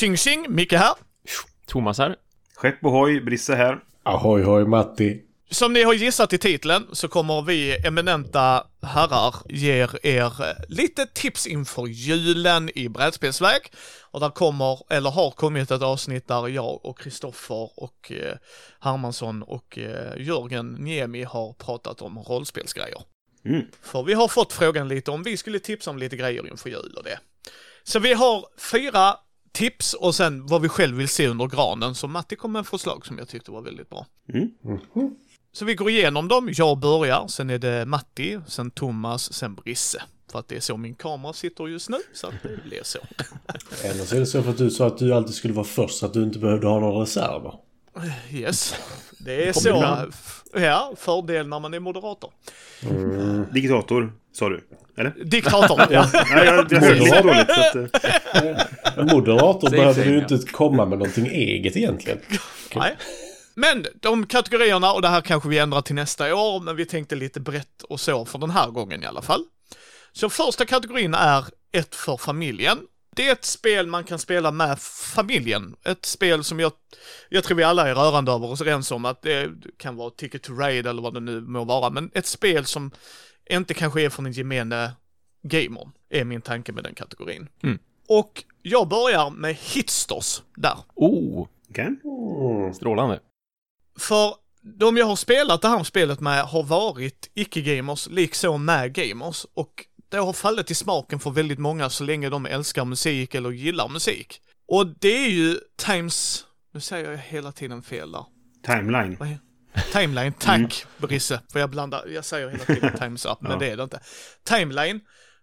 Tjing tjing, Micke här. Thomas här. Skepp ohoj, Brisse här. Ahoy hoj Matti. Som ni har gissat i titeln så kommer vi eminenta herrar ge er eh, lite tips inför julen i brädspelsväg. Och där kommer, eller har kommit ett avsnitt där jag och Kristoffer och eh, Hermansson och eh, Jörgen Niemi har pratat om rollspelsgrejer. Mm. För vi har fått frågan lite om vi skulle tipsa om lite grejer inför jul och det. Så vi har fyra tips och sen vad vi själv vill se under granen. Så Matti kom med förslag som jag tyckte var väldigt bra. Mm. Så vi går igenom dem. Jag börjar, sen är det Matti, sen Thomas, sen Brisse. För att det är så min kamera sitter just nu, så att det blir så. Eller så är det så för att du sa att du alltid skulle vara först så att du inte behövde ha några reserver. Yes, det är så. Ja, fördel när man är moderator. Diktator, sa du. Eller? Diktator, ja. Nej, jag, jag hörde lite dåligt. Att, En moderator behöver ja. inte komma med någonting eget egentligen. Nej. Men de kategorierna, och det här kanske vi ändrar till nästa år, men vi tänkte lite brett och så för den här gången i alla fall. Så första kategorin är ett för familjen. Det är ett spel man kan spela med familjen. Ett spel som jag, jag tror vi alla är rörande överens om att det kan vara Ticket to Raid eller vad det nu må vara, men ett spel som inte kanske är för den gemene gamer, är min tanke med den kategorin. Mm. Och jag börjar med Hitsters där. Oh, Okej. strålande. För de jag har spelat det här spelet med har varit icke-gamers, liksom med gamers. Och det har fallit i smaken för väldigt många så länge de älskar musik eller gillar musik. Och det är ju Times... Nu säger jag hela tiden fel där. Timeline. Timeline, tack Brisse. För jag blandar, jag säger hela tiden Times Up, men Ja. det är det inte. Timeline,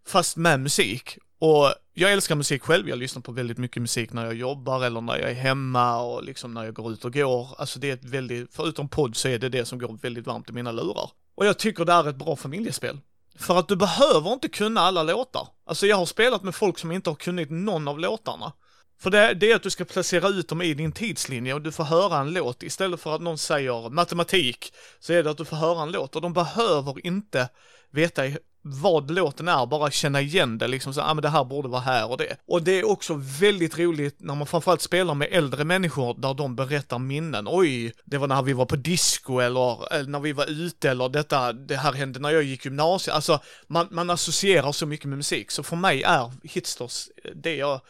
fast med musik. Och jag älskar musik själv, jag lyssnar på väldigt mycket musik när jag jobbar eller när jag är hemma och liksom när jag går ut och går. Alltså det är ett väldigt, förutom podd så är det det som går väldigt varmt i mina lurar. Och jag tycker det är ett bra familjespel. För att du behöver inte kunna alla låtar. Alltså jag har spelat med folk som inte har kunnat någon av låtarna. För det, det är att du ska placera ut dem i din tidslinje och du får höra en låt istället för att någon säger matematik så är det att du får höra en låt och de behöver inte veta vad låten är, bara känna igen det liksom så, ah, men det här borde vara här och det. Och det är också väldigt roligt när man framförallt spelar med äldre människor där de berättar minnen. Oj, det var när vi var på disco eller, eller när vi var ute eller detta, det här hände när jag gick gymnasiet. Alltså, man, man associerar så mycket med musik. Så för mig är Hitsters eh, det jag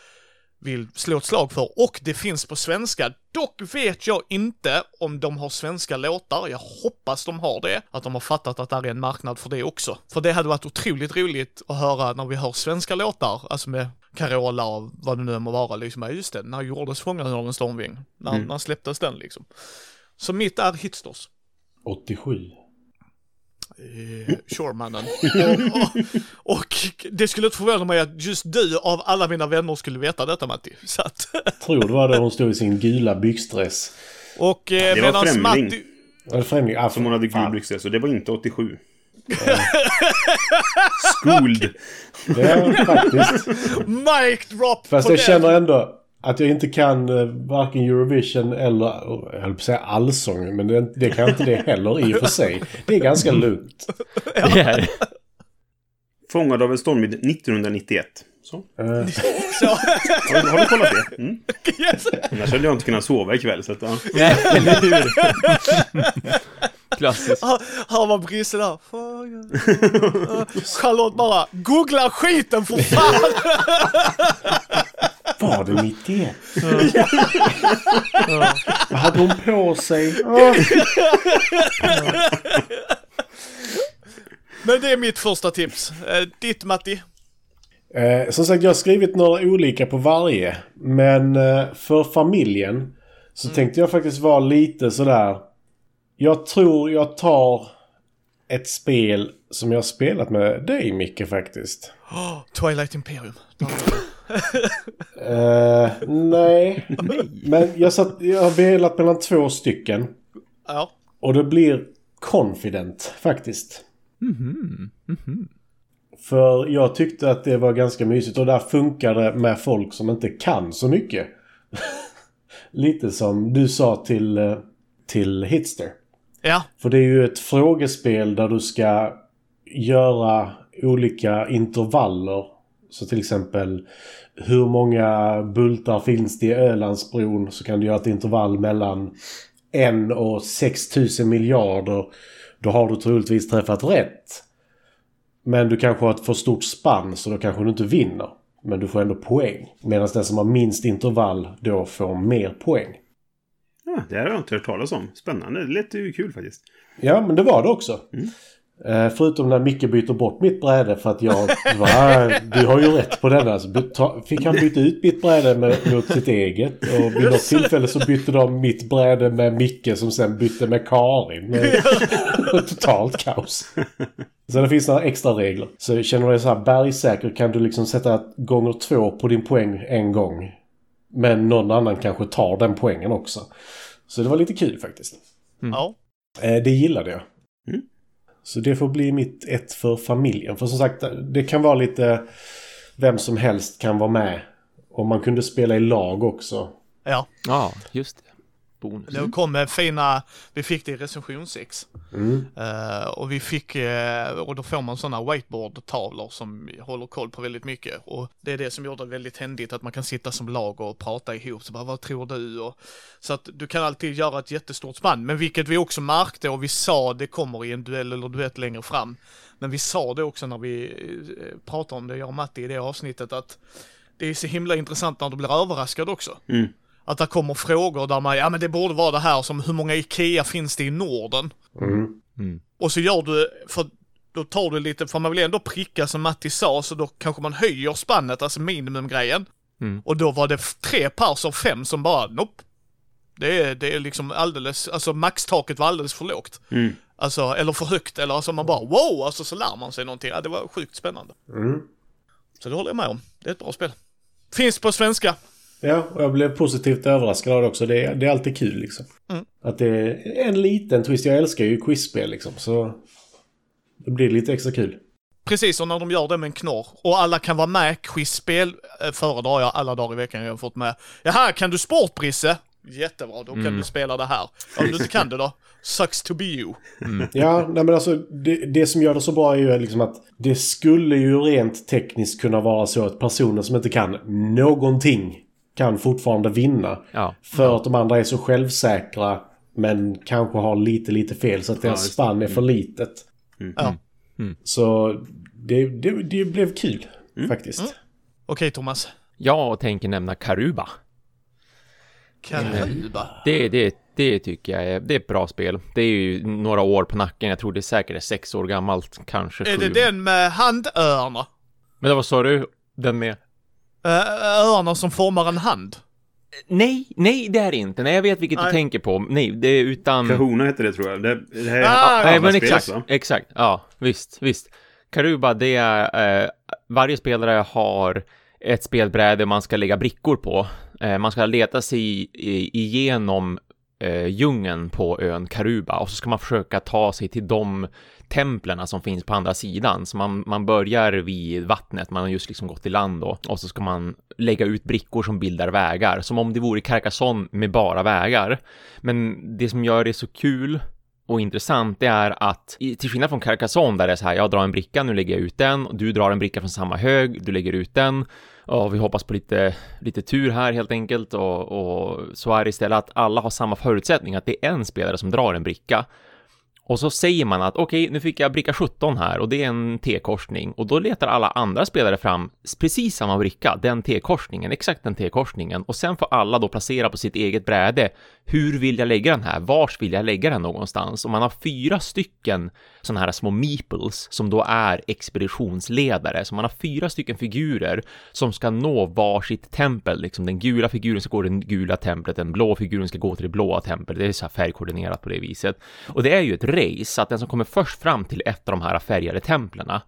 vill slå ett slag för och det finns på svenska. Dock vet jag inte om de har svenska låtar. Jag hoppas de har det. Att de har fattat att det är en marknad för det också. För det hade varit otroligt roligt att höra när vi hör svenska låtar, alltså med Carola och vad det nu må vara liksom. Ja, just det, när gjordes Fångarna av en stormving? När, när släpptes den liksom? Så mitt är Hitsters. 87. Eh, sure mannen. och, och, och det skulle inte förvåna mig att just du av alla mina vänner skulle veta detta Matti. Så att, Tror det var då hon stod i sin gula byxdress. och eh, Det var Främling. Matti... Var det främling? Ah, Som hon hade gul blixtdress. Så det var inte 87. Schooled. Det är faktiskt. Mic drop Fast jag känner ändå att jag inte kan eh, varken Eurovision eller, jag höll på att säga allsång, men det, det kan inte det heller i och för sig. Det är ganska lugnt. Är Fångad av en stormvind 1991. Så. Eh, Har, har du kollat det? Mm. yes. Annars hade jag inte kunnat sova ikväll. Så att, ja. Eller hur? Klassiskt. Här, här var Brisse där. Charlotte bara, googla skiten för fan! var det 91? Vad hade hon på sig? Men det är mitt första tips. Eh, ditt Matti? Eh, som sagt, jag har skrivit några olika på varje. Men eh, för familjen så tänkte jag faktiskt vara lite sådär. Jag tror jag tar ett spel som jag har spelat med dig Micke faktiskt. Oh, Twilight Imperium. Eh, nej. Men jag, satt, jag har velat mellan två stycken. Ja. Och det blir Confident faktiskt. För jag tyckte att det var ganska mysigt och där funkar det med folk som inte kan så mycket. Lite som du sa till, eh, till Hitster. Ja. För det är ju ett frågespel där du ska göra olika intervaller Så till exempel hur många bultar finns det i Ölandsbron så kan du göra ett intervall mellan en och 6000 miljarder. Då har du troligtvis träffat rätt. Men du kanske har ett för stort spann så då kanske du inte vinner. Men du får ändå poäng. Medan den som har minst intervall då får mer poäng. Ja, det har jag inte hört talas om. Spännande. Det lät ju kul faktiskt. Ja, men det var det också. Mm. Eh, förutom när Micke byter bort mitt bräde för att jag... Va, du har ju rätt på denna. Så ta- fick han byta ut mitt bräde med, mot sitt eget. Och vid något tillfälle så bytte de mitt bräde med Micke som sen bytte med Karin. Med totalt kaos. Så det finns några extra regler. Så känner du dig så här bergsäker kan du liksom sätta gånger två på din poäng en gång. Men någon annan kanske tar den poängen också. Så det var lite kul faktiskt. Ja. Eh, det gillade jag. Så det får bli mitt ett för familjen. För som sagt, det kan vara lite... Vem som helst kan vara med. Och man kunde spela i lag också. Ja, Ja, just det. Bonus. det kom med fina, vi fick det i recension 6. Mm. Eh, och vi fick, eh, och då får man sådana whiteboard-tavlor som håller koll på väldigt mycket. Och det är det som gjorde det väldigt händigt, att man kan sitta som lag och prata ihop. Så bara, vad tror du? Och, så att du kan alltid göra ett jättestort spann. Men vilket vi också märkte och vi sa det kommer i en duell eller duett längre fram. Men vi sa det också när vi eh, pratade om det, jag och Matti i det avsnittet, att det är så himla intressant när du blir överraskad också. Mm. Att det kommer frågor där man, ja men det borde vara det här som hur många IKEA finns det i Norden? Mm. Mm. Och så gör du, för då tar du lite, för man vill ändå pricka som Matti sa, så då kanske man höjer spannet, alltså minimumgrejen. Mm. Och då var det tre pers av fem som bara, nope. Det är, det är liksom alldeles, alltså maxtaket var alldeles för lågt. Mm. Alltså, eller för högt, eller alltså man bara wow, alltså så lär man sig någonting. Ja, det var sjukt spännande. Mm. Så det håller jag med om. Det är ett bra spel. Finns på svenska. Ja, och jag blev positivt överraskad av det också. Det är, det är alltid kul liksom. Mm. Att det är en liten twist. Jag älskar ju quizspel liksom. Så det blir lite extra kul. Precis, och när de gör det med en knorr. Och alla kan vara med. Quizspel eh, föredrar jag alla dagar i veckan. Jag har fått med. Jaha, kan du sport Brisse? Jättebra, då kan Mm. du spela det här. Om du inte kan det då? Sucks to be you. Ja, nej men alltså det, det som gör det så bra är ju liksom att det skulle ju rent tekniskt kunna vara så att personer som inte kan någonting kan fortfarande vinna. Ja. För att de andra är så självsäkra men kanske har lite, lite fel så att deras det. spann är för litet. Ja. Så det, det, det blev kul faktiskt. Okej Thomas. Jag tänker nämna Karuba. Karuba. Det, det, det tycker jag är, det är ett bra spel. Det är ju några år på nacken. Jag tror det är säkert är sex år gammalt, kanske Är det sju. den med handörnar? Men vad sa du? Den med? Örnar som formar en hand? Nej, nej det är det inte. Nej, jag vet vilket Nej. du tänker på. Nej, det är utan... Kahuna hette det tror jag. Det, det här är Ah, Nej, men spel, exakt, alltså. exakt. Ja, visst, visst. Karuba, det är... Eh, varje spelare har ett spelbräde man ska lägga brickor på. Eh, man ska leta sig i, i, igenom eh, djungeln på ön Karuba och så ska man försöka ta sig till de templerna som finns på andra sidan. Så man, man börjar vid vattnet, man har just liksom gått i land då, och så ska man lägga ut brickor som bildar vägar, som om det vore Carcassonne med bara vägar. Men det som gör det så kul och intressant det är att till skillnad från Carcassonne där det är så här, jag drar en bricka, nu lägger jag ut den, och du drar en bricka från samma hög, du lägger ut den, och vi hoppas på lite, lite tur här helt enkelt, och, och så är det istället att alla har samma förutsättning, att det är en spelare som drar en bricka. Och så säger man att okej, nu fick jag bricka 17 här och det är en T-korsning och då letar alla andra spelare fram precis samma bricka, den T-korsningen, exakt den T-korsningen och sen får alla då placera på sitt eget bräde. Hur vill jag lägga den här? Vars vill jag lägga den någonstans? Och man har fyra stycken sådana här små meeples som då är expeditionsledare, så man har fyra stycken figurer som ska nå varsitt tempel, liksom den gula figuren ska gå till det gula templet, den blå figuren ska gå till det blåa templet, det är så här färgkoordinerat på det viset. Och det är ju ett race, att den som kommer först fram till ett av de här färgade templerna,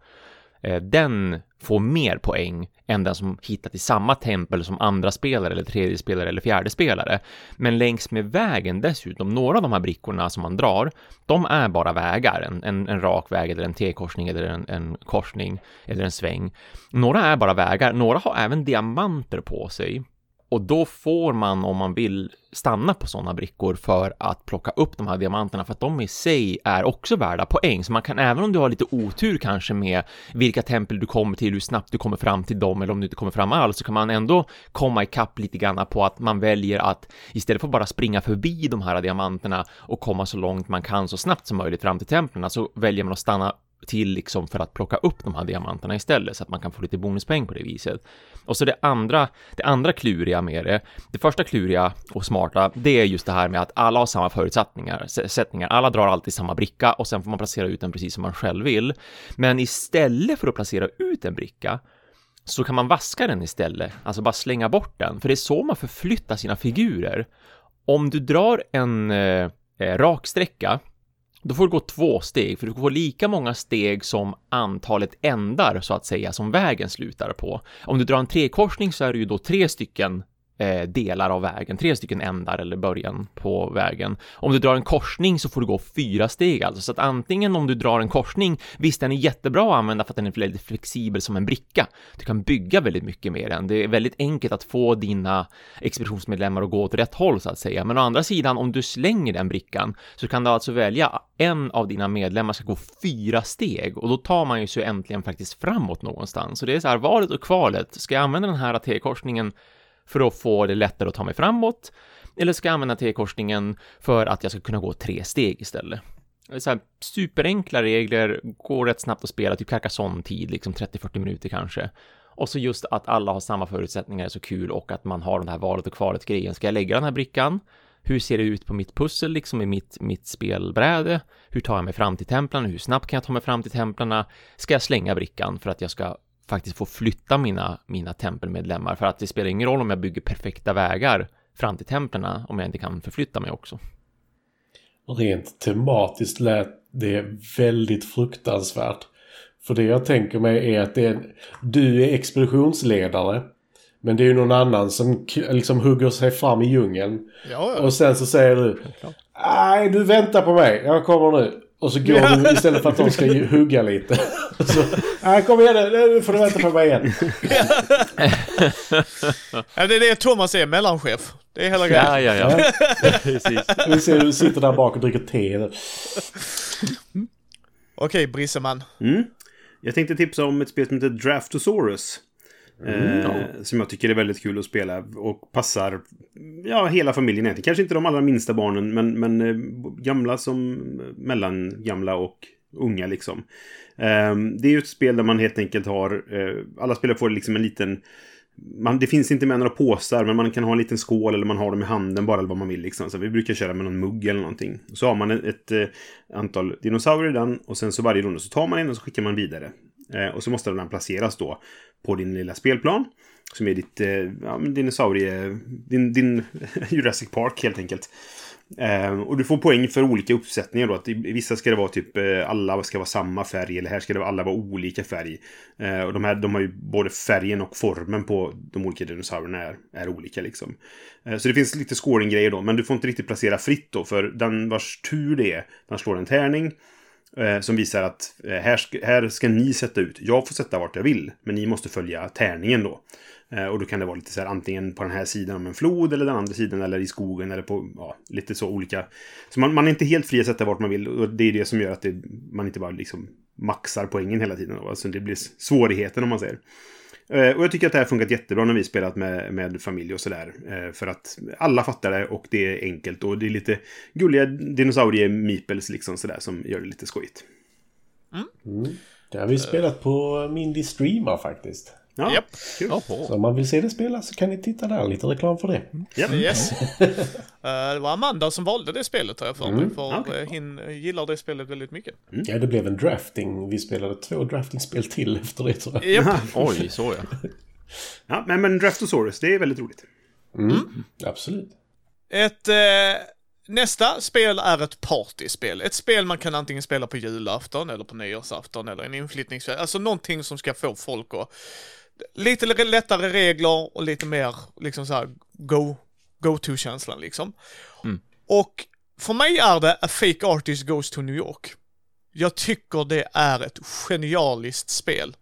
eh, den får mer poäng än den som hittat i samma tempel som andra spelare eller tredje spelare eller fjärde spelare. Men längs med vägen dessutom, några av de här brickorna som man drar, de är bara vägar, en, en, en rak väg eller en T-korsning eller en, en korsning eller en sväng. Några är bara vägar, några har även diamanter på sig och då får man om man vill stanna på sådana brickor för att plocka upp de här diamanterna för att de i sig är också värda poäng. Så man kan även om du har lite otur kanske med vilka tempel du kommer till, hur snabbt du kommer fram till dem eller om du inte kommer fram alls så kan man ändå komma ikapp lite grann på att man väljer att istället för att bara springa förbi de här diamanterna och komma så långt man kan så snabbt som möjligt fram till templen så väljer man att stanna till liksom för att plocka upp de här diamanterna istället så att man kan få lite bonuspoäng på det viset. Och så det andra, det andra kluriga med det, det första kluriga och smarta, det är just det här med att alla har samma förutsättningar, sättningar, alla drar alltid samma bricka och sen får man placera ut den precis som man själv vill. Men istället för att placera ut en bricka så kan man vaska den istället, alltså bara slänga bort den, för det är så man förflyttar sina figurer. Om du drar en eh, eh raksträcka då får du gå två steg, för du får lika många steg som antalet ändar så att säga som vägen slutar på. Om du drar en trekorsning så är det ju då tre stycken Eh, delar av vägen, tre stycken ändar eller början på vägen. Om du drar en korsning så får du gå fyra steg alltså, så att antingen om du drar en korsning, visst den är jättebra att använda för att den är väldigt flexibel som en bricka. Du kan bygga väldigt mycket med den. Det är väldigt enkelt att få dina expeditionsmedlemmar att gå åt rätt håll så att säga. Men å andra sidan, om du slänger den brickan så kan du alltså välja en av dina medlemmar ska gå fyra steg och då tar man ju sig äntligen faktiskt framåt någonstans. Så det är så här, valet och kvalet. Ska jag använda den här T-korsningen för att få det lättare att ta mig framåt eller ska jag använda T-korsningen för att jag ska kunna gå tre steg istället. Så här, superenkla regler, går rätt snabbt att spela, typ Carcassonne-tid, liksom 30-40 minuter kanske. Och så just att alla har samma förutsättningar är så kul och att man har den här valet och kvalet grejen. Ska jag lägga den här brickan? Hur ser det ut på mitt pussel, liksom i mitt, mitt spelbräde? Hur tar jag mig fram till templarna? Hur snabbt kan jag ta mig fram till templarna? Ska jag slänga brickan för att jag ska faktiskt få flytta mina, mina tempelmedlemmar för att det spelar ingen roll om jag bygger perfekta vägar fram till templerna om jag inte kan förflytta mig också. Rent tematiskt lät det väldigt fruktansvärt. För det jag tänker mig är att det är, du är expeditionsledare. Men det är ju någon annan som liksom hugger sig fram i djungeln. Ja, ja. Och sen så säger du Nej, du väntar på mig. Jag kommer nu. Och så går du istället för att de ska hugga lite. Så, nej, kom igen nu får du vänta på mig igen. ja, det är det Thomas är, mellanchef. Det är hela grejen. Ja, ja, ja. Precis. Vi ser du sitter där bak och dricker te. Okej, Brisseman. Mm. Jag tänkte tipsa om ett spel som heter Draftosaurus. Mm, ja. Som jag tycker är väldigt kul att spela och passar ja, hela familjen egentligen. Kanske inte de allra minsta barnen, men, men eh, gamla som mellangamla och unga liksom. Eh, det är ju ett spel där man helt enkelt har, eh, alla spelare får liksom en liten man, det finns inte med några påsar, men man kan ha en liten skål eller man har dem i handen bara eller vad man vill. Liksom. Så vi brukar köra med någon mugg eller någonting. Så har man ett, ett, ett antal dinosaurier i den och sen så varje runda så tar man en och så skickar man vidare. Eh, och så måste den placeras då på din lilla spelplan. Som är ditt eh, ja, dinosaurie... Eh, din, din Jurassic Park helt enkelt. Eh, och du får poäng för olika uppsättningar då. Att i vissa ska det vara typ eh, alla ska vara samma färg. Eller här ska det alla vara olika färg. Eh, och de här de har ju både färgen och formen på de olika dinosaurierna är, är olika liksom. Eh, så det finns lite scoring-grejer då. Men du får inte riktigt placera fritt då. För den vars tur det är, den slår en tärning. Eh, som visar att eh, här, ska, här ska ni sätta ut. Jag får sätta vart jag vill, men ni måste följa tärningen då. Eh, och då kan det vara lite så här antingen på den här sidan om en flod eller den andra sidan eller i skogen eller på ja, lite så olika. Så man, man är inte helt fri att sätta vart man vill och det är det som gör att det, man inte bara liksom maxar poängen hela tiden. Alltså det blir svårigheten om man säger. Eh, och jag tycker att det här funkat jättebra när vi spelat med, med familj och sådär. Eh, för att alla fattar det och det är enkelt och det är lite gulliga dinosaurier-meeples liksom sådär som gör det lite skojigt. Mm. Mm. Det har vi spelat på Mindy Streamer faktiskt. Ja, yep. kul. Så om man vill se det spela så kan ni titta där. Lite reklam för det. Yep. Yes. uh, det var Amanda som valde det spelet har jag för mig. Mm. För okay. hin gillar det spelet väldigt mycket. Mm. Ja, det blev en drafting. Vi spelade två draftingspel till efter det tror jag. Yep. Oj, så ja. ja, men, men Draftosaurus, det är väldigt roligt. Mm. mm. Absolut. Ett... Eh... Nästa spel är ett partyspel. Ett spel man kan antingen spela på julafton eller på nyårsafton eller en inflyttningskväll. Alltså någonting som ska få folk att lite lättare regler och lite mer liksom så här go, go-to-känslan liksom. Mm. Och för mig är det A Fake Artist Goes to New York. Jag tycker det är ett genialiskt spel.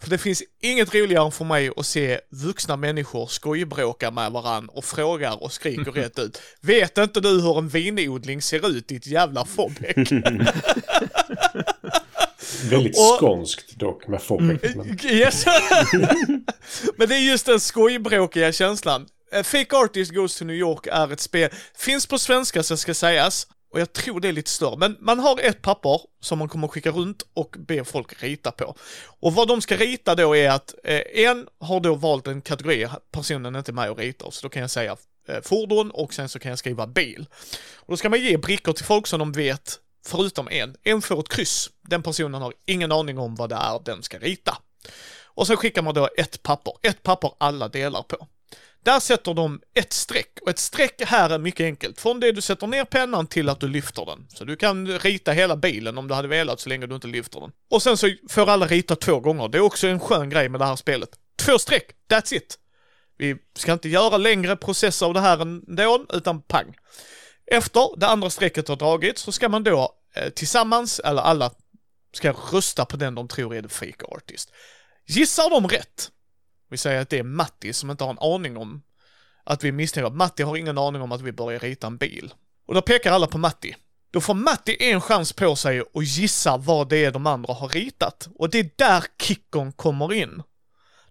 För det finns inget roligare för mig att se vuxna människor skojbråka med varann och frågar och skriker rätt ut. Vet inte du hur en vinodling ser ut ditt jävla fobbäck? Väldigt Och- skånskt dock med Fobbeck. Men... Yes. Men det är just den skojbråkiga känslan. Eh, Fake Artist Goes to New York är ett spel, finns på svenska så ska sägas, och jag tror det är lite större, men man har ett papper som man kommer skicka runt och be folk rita på. Och vad de ska rita då är att eh, en har då valt en kategori, personen är inte med och ritar, så då kan jag säga eh, fordon och sen så kan jag skriva bil. Och då ska man ge brickor till folk som de vet, förutom en. En får ett kryss. Den personen har ingen aning om vad det är den ska rita. Och så skickar man då ett papper, ett papper alla delar på. Där sätter de ett streck och ett streck här är mycket enkelt. Från det du sätter ner pennan till att du lyfter den. Så du kan rita hela bilen om du hade velat så länge du inte lyfter den. Och sen så får alla rita två gånger. Det är också en skön grej med det här spelet. Två streck, that's it. Vi ska inte göra längre processer av det här ändå, utan pang. Efter det andra strecket har dragits så ska man då eh, tillsammans, eller alla, ska rösta på den de tror är the fake artist. Gissar de rätt, vi säger att det är Matti som inte har en aning om att vi misstänker att Matti har ingen aning om att vi börjar rita en bil. Och då pekar alla på Matti. Då får Matti en chans på sig att gissa vad det är de andra har ritat. Och det är där kickon kommer in.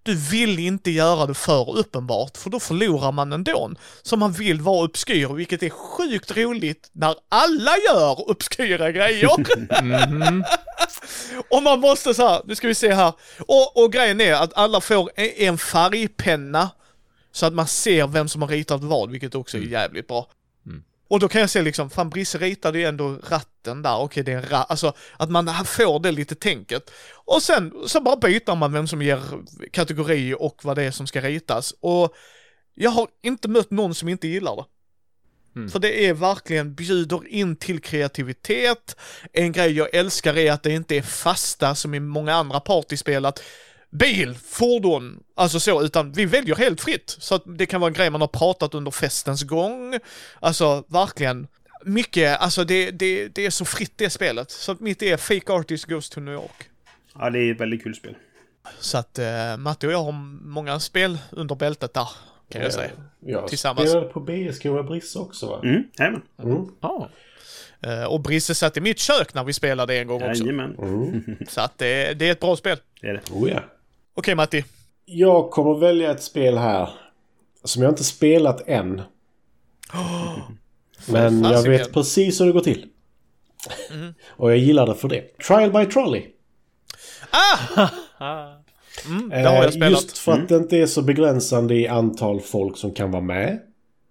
Du vill inte göra det för uppenbart, för då förlorar man ändå. Så man vill vara obskyr, vilket är sjukt roligt när alla gör obskyra grejer. och man måste så här, nu ska vi se här. Och, och grejen är att alla får e- en färgpenna så att man ser vem som har ritat vad, vilket också är jävligt bra. Och då kan jag se liksom, fan Brisse ritade ju ändå ratten där, okej det är en ratt, alltså att man får det lite tänket. Och sen så bara byter man vem som ger kategori och vad det är som ska ritas. Och jag har inte mött någon som inte gillar det. För det är verkligen bjuder in till kreativitet. En grej jag älskar är att det inte är fasta som i många andra partyspel att bil, fordon, alltså så, utan vi väljer helt fritt. Så att det kan vara en grej man har pratat under festens gång. Alltså verkligen mycket, alltså det, det, det är så fritt det spelet. Så att mitt är Fake Artist Goes to New York. Ja, det är ett väldigt kul spel. Så att eh, Matte och jag har många spel under bältet där, kan jag säga. Jag Tillsammans. spelade på BSK med Brisse också va? Mm, jajamän. Mm. Ja. Eh, och Brisse satt i mitt kök när vi spelade en gång också. Jajamän. Mm. Så att det, det är ett bra spel. Det är det. Oh, ja. Okej Matti. Jag kommer välja ett spel här som jag inte spelat än. Men jag vet precis hur det går till. Och jag gillar det för det. Trial by Trolley. Mm, det har jag Eh, spelat. Just för att det inte är så begränsande i antal folk som kan vara med.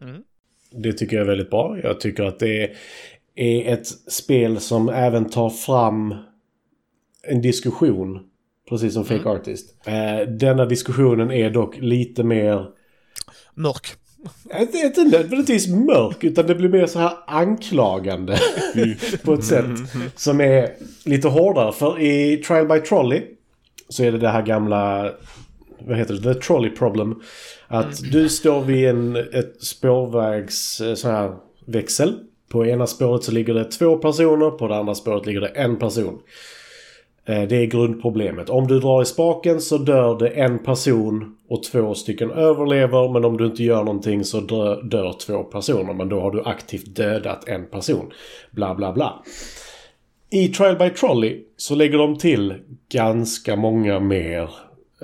Mm. Det tycker jag är väldigt bra. Jag tycker att det är ett spel som även tar fram en diskussion. Precis som Mm. Fake Artist. Eh, denna diskussionen är dock lite mer... Mörk. Inte, inte nödvändigtvis mörk utan det blir mer så här anklagande. på ett sätt som är lite hårdare. För i Trial by Trolley så är det det här gamla, vad heter det, the trolley problem. Att du står vid en ett spårvägs eh, så här växel. På ena spåret så ligger det två personer, på det andra spåret ligger det en person. Eh, det är grundproblemet. Om du drar i spaken så dör det en person och två stycken överlever. Men om du inte gör någonting så dör, dör två personer. Men då har du aktivt dödat en person. Bla bla bla. I Trial by Trolley så lägger de till ganska många mer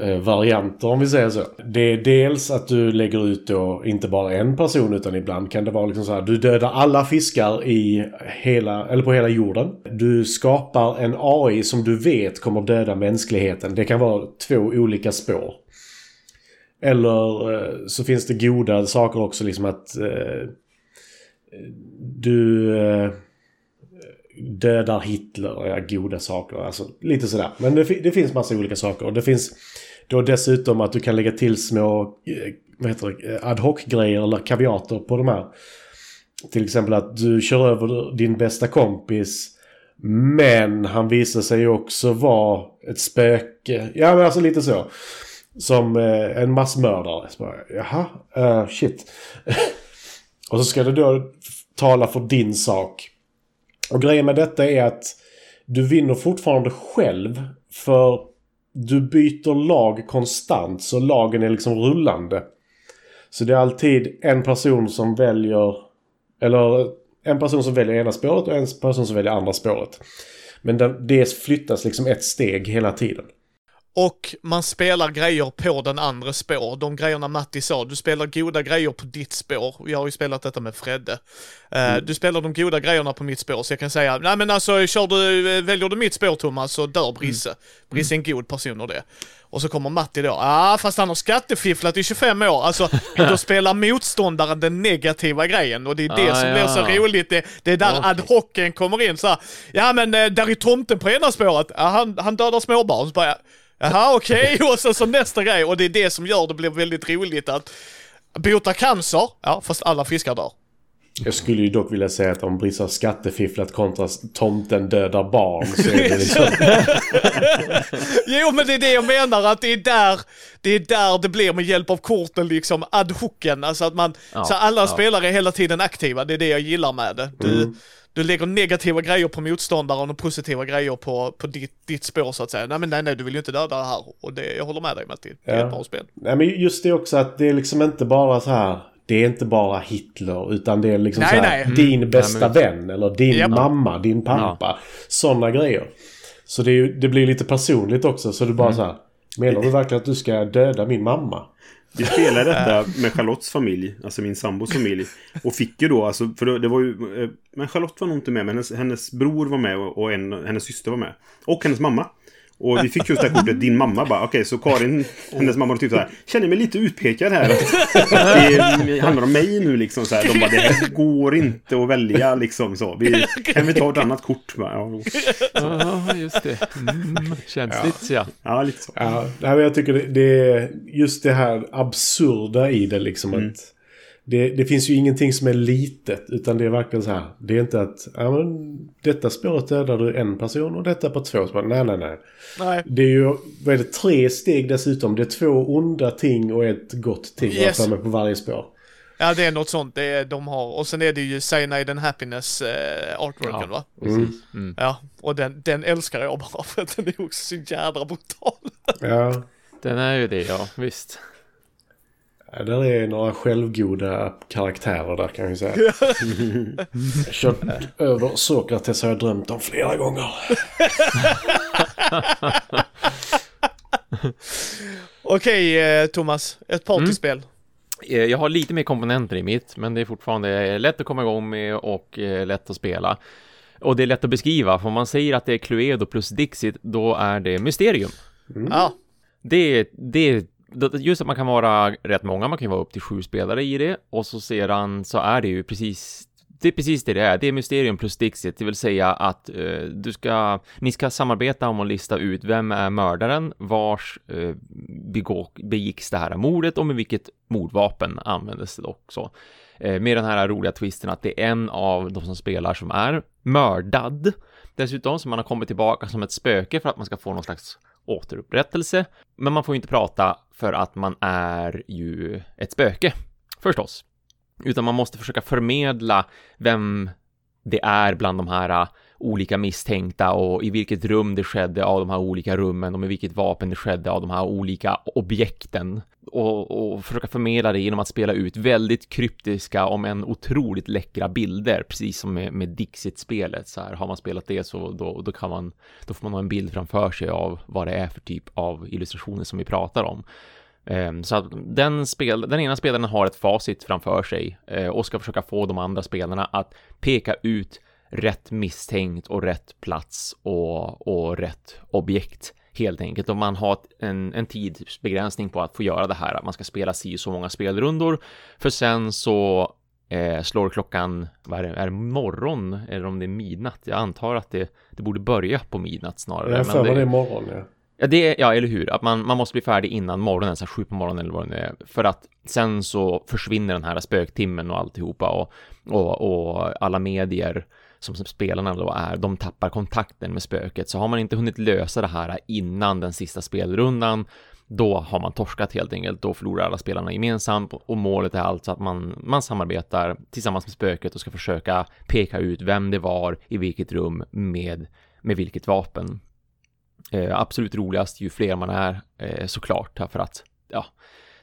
Eh, varianter om vi säger så. Det är dels att du lägger ut då inte bara en person utan ibland kan det vara liksom så här. Du dödar alla fiskar i hela, eller på hela jorden. Du skapar en AI som du vet kommer döda mänskligheten. Det kan vara två olika spår. Eller eh, så finns det goda saker också liksom att eh, du eh, dödar Hitler, ja, goda saker. Alltså lite sådär. Men det, det finns massa olika saker. Och det finns då dessutom att du kan lägga till små eh, vad heter det, eh, ad hoc-grejer eller kaviater på de här. Till exempel att du kör över din bästa kompis men han visar sig ju också vara ett spöke. Ja men alltså lite så. Som eh, en massmördare. Så bara, Jaha, eh, shit. och så ska du då tala för din sak. Och grejen med detta är att du vinner fortfarande själv. För du byter lag konstant så lagen är liksom rullande. Så det är alltid en person som väljer eller en person som väljer ena spåret och en person som väljer andra spåret. Men det flyttas liksom ett steg hela tiden. Och man spelar grejer på den andra spår. De grejerna Matti sa, du spelar goda grejer på ditt spår. Jag har ju spelat detta med Fredde. Eh, mm. Du spelar de goda grejerna på mitt spår, så jag kan säga, nej men alltså kör du, väljer du mitt spår Thomas så dör Brisse. Mm. Brisse är en god person och det. Och så kommer Matti då, ah fast han har skattefifflat i 25 år. Alltså, då spelar motståndaren den negativa grejen och det är det ah, som ja. blir så roligt. Det, det är där okay. ad hocen kommer in så här, ja men eh, där är tomten på ena spåret, ja, han, han dödar småbarn. Så bara, Jaha, okej. Okay. Och sen så nästa grej. Och det är det som gör det blir väldigt roligt att bota cancer, ja, fast alla fiskar dör. Jag skulle ju dock vilja säga att om Briss har skattefifflat kontra tomten dödar barn så är det liksom... jo men det är det jag menar att det är där det är där det blir med hjälp av korten liksom ad hocen. Alltså att man, ja, så alla ja. spelare är hela tiden aktiva. Det är det jag gillar med det. Du, mm du lägger negativa grejer på motståndaren och positiva grejer på, på ditt, ditt spår så att säga. Nej men nej, nej, du vill ju inte döda det här. Och det, jag håller med dig Matti. Det är ett bra spel. Nej men just det också att det är liksom inte bara så här. Det är inte bara Hitler utan det är liksom nej, så här, nej. din mm. bästa nej, men... vän eller din ja. mamma, din pappa. Ja. Sådana grejer. Så det, är, det blir lite personligt också så du bara mm. så här. Menar du verkligen att du ska döda min mamma? Vi spelade detta med Charlottes familj, alltså min sambos familj. Och fick ju då, alltså, för det var ju... Eh, men Charlotte var nog inte med, men hennes, hennes bror var med och en, hennes syster var med. Och hennes mamma. Och vi fick just det här kortet, din mamma bara, okej okay, så Karin, hennes mamma typ så här, känner mig lite utpekad här. det handlar om mig nu liksom så här. De bara, det här går inte att välja liksom så. Vi, kan vi ta ett annat kort? Ja, ja just det. Mm, känsligt ja. Ja, lite så. Ja, jag tycker det, det är just det här absurda i det liksom mm. att det, det, finns ju ingenting som är litet utan det är verkligen så här. Det är inte att ja, men, detta spåret dödar du en person och detta på två spår. Nej, nej, nej. nej. Det är ju vad är det, tre steg dessutom. Det är två onda ting och ett gott ting yes. på varje spår. Ja, det är något sånt det är, de har. Och sen är det ju Cyanide and Happiness äh, artworken ja, va? Mm. Mm. Ja, och den, den älskar jag bara för att den är också så jädra brutal. Ja. Den är ju det, ja, visst. Ja, där är några självgoda karaktärer där kan jag säga. Kört över Sokrates har jag drömt om flera gånger. Okej eh, Thomas, ett partyspel. Mm. Jag har lite mer komponenter i mitt, men det är fortfarande lätt att komma igång med och eh, lätt att spela. Och det är lätt att beskriva, för om man säger att det är Cluedo plus Dixit, då är det Mysterium. Mm. Ja. Det, det just att man kan vara rätt många, man kan ju vara upp till sju spelare i det och så sedan så är det ju precis det är precis det det är. Det är Mysterium plus Dixit, det vill säga att eh, du ska, ni ska samarbeta om att lista ut vem är mördaren, vars eh, begå, begicks det här mordet och med vilket mordvapen användes det också. Eh, med den här roliga twisten att det är en av de som spelar som är mördad. Dessutom så man har kommit tillbaka som ett spöke för att man ska få någon slags återupprättelse. Men man får inte prata för att man är ju ett spöke, förstås. Utan man måste försöka förmedla vem det är bland de här olika misstänkta och i vilket rum det skedde av de här olika rummen och med vilket vapen det skedde av de här olika objekten och, och försöka förmedla det genom att spela ut väldigt kryptiska om en otroligt läckra bilder, precis som med, med Dixit-spelet. Så här, har man spelat det så då, då kan man, då får man ha en bild framför sig av vad det är för typ av illustrationer som vi pratar om. Ehm, så att den, spel, den ena spelaren har ett facit framför sig eh, och ska försöka få de andra spelarna att peka ut rätt misstänkt och rätt plats och, och rätt objekt helt enkelt. Om man har en, en tidsbegränsning på att få göra det här, att man ska spela si så många spelrundor, för sen så eh, slår klockan, vad är det, är det morgon eller om det är midnatt? Jag antar att det, det borde börja på midnatt snarare. Jag för det, det är morgon, ja. Ja, det, ja, eller hur? Att man, man måste bli färdig innan morgonen, så här sju på morgonen eller vad det är. För att sen så försvinner den här spöktimmen och alltihopa och, och, och alla medier som spelarna då är, de tappar kontakten med spöket. Så har man inte hunnit lösa det här innan den sista spelrundan, då har man torskat helt enkelt. Då förlorar alla spelarna gemensamt och målet är alltså att man, man samarbetar tillsammans med spöket och ska försöka peka ut vem det var i vilket rum med, med vilket vapen. Eh, absolut roligast ju fler man är eh, såklart, för att ja,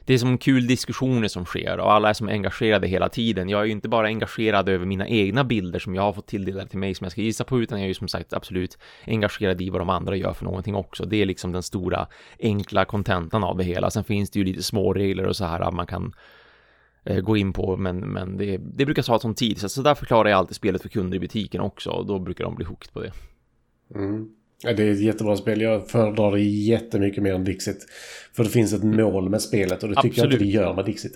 det är som kul diskussioner som sker och alla är som engagerade hela tiden. Jag är ju inte bara engagerad över mina egna bilder som jag har fått tilldelade till mig som jag ska gissa på, utan jag är ju som sagt absolut engagerad i vad de andra gör för någonting också. Det är liksom den stora enkla kontentan av det hela. Sen finns det ju lite små regler och så här att man kan eh, gå in på, men, men det, det brukar ta sån tid, så, så där förklarar jag alltid spelet för kunder i butiken också och då brukar de bli hooked på det. Mm. Ja, det är ett jättebra spel. Jag föredrar det jättemycket mer än Dixit. För det finns ett mål med spelet och det tycker Absolut. jag inte det gör med Dixit.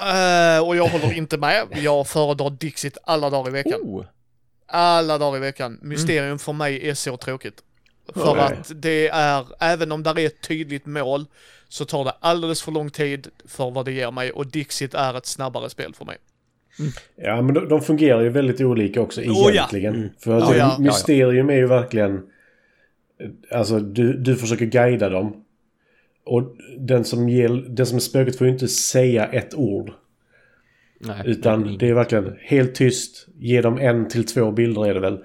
Eh, och jag håller inte med. Jag föredrar Dixit alla dagar i veckan. Oh, Alla dagar i veckan. Mysterium för mig är så tråkigt. För Okej. att det är, även om där är ett tydligt mål, så tar det alldeles för lång tid för vad det ger mig och Dixit är ett snabbare spel för mig. Ja, men de, de fungerar ju väldigt olika också Oh, ja. egentligen. För att det, ja. Mysterium är ju verkligen... Alltså, du, du försöker guida dem. Och den som, ger, den som är spöket får ju inte säga ett ord. nej, Utan nej, det är verkligen helt tyst. Ge dem en till två bilder är det väl.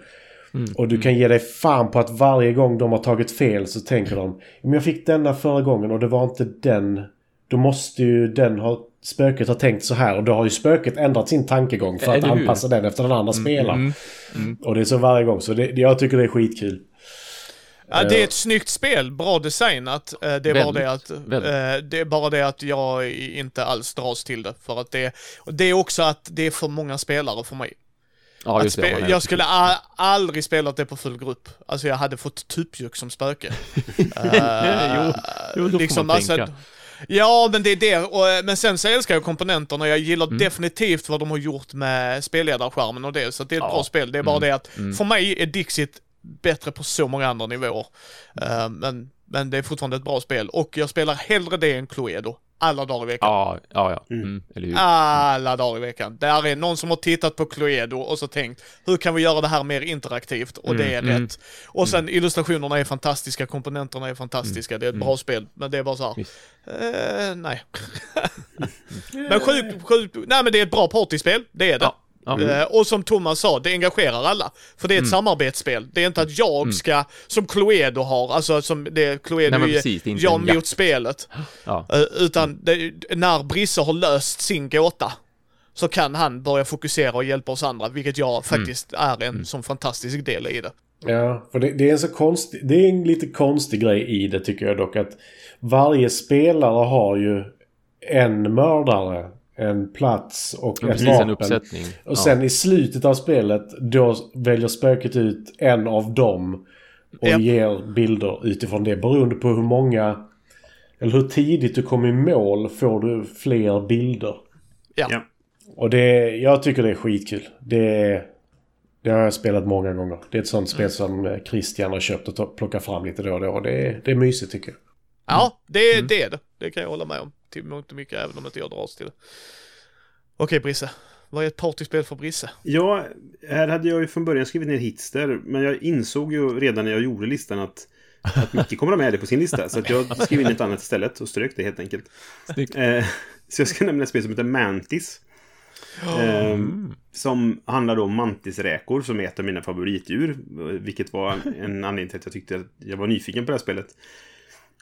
Mm, Och du kan ge dig fan på att varje gång de har tagit fel så tänker de Men jag fick denna förra gången och det var inte den. Då måste ju den ha... Spöket ha tänkt så här och då har ju spöket ändrat sin tankegång för att anpassa den efter den andra spelaren. mm, Och det är så varje gång. Så det, jag tycker det är skitkul. Ja, det är ett snyggt spel, bra designat. Eh, Det är, bara Väldigt, det, att, väldigt. eh, det är bara det att jag inte alls dras till det. För att det, det är också att det är för många spelare för mig. Ja, just det. jag skulle aldrig spelat det på full grupp. Alltså jag hade fått tupjuck som spöke. Eh, Jo, jo, får man tänka. Ja, men det är det. Och, eh, men sen så älskar jag komponenterna. Jag gillar Mm. definitivt vad de har gjort med spelledarskärmen och det. Så det är ett Ja. bra spel. Det är bara Mm. det att för mig är Dixit bättre på så många andra nivåer. Eh, men, men det är fortfarande ett bra spel. Och jag spelar hellre det än Cluedo. Alla dagar i veckan. Ja, ja, ja. Mm, eller hur? Alla dagar i veckan. Där är någon som har tittat på Cluedo och så tänkt hur kan vi göra det här mer interaktivt? Och det är Mm, mm, rätt. Och sen illustrationerna är fantastiska, komponenterna är fantastiska, det är ett bra spel. Men det är bara så här. Eh, nej. men sjukt, sjukt, nej men det är ett bra partyspel, det är det. Ja, ja. Eh, och som Thomas sa, det engagerar alla. För det är ett Mm. samarbetsspel. Det är inte att jag ska, som Cluedo har, alltså som det, Cluedo Nej, precis, det är jag mot spelet. Ja. Eh, Utan det, när Brisse har löst sin gåta så kan han börja fokusera och hjälpa oss andra, vilket jag faktiskt är en sån fantastisk del i det. Ja, för det, det är en så konstig... Det är en lite konstig grej i det tycker jag dock att varje spelare har ju en mördare, en plats och ett Precis, vapen. en uppsättning. Och sen i slutet av spelet då väljer spöket ut en av dem och Ja. ger bilder utifrån det. Beroende på hur många... Eller hur tidigt du kommer i mål får du fler bilder. Ja. Ja. Och det... Jag tycker det är skitkul. Det... Det har jag spelat många gånger. Det är ett sånt spel som eh, Christian har köpt och plockat fram lite då och då. Det är, det är mysigt tycker jag. Ja, det, det är det. Det kan jag hålla med om. Till mångt och mycket, även om inte jag dras till det. Okej Brisse, vad är ett partyspel för Brisse? Ja, här hade jag ju från början skrivit ner Hitster, men jag insåg ju redan när jag gjorde listan att, att Micke kommer ha med det på sin lista. Så att jag skrev in ett annat istället och strök det helt enkelt. Eh, så jag ska nämna ett spel som heter Mantis. Eh, som handlar då om mantisräkor som är ett av mina favoritdjur. Vilket var en anledning till att jag tyckte att jag var nyfiken på det här spelet.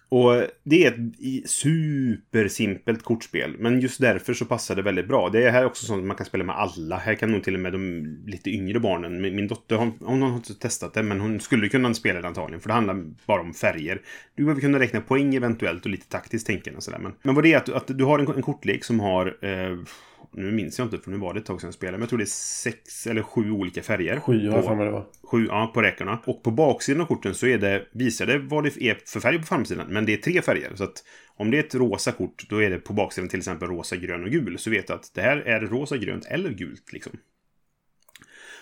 Och det är ett supersimpelt kortspel. Men just därför så passar det väldigt bra. Det är här också sånt man kan spela med alla. Här kan nog till och med de lite yngre barnen. Min min dotter hon, hon har inte testat det men hon skulle kunna spela det antagligen. För det handlar bara om färger. Du behöver kunna räkna poäng eventuellt och lite taktiskt tänkande och sådär. Men, men vad det är att, att du har en, en kortlek som har eh, nu minns jag inte för nu var det ett tag sedan jag spelade. Men jag tror det är sex eller sju olika färger. Sju har jag det var. Sju, ja, på räkorna. Och på baksidan av korten så är det, visar det vad det är för färg på framsidan. Men det är tre färger. Så att om det är ett rosa kort, då är det på baksidan till exempel rosa, grön och gul. Så vet du att det här är rosa, grönt eller gult liksom.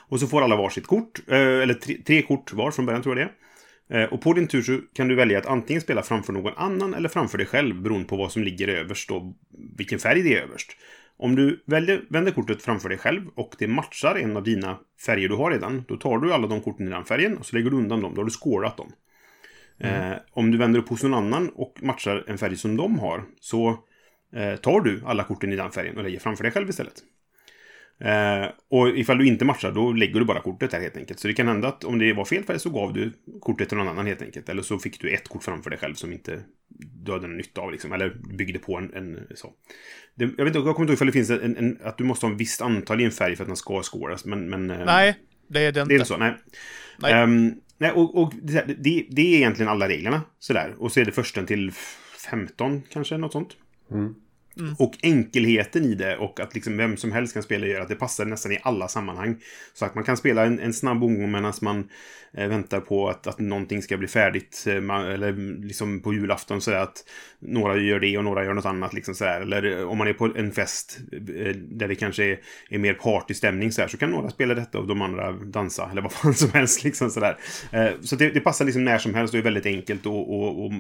Och så får alla varsitt kort, eh, eller tre, tre kort var från början tror jag det är. Eh, Och på din tur så kan du välja att antingen spela framför någon annan eller framför dig själv beroende på vad som ligger överst och vilken färg det är överst. Om du väljer, vänder kortet framför dig själv och det matchar en av dina färger du har redan, då tar du alla de korten i den färgen och så lägger du undan dem. Då har du skårat dem. Eh, om du vänder upp hos någon annan och matchar en färg som de har, så eh, tar du alla korten i den färgen och lägger framför dig själv istället. Eh, och ifall du inte matchar, då lägger du bara kortet där helt enkelt. Så det kan hända att om det var fel färg så gav du kortet till någon annan helt enkelt. Eller så fick du ett kort framför dig själv som inte du hade någon nytta av liksom. Eller byggde på en, en så. Det, jag vet inte, jag kommer inte ihåg ifall det finns en, en, att du måste ha en visst antal i en färg för att den ska scoras. Men, men eh, Nej, det är det inte. det är inte så, nej. Nej. Ehm, nej och, och det, det, det är egentligen alla reglerna. Sådär. Och så är det försten till 15 kanske, något sånt. Mm. Och enkelheten i det och att liksom vem som helst kan spela gör att det passar nästan i alla sammanhang. Så att man kan spela en, en snabb omgång medan man eh, väntar på att, att någonting ska bli färdigt. Eh, man, eller liksom på julafton så att några gör det och några gör något annat. Liksom så här. Eller eh, om man är på en fest eh, där det kanske är, är mer partystämning så, här, så kan några spela detta och de andra dansa. Eller vad fan som helst. Liksom så där. Eh, så det, det passar liksom när som helst och är väldigt enkelt och, och, och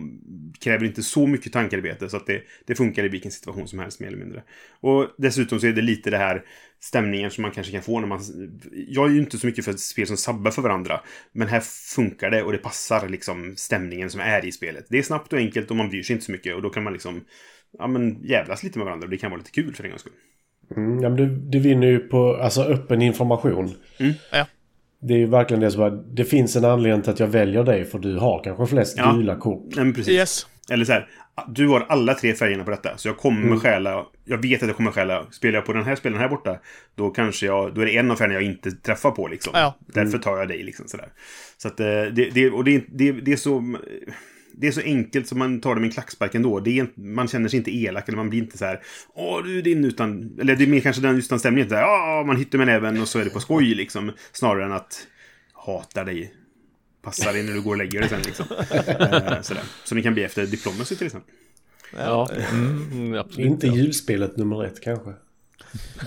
kräver inte så mycket tankearbete. Så att det, det funkar i vilken situation som helst mer eller mindre. Och dessutom så är det lite det här stämningen som man kanske kan få när man... Jag är ju inte så mycket för spel som sabbar för varandra. Men här funkar det och det passar liksom stämningen som är i spelet. Det är snabbt och enkelt och man bryr sig inte så mycket. Och då kan man liksom... Ja men jävlas lite med varandra och det kan vara lite kul för en gångs skull. Mm, ja, men du, du vinner ju på alltså, öppen information. Ja. Det är ju verkligen det som att det finns en anledning till att jag väljer dig för du har kanske flest Ja. gula kort. Nej, men precis. Yes. Eller så här, du har alla tre färgerna på detta. Så jag kommer Mm. stjäla, jag vet att jag kommer stjäla. Spelar jag på den här spelaren här borta, då kanske jag, då är det en av färgerna jag inte träffar på liksom. Ja. Därför tar jag dig liksom sådär. Så att eh, det, det, och det, det, det är så... Det är så enkelt som man tar det med en klackspark ändå. Det är, inte- man känner sig inte elak eller man blir inte så här Åh, du är din utan... Eller det är mer kanske den utan stämningen. Ja, man hittar med näven och så är det på skoj liksom. Snarare än att hatar dig. Passar dig när du går och lägger dig sen liksom. Eh, sådär. Som det kan bli efter diplomacy till exempel. Ja, mm, absolut. Inte julspelet nummer ett kanske.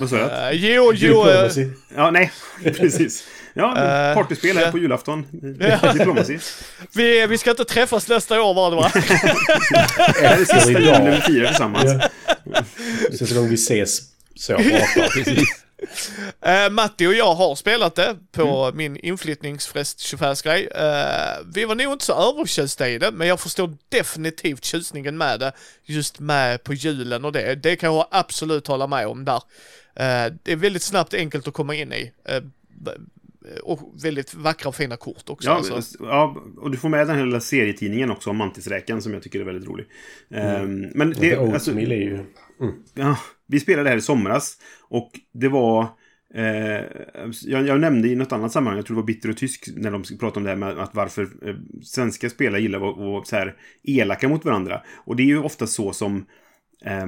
Vad sa jag? Uh, jo, jo. eh. Ja, nej, precis. Ja, Eh, partyspel här ja. på julafton. Vi, vi ska inte träffas nästa år var det va? Det är sista julen vi firar tillsammans. Ja. Sista gången vi ses så pratar. Uh, Matti och jag har spelat det på Mm. min inflyttningsfest 25-grej. Uh, vi var nog inte så övertjusta i det, men jag förstår definitivt tjusningen med det. Just med på julen och det. Det kan jag absolut hålla med om där. Eh, det är väldigt snabbt enkelt att komma in i. Eh, och väldigt vackra och fina kort också. Ja, alltså. ja, och du får med den här lilla serietidningen också om mantisräkan som jag tycker är väldigt rolig. Ehm, men Det, det, det alltså, är ju... ja, vi spelade här i somras och det var... Eh, jag, jag nämnde i något annat sammanhang, jag tror det var Bitter och Tysk, när de pratade om det här med att varför eh, svenska spelare gillar att vara så här elaka mot varandra. Och det är ju ofta så som, eh,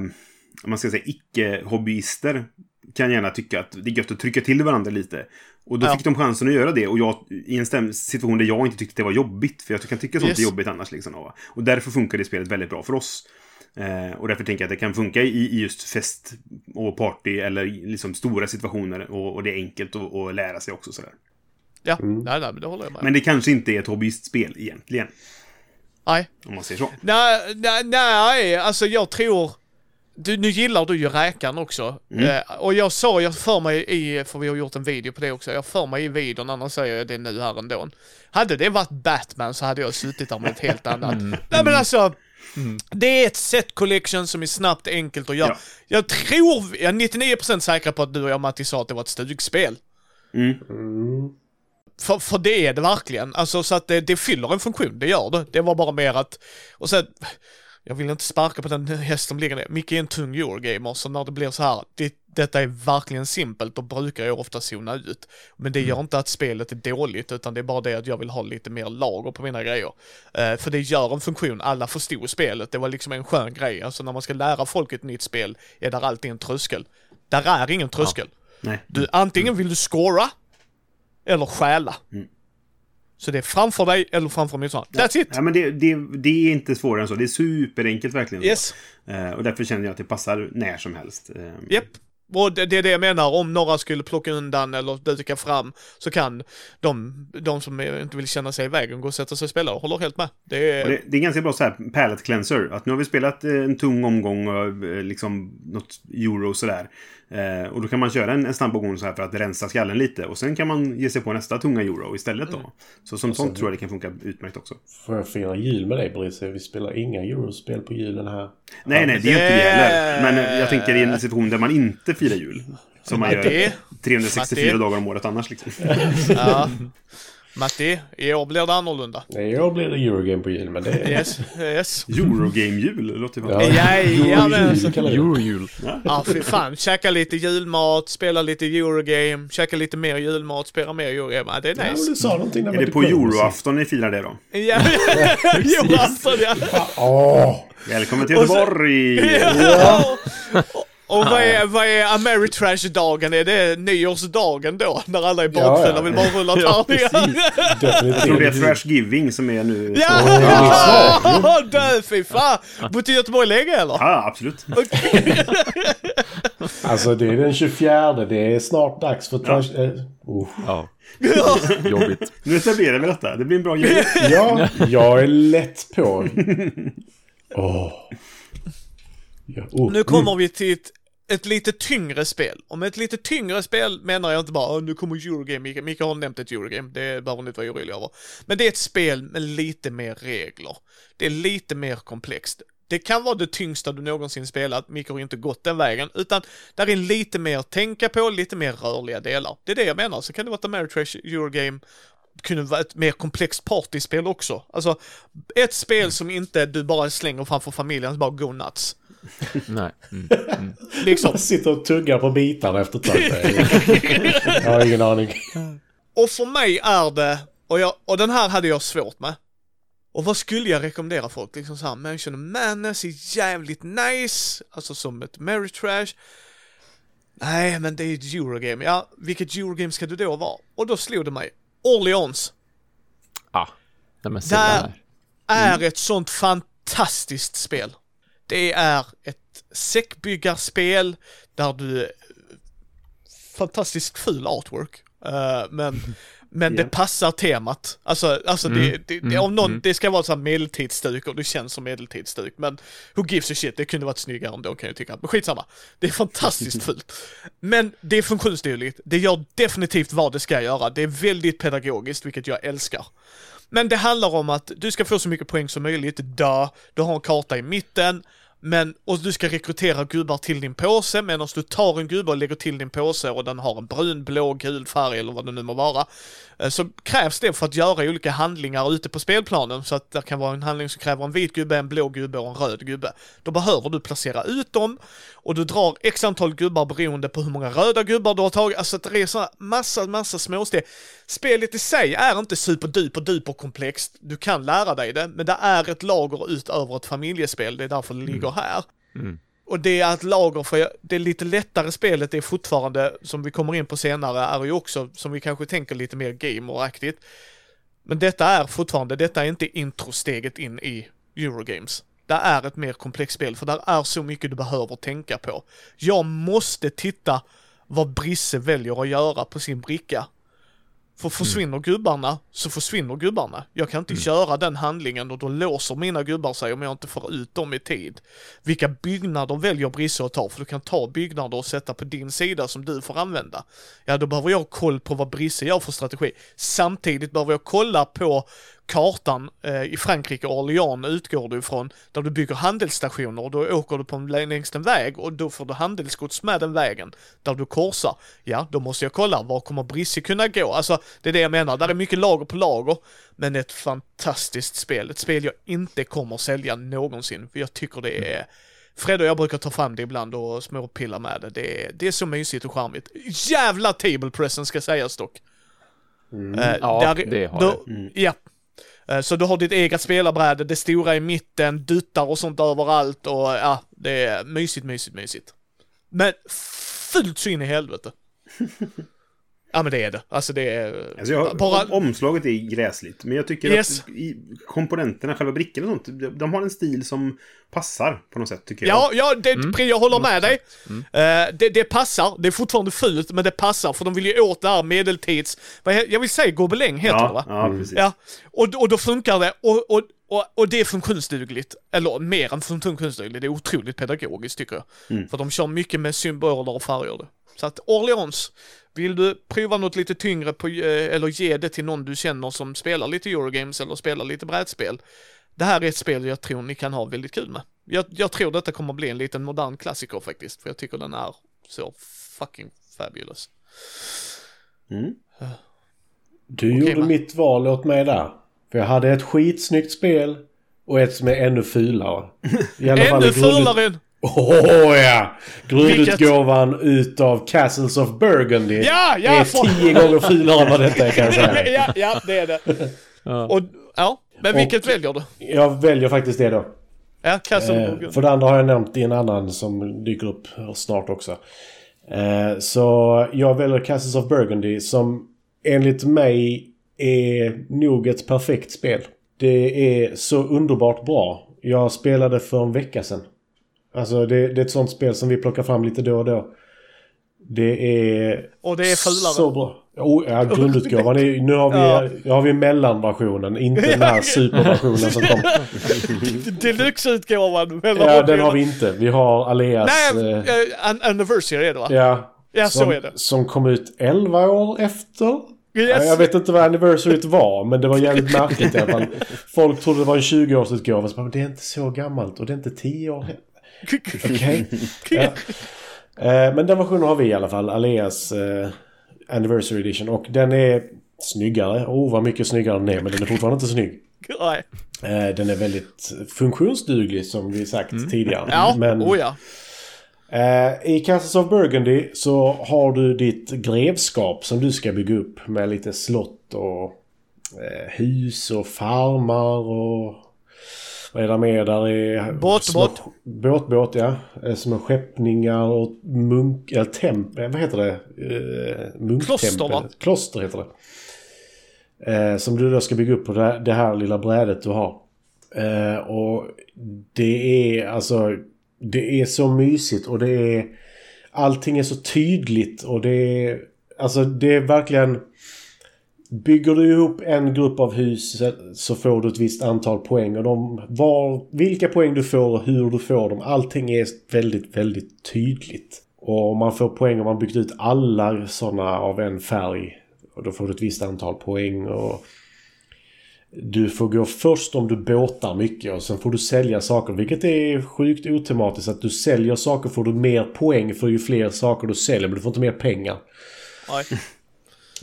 man ska säga icke-hobbyister kan gärna tycka att det är gött att trycka till varandra lite. Och då Ja. fick de chansen att göra det. Och jag, i en situation där jag inte tyckte det var jobbigt. För jag kan tycka sånt Yes. är jobbigt annars. Liksom, och, och därför funkar det spelet väldigt bra för oss. Eh, och därför tänker jag att det kan funka i, i just fest och party eller liksom stora situationer. Och, och det är enkelt att, att lära sig också sådär. Ja, nej, nej, men det håller jag med. Men det kanske inte är ett hobbyistspel egentligen. Nej. Om man säger så. Nej, nej, nej, alltså jag tror... Du, nu gillar du ju räkan också. Eh, och jag sa, jag för mig i, för vi har gjort en video på det också, jag för mig i videon, annars säger jag det nu här ändå. Hade det varit Batman så hade jag suttit där med ett helt annat. Nej men alltså, det är ett set collection som är snabbt, enkelt att göra. Ja. Jag tror, jag är 99% säker på att du och jag Matti sa att det var ett stugspel. Mm. För, för det är det verkligen. Alltså så att det, det fyller en funktion, det gör det. Det var bara mer att... Och sen... Jag vill inte sparka på den häst som ligger ner. Micke är en tung Eurogamer, så när det blir så här, det, detta är verkligen simpelt, då brukar jag ofta zona ut. Men det gör inte att spelet är dåligt, utan det är bara det att jag vill ha lite mer lager på mina grejer. Eh, för det gör en funktion, alla förstod spelet, det var liksom en skön grej. Alltså när man ska lära folk ett nytt spel, är där alltid en tröskel. Där är ingen tröskel. Nej. Du, antingen vill du scora eller stjäla. Mm. Så det är framför dig eller framför motståndaren. That's it! Ja, men det, det, det är inte svårare än så. Det är superenkelt verkligen. Yes. Eh, och därför känner jag att det passar när som helst. Eh, Japp. Och det, det är det jag menar, om några skulle plocka undan eller duka fram så kan de, de som inte vill känna sig i vägen gå och sätta sig och spela. Jag håller helt med. Det är... Det, det är ganska bra så här palette cleanser. Att nu har vi spelat en tung omgång och eh, liksom något euro och sådär. Eh, och då kan man köra en, en snabb omgång så här för att rensa skallen lite. Och sen kan man ge sig på nästa tunga euro istället då. Så som sånt tror jag det kan funka utmärkt också. Får jag fira jul med dig Brisse? Vi spelar inga Eurospel på julen här. Nej, nej, det är inte det heller. Men eh, jag tänker i en situation där man inte inte fira jul. Som man gör 364 Matti? dagar om året annars liksom. Ja. Matti, i år blir det annorlunda. Nej, i år blir det Eurogame på jul, men det är... Yes, yes. Eurogame-jul, det låter ju Ja. fan. Jajamän. Eurojul. Eurojul. Ja, fy fan. Käka lite julmat, spela lite Eurogame, käka lite mer julmat, spela mer Eurogame. Ja, det är Ja, nice. du sa någonting där Är det på. Euroafton ni firar det då? Ja, julafton ja. Åh! Välkommen till Göteborg! Ja. Och, vad är, vad är Ameritrash-dagen? Är det nyårsdagen då? När alla är bakfulla Ja, ja. och vill bara rulla Ja, tärningar? Jag tror det är Thrash Giving som är nu. Ja! Åh, Dö, fy fan! Bott i Göteborg länge eller? Ja, absolut. Alltså det är den 24. Det är snart dags för trash... Eh, oh. Ja. Jobbigt. Nu etablerar vi detta. Det blir en bra jul. Ja, jag är lätt på. Åh. Ja, oh. Nu kommer vi till ett, ett lite tyngre spel. Och med ett lite tyngre spel menar jag inte bara nu kommer Eurogame, Mika, Mika har nämnt ett Eurogame, det behöver ni inte vara oroliga över. Men det är ett spel med lite mer regler. Det är lite mer komplext. Det kan vara det tyngsta du någonsin spelat, Mika har inte gått den vägen, utan där är lite mer att tänka på, lite mer rörliga delar. Det är det jag menar, så kan det vara ett Ameritrash Eurogame, kunde vara ett mer komplext partyspel också. Alltså, ett spel som inte du bara slänger framför familjen, bara go nuts. Nej. Mm. Liksom. Jag sitter och tuggar på bitarna efter ett tag. Jag har ingen aning. Och för mig är det, och, jag, och den här hade jag svårt med. Och vad skulle jag rekommendera folk? Liksom såhär, Mansion of Madness är jävligt nice, alltså som ett Mary Trash. Nej, men det är ett Eurogame. Ja, vilket Eurogame ska du då vara? Och då slog det mig. Orleans Ah. Nej, men se Där där. är ett sånt fantastiskt spel. Det är ett säckbyggarspel där du... Fantastiskt ful artwork. Eh, men men Ja. det passar temat. Alltså, alltså Mm, det, det, det, mm, om någon, mm. det ska vara så här medeltidsstuk och det känns som medeltidsstuk. Men who gives a shit, det kunde varit snyggare ändå kan jag tycka. Men skitsamma. Det är fantastiskt fult. Men det är funktionsdugligt. Det gör definitivt vad det ska göra. Det är väldigt pedagogiskt, vilket jag älskar. Men det handlar om att du ska få så mycket poäng som möjligt, da. du har en karta i mitten, men, och du ska rekrytera gubbar till din påse, medan du tar en gubbe och lägger till din påse och den har en brun, blå, gul färg eller vad det nu må vara, eh, så krävs det för att göra olika handlingar ute på spelplanen, så att det kan vara en handling som kräver en vit gubbe, en blå gubbe och en röd gubbe. Då behöver du placera ut dem, och du drar x antal gubbar beroende på hur många röda gubbar du har tagit, alltså att det är så massa, massa småsteg. Spelet i sig är inte superduper duper komplext, du kan lära dig det, men det är ett lager utöver ett familjespel, det är därför det ligger här. Mm. Och det är ett lager för det lite lättare spelet är fortfarande, som vi kommer in på senare, är ju också, som vi kanske tänker lite mer gameraktigt. Men detta är fortfarande, detta är inte introsteget in i Eurogames. Det är ett mer komplext spel, för där är så mycket du behöver tänka på. Jag måste titta vad Brisse väljer att göra på sin bricka. För försvinner gubbarna, så försvinner gubbarna. Jag kan inte göra den handlingen och då låser mina gubbar sig om jag inte får ut dem i tid. Vilka byggnader väljer Brisse att ta? För du kan ta byggnader och sätta på din sida som du får använda. Ja, då behöver jag ha koll på vad Brisse gör för strategi. Samtidigt behöver jag kolla på kartan eh, i Frankrike, Orléans utgår du ifrån, där du bygger handelsstationer och då åker du på en, längs en väg och då får du handelsgods med den vägen där du korsar. Ja, då måste jag kolla, var kommer Brisse kunna gå? Alltså, det är det jag menar, där är mycket lager på lager, men ett fantastiskt spel. Ett spel jag inte kommer sälja någonsin, för jag tycker det är Fred och jag brukar ta fram det ibland och småpilla med det. Det är, det är så mysigt och charmigt. Jävla table present ska sägas dock. Eh, Ja, det har då, Ja. Eh, så du har ditt eget spelarbräde, det stora i mitten, duttar och sånt överallt och ja, det är mysigt, mysigt, mysigt. Men fult så in i helvete. Ja men det är det. Alltså det är... Alltså jag, bara... Omslaget är gräsligt. Men jag tycker Yes. att i komponenterna, själva brickorna och sånt, de- har en stil som passar på något sätt tycker Ja, jag. ja, det, Pri, jag håller med dig. Eh, det, det passar, det är fortfarande fult, men det passar för de vill ju åt det här medeltids... Jag vill säga gobeläng heter det va? ja, ja, precis. Ja, och, och då funkar det. Och, och, och, och det är funktionsdugligt. Eller mer än funktionsdugligt, det är otroligt pedagogiskt tycker jag. Mm. För de kör mycket med symboler och färger. Så att Orleans, vill du prova något lite tyngre på, eh, eller ge det till någon du känner som spelar lite Eurogames eller spelar lite brädspel. Det här är ett spel jag tror ni kan ha väldigt kul med. Jag, jag tror detta kommer bli en liten modern klassiker faktiskt, för jag tycker den är så fucking fabulous. Mm. Du Okej, gjorde va? mitt val åt mig där. För jag hade ett skitsnyggt spel och ett som är ännu fulare. I alla fall Ännu fulare än... Åh ja! Grundutgåvan utav Castles of Burgundy Ja, ja! är för- tio gånger fulare än vad detta är kan jag säga. ja, ja, det är det. Ja. Och, ja, men Och- vilket väljer du? Jag väljer faktiskt det då. Ja, Castle Eh, för det andra har jag nämnt i en annan som dyker upp snart också. Eh, så jag väljer Castles of Burgundy som enligt mig är nog ett perfekt spel. Det är så underbart bra. Jag spelade för en vecka sedan. Alltså det, det är ett sånt spel som vi plockar fram lite då och då. Det är... Och det är fulare. Så bra. Oh, ja, grundutgåvan är Nu har vi, Ja. nu har vi mellanversionen. Inte den här superversionen som kom. Deluxe-utgåvan. Ja, den har vi inte. Vi har Aleas... Nej, eh, eh, an anniversary är det va? ja. Ja, så som, är det. Som kom ut 11 år efter. Yes. Ja, Jag vet inte vad anniversaryt var, men det var jävligt märkligt i alla fall. Folk trodde det var en 20-årsutgåva. Så bara, men det är inte så gammalt och det är inte 10 år. Okej. Ja. Eh, Men den versionen har vi i alla fall. Aleas eh, Anniversary Edition. Och den är snyggare. Oh, vad mycket snyggare den är. Men den är fortfarande inte snygg. Nej. Eh, Den är väldigt funktionsduglig som vi sagt tidigare. Mm. Ja, Men oh ja. i Castles of Burgundy så har du ditt grevskap som du ska bygga upp med lite slott och hus och farmar och vad är det mer? Där är Båt, små- båt. Båt, båt ja. Eh, Små skeppningar och munk... Eller temp... eh, Vad heter det? Eh, munktempel. Kloster, va? Kloster heter det. Eh, som du då ska bygga upp på det här, det här lilla brädet du har. Eh, och det är alltså... Det är så mysigt och det är... Allting är så tydligt och det är... Alltså det är verkligen... Bygger du ihop en grupp av hus så får du ett visst antal poäng. Och de, var, vilka poäng du får och hur du får dem. Allting är väldigt, väldigt tydligt. Och man får poäng om man byggt ut alla sådana av en färg. Och då får du ett visst antal poäng. Och du får gå först om du båtar mycket och sen får du sälja saker. Vilket är sjukt otematiskt. Att du säljer saker får du mer poäng för ju fler saker du säljer. Men du får inte mer pengar. Nej.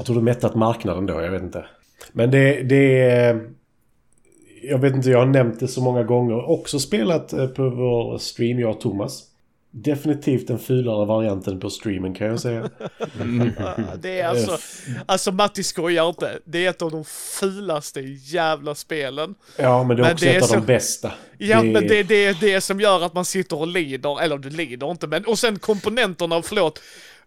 Jag tror du mättat marknaden då, jag vet inte. Men det, det är... Jag vet inte, jag har nämnt det så många gånger. Också spelat eh, på vår stream, jag och Thomas. Definitivt den fulare varianten på streamen kan jag säga. Det är alltså, alltså Matti skojar inte. Det är ett av de fulaste jävla spelen. Ja, men det är Men också det är ett av så- de bästa. Ja, men det, det är det som gör att man sitter och lider, eller du lider inte, men och sen komponenterna, förlåt.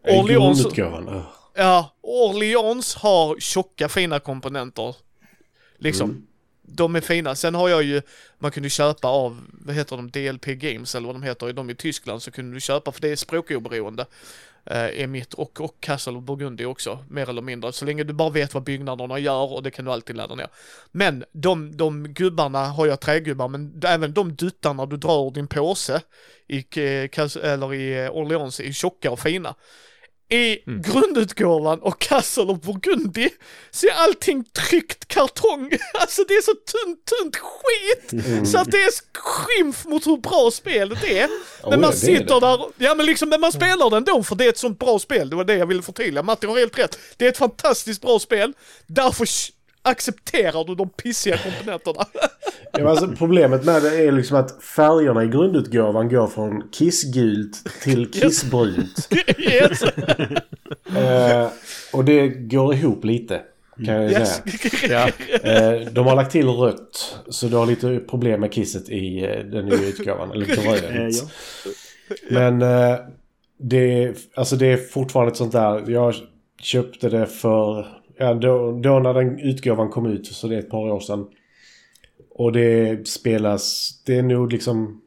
Orleans, Grundutgåvan. Ja, Orleans har tjocka fina komponenter. Liksom. Mm. De är fina. Sen har jag ju, man kunde köpa av, vad heter de, DLP Games eller vad de heter, de i Tyskland så kunde du köpa, för det är språkoberoende. Eh, är mitt och, och Castle of Burgundy också, mer eller mindre. Så länge du bara vet vad byggnaderna gör och det kan du alltid ladda ner. Men de, de gubbarna har jag trägubbar, men även de duttarna du drar ur din påse i, eh, eller i eh, Orleans är tjocka och fina. I grundutgåvan och Castle of Burgundy så är allting tryckt kartong. Alltså det är så tunt, tunt skit. Så att det är skymf mot hur bra spelet är. Oh, Men man det sitter det. där, ja men liksom, men man spelar det ändå för det är ett sånt bra spel. Det var det jag ville förtydliga. Matti har helt rätt. Det är ett fantastiskt bra spel. Därför accepterar du de pissiga komponenterna. Ja, men alltså, problemet med det är liksom att färgerna i grundutgåvan går från kissgult till kissbrunt. yes. Eh, och det går ihop lite. Kan jag yes. säga. Eh, de har lagt till rött. Så du har lite problem med kisset i eh, den nya utgåvan. Eller grönt. Ja. Men det, är- alltså det är fortfarande ett sånt där. Jag köpte det för... Ja, då, då när den utgåvan kom ut. Så det är ett par år sedan. Och det spelas... Det är nog liksom...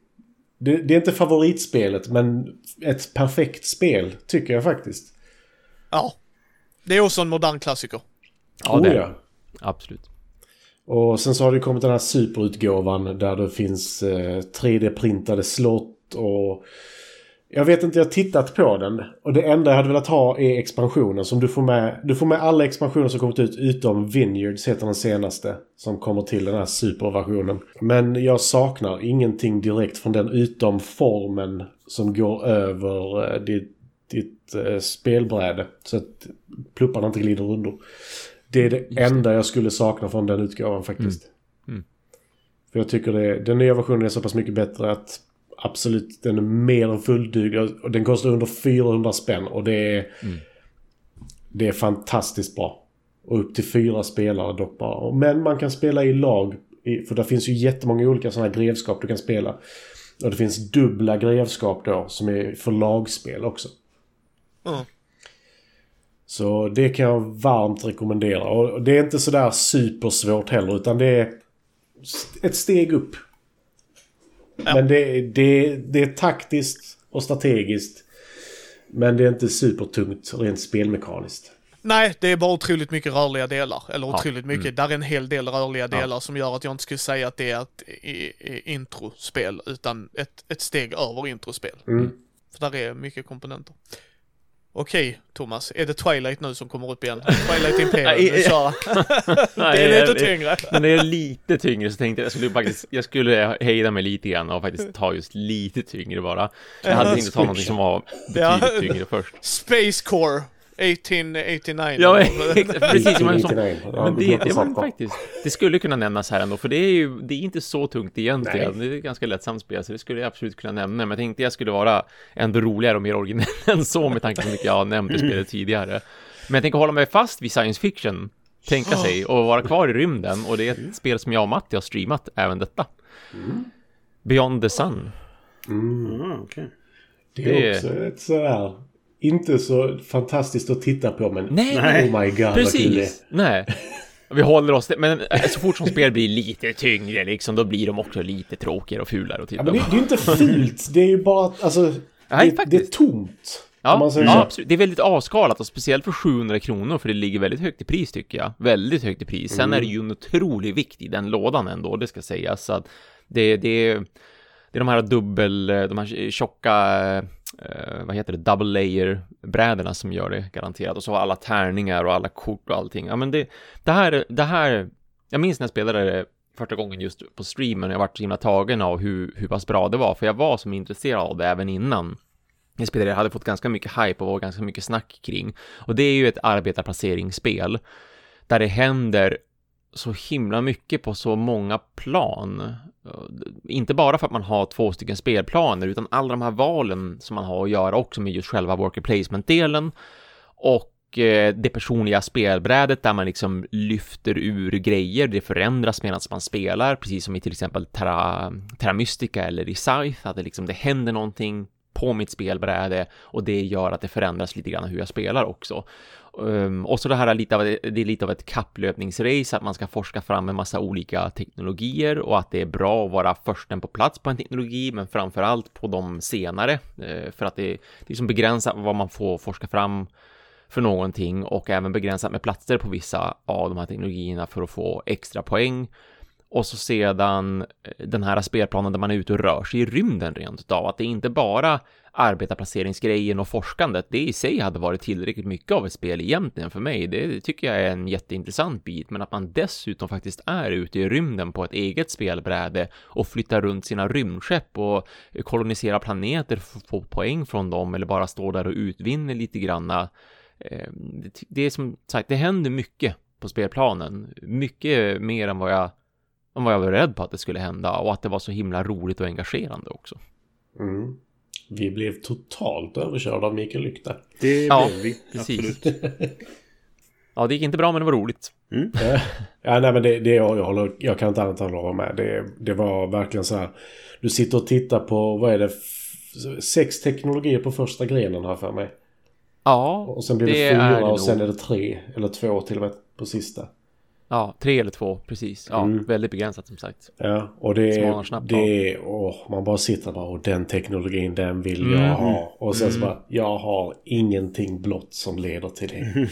Det, det är inte favoritspelet men ett perfekt spel tycker jag faktiskt. Ja. Det är också en modern klassiker. Ja, det Oh, är ja. det. Absolut. Och sen så har det kommit den här superutgåvan där det finns eh, 3D-printade slott och... Jag vet inte, jag har tittat på den. Och det enda jag hade velat ha är expansionen som du får med. Du får med alla expansioner som kommit ut utom Vineyards heter den senaste. Som kommer till den här superversionen. Men jag saknar ingenting direkt från den utom formen som går över eh, det, ditt eh, spelbräde. Så att plupparna inte glider under. Det är det enda jag skulle sakna från den utgåvan faktiskt. Mm. Mm. För jag tycker det, den nya versionen är så pass mycket bättre att absolut den är mer än fullduglig. Och den kostar under 400 spänn och det är... Mm. Det är fantastiskt bra. Och upp till fyra spelare dock bara. Men man kan spela i lag. För det finns ju jättemånga olika sådana här grevskap du kan spela. Och det finns dubbla grevskap då som är för lagspel också. Mm. Så det kan jag varmt rekommendera. Och det är inte sådär supersvårt heller utan det är ett steg upp. Men det, det, det är taktiskt och strategiskt. Men det är inte supertungt rent spelmekaniskt. Nej, det är bara otroligt mycket rörliga delar. Eller Ja, otroligt mycket. Där är en hel del rörliga delar som gör att jag inte skulle säga att det är ett introspel, utan ett, ett steg över introspel. Mm. För där är mycket komponenter. Okej, Thomas. Är det Twilight nu som kommer upp igen? Twilight Imperium, nu Nej, kör Det är lite tyngre. Men det är lite tyngre så tänkte jag, jag skulle faktiskt, jag skulle hejda mig lite grann och faktiskt ta just lite tyngre bara. Jag hade tänkt ta någonting som var betydligt tyngre först. Space Core 1889. Ja, precis. Men, som, 99. Ja, men det det, bra. faktiskt, det skulle kunna nämnas här ändå, för det är ju, det är inte så tungt egentligen. Det är ett ganska lättsamt spel, så det skulle jag absolut kunna nämna. Men jag tänkte jag skulle vara ändå roligare och mer originell än så med tanke på hur mycket jag har nämnt i spelet tidigare. Men jag tänker hålla mig fast vid science fiction, tänka sig, och vara kvar i rymden. Och det är ett spel som jag och Matti har streamat, även detta. Beyond the Sun. Ah, okej. Det Det- är också ett sådär... Inte så fantastiskt att titta på men... Nej, Oh my god vad kul det är. Precis, nej. Vi håller oss till, men eh, så fort som spel blir lite tyngre liksom, då blir de också lite tråkigare och fulare att titta Ja, men det, det är inte fult. Det är ju bara att, alltså... Nej, det, det är tomt. om Ja, ja absolut. Det är väldigt avskalat och speciellt för 700 kronor för det ligger väldigt högt i pris tycker jag. Väldigt högt i pris. Sen är det ju en otrolig vikt i den lådan ändå, det ska sägas. Så att det, det, det är de här dubbel, de här tjocka, eh, vad heter det, double layer brädorna som gör det garanterat. Och så har alla tärningar och alla kort och allting. Ja men det, det här, det här, jag minns när jag spelade det första gången just på streamen, jag vart så himla tagen av hur, hur pass bra det var, för jag var som intresserad av det även innan. Jag spelade, jag hade fått ganska mycket hype och var ganska mycket snack kring. Och det är ju ett arbetarplaceringsspel där det händer så himla mycket på så många plan. Eh, inte bara för att man har två stycken spelplaner, utan alla de här valen som man har att göra också med just själva worker placement-delen och eh, det personliga spelbrädet där man liksom lyfter ur grejer, det förändras medan man spelar, precis som i till exempel Terra, Terra Mystica eller i Scythe, att det liksom det händer någonting på mitt spelbräde och det gör att det förändras lite grann hur jag spelar också. Um, och så det här är lite av, det är lite av ett kapplöpningsrace, att man ska forska fram en massa olika teknologier och att det är bra att vara försten på plats på en teknologi, men framför allt på de senare, ehm, för att det, det är liksom begränsat vad man får forska fram för någonting och även begränsat med platser på vissa av de här teknologierna för att få extra poäng. Och så sedan eh, den här spelplanen där man är ute och rör sig i rymden rent utav, att det inte bara arbetarplaceringsgrejen och forskandet, det i sig hade varit tillräckligt mycket av ett spel egentligen för mig. Det tycker jag är en jätteintressant bit, men att man dessutom faktiskt är ute i rymden på ett eget spelbräde och flyttar runt sina rymdskepp och koloniserar planeter för att få poäng från dem eller bara står där och utvinner lite granna. Eh, det är som sagt, det händer mycket på spelplanen. Mycket mer än vad jag än vad jag var rädd på att det skulle hända och att det var så himla roligt och engagerande också. Mm. Vi blev totalt överkörda av Mikael där. Det Ja, blev vi. precis. Absolut. Ja, det gick inte bra, men det var roligt. Ja, nej men det, det jag, jag, håller, jag kan inte annat än hålla med. Det, det var verkligen så här. Du sitter och tittar på, vad är det, sex teknologier på första grenen här för mig. Ja, Och sen blir det, det fyra det och sen är det tre. Eller två till och med på sista. Ja, tre eller två, precis. Ja, Mm. väldigt begränsat som sagt. Ja, och det är... Det är åh, man bara sitter bara och den teknologin, den vill jag Mm. ha. Och sen så bara, jag har ingenting blått som leder till det.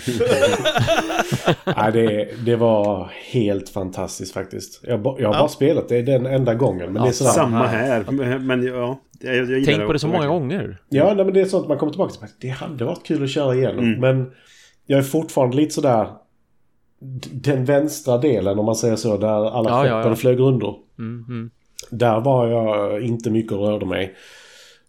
Nej, det, det var helt fantastiskt faktiskt. Jag, jag har bara spelat det den enda gången. Men Ja, det är sådär. Samma här. Men ja, jag, jag Tänk på det så många gånger. Ja, nej, men det är sånt man kommer tillbaka till. Det hade varit kul att köra igenom. Men jag är fortfarande lite sådär... Den vänstra delen om man säger så, där alla Ja, skeppen ja, ja. flög under. Mm, mm. Där var jag inte mycket och rörde mig.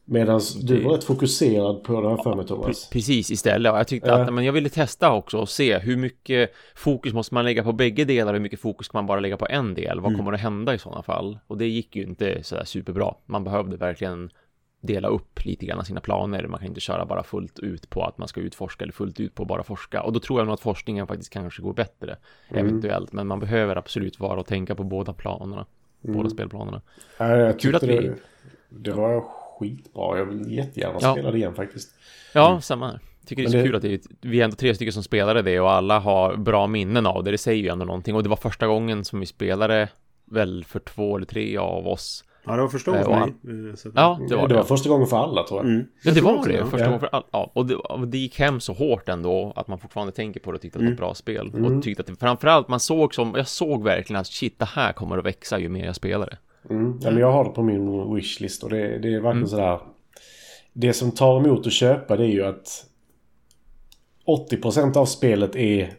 Medan du var rätt fokuserad på det här för mig Thomas. Precis istället. Jag tyckte att men jag ville testa också och se hur mycket fokus måste man lägga på bägge delar och hur mycket fokus kan man bara lägga på en del. Vad kommer att hända i sådana fall? Och det gick ju inte sådär superbra. Man behövde verkligen dela upp lite grann sina planer. Man kan inte köra bara fullt ut på att man ska utforska eller fullt ut på att bara forska. Och då tror jag nog att forskningen faktiskt kanske går bättre mm. eventuellt. Men man behöver absolut vara och tänka på båda planerna. Mm. Båda spelplanerna. Ja, Kul att vi... Det, det var skitbra. Jag vill jättegärna ja. spela det igen faktiskt. Ja, mm. samma här. Tycker det är så det... kul att det vi är ändå tre stycken som spelade det och alla har bra minnen av det. Det säger ju ändå någonting. Och det var första gången som vi spelade väl för två eller tre av oss Ja, det var första gången för mig. Eh, ja, det var det. var första gången för alla tror jag. Mm. Ja, det var det. Första ja. gången för alla. Ja, och det, och det gick hem så hårt ändå att man fortfarande tänker på det och tyckte att det var ett mm. bra spel. Mm. Och tyckte att det, framförallt man såg som, jag såg verkligen att shit, det här kommer att växa ju mer jag spelar det. Mm. Ja, men jag har det på min wishlist och det, det är verkligen mm. sådär. Det som tar emot att köpa det är ju att 80% av spelet är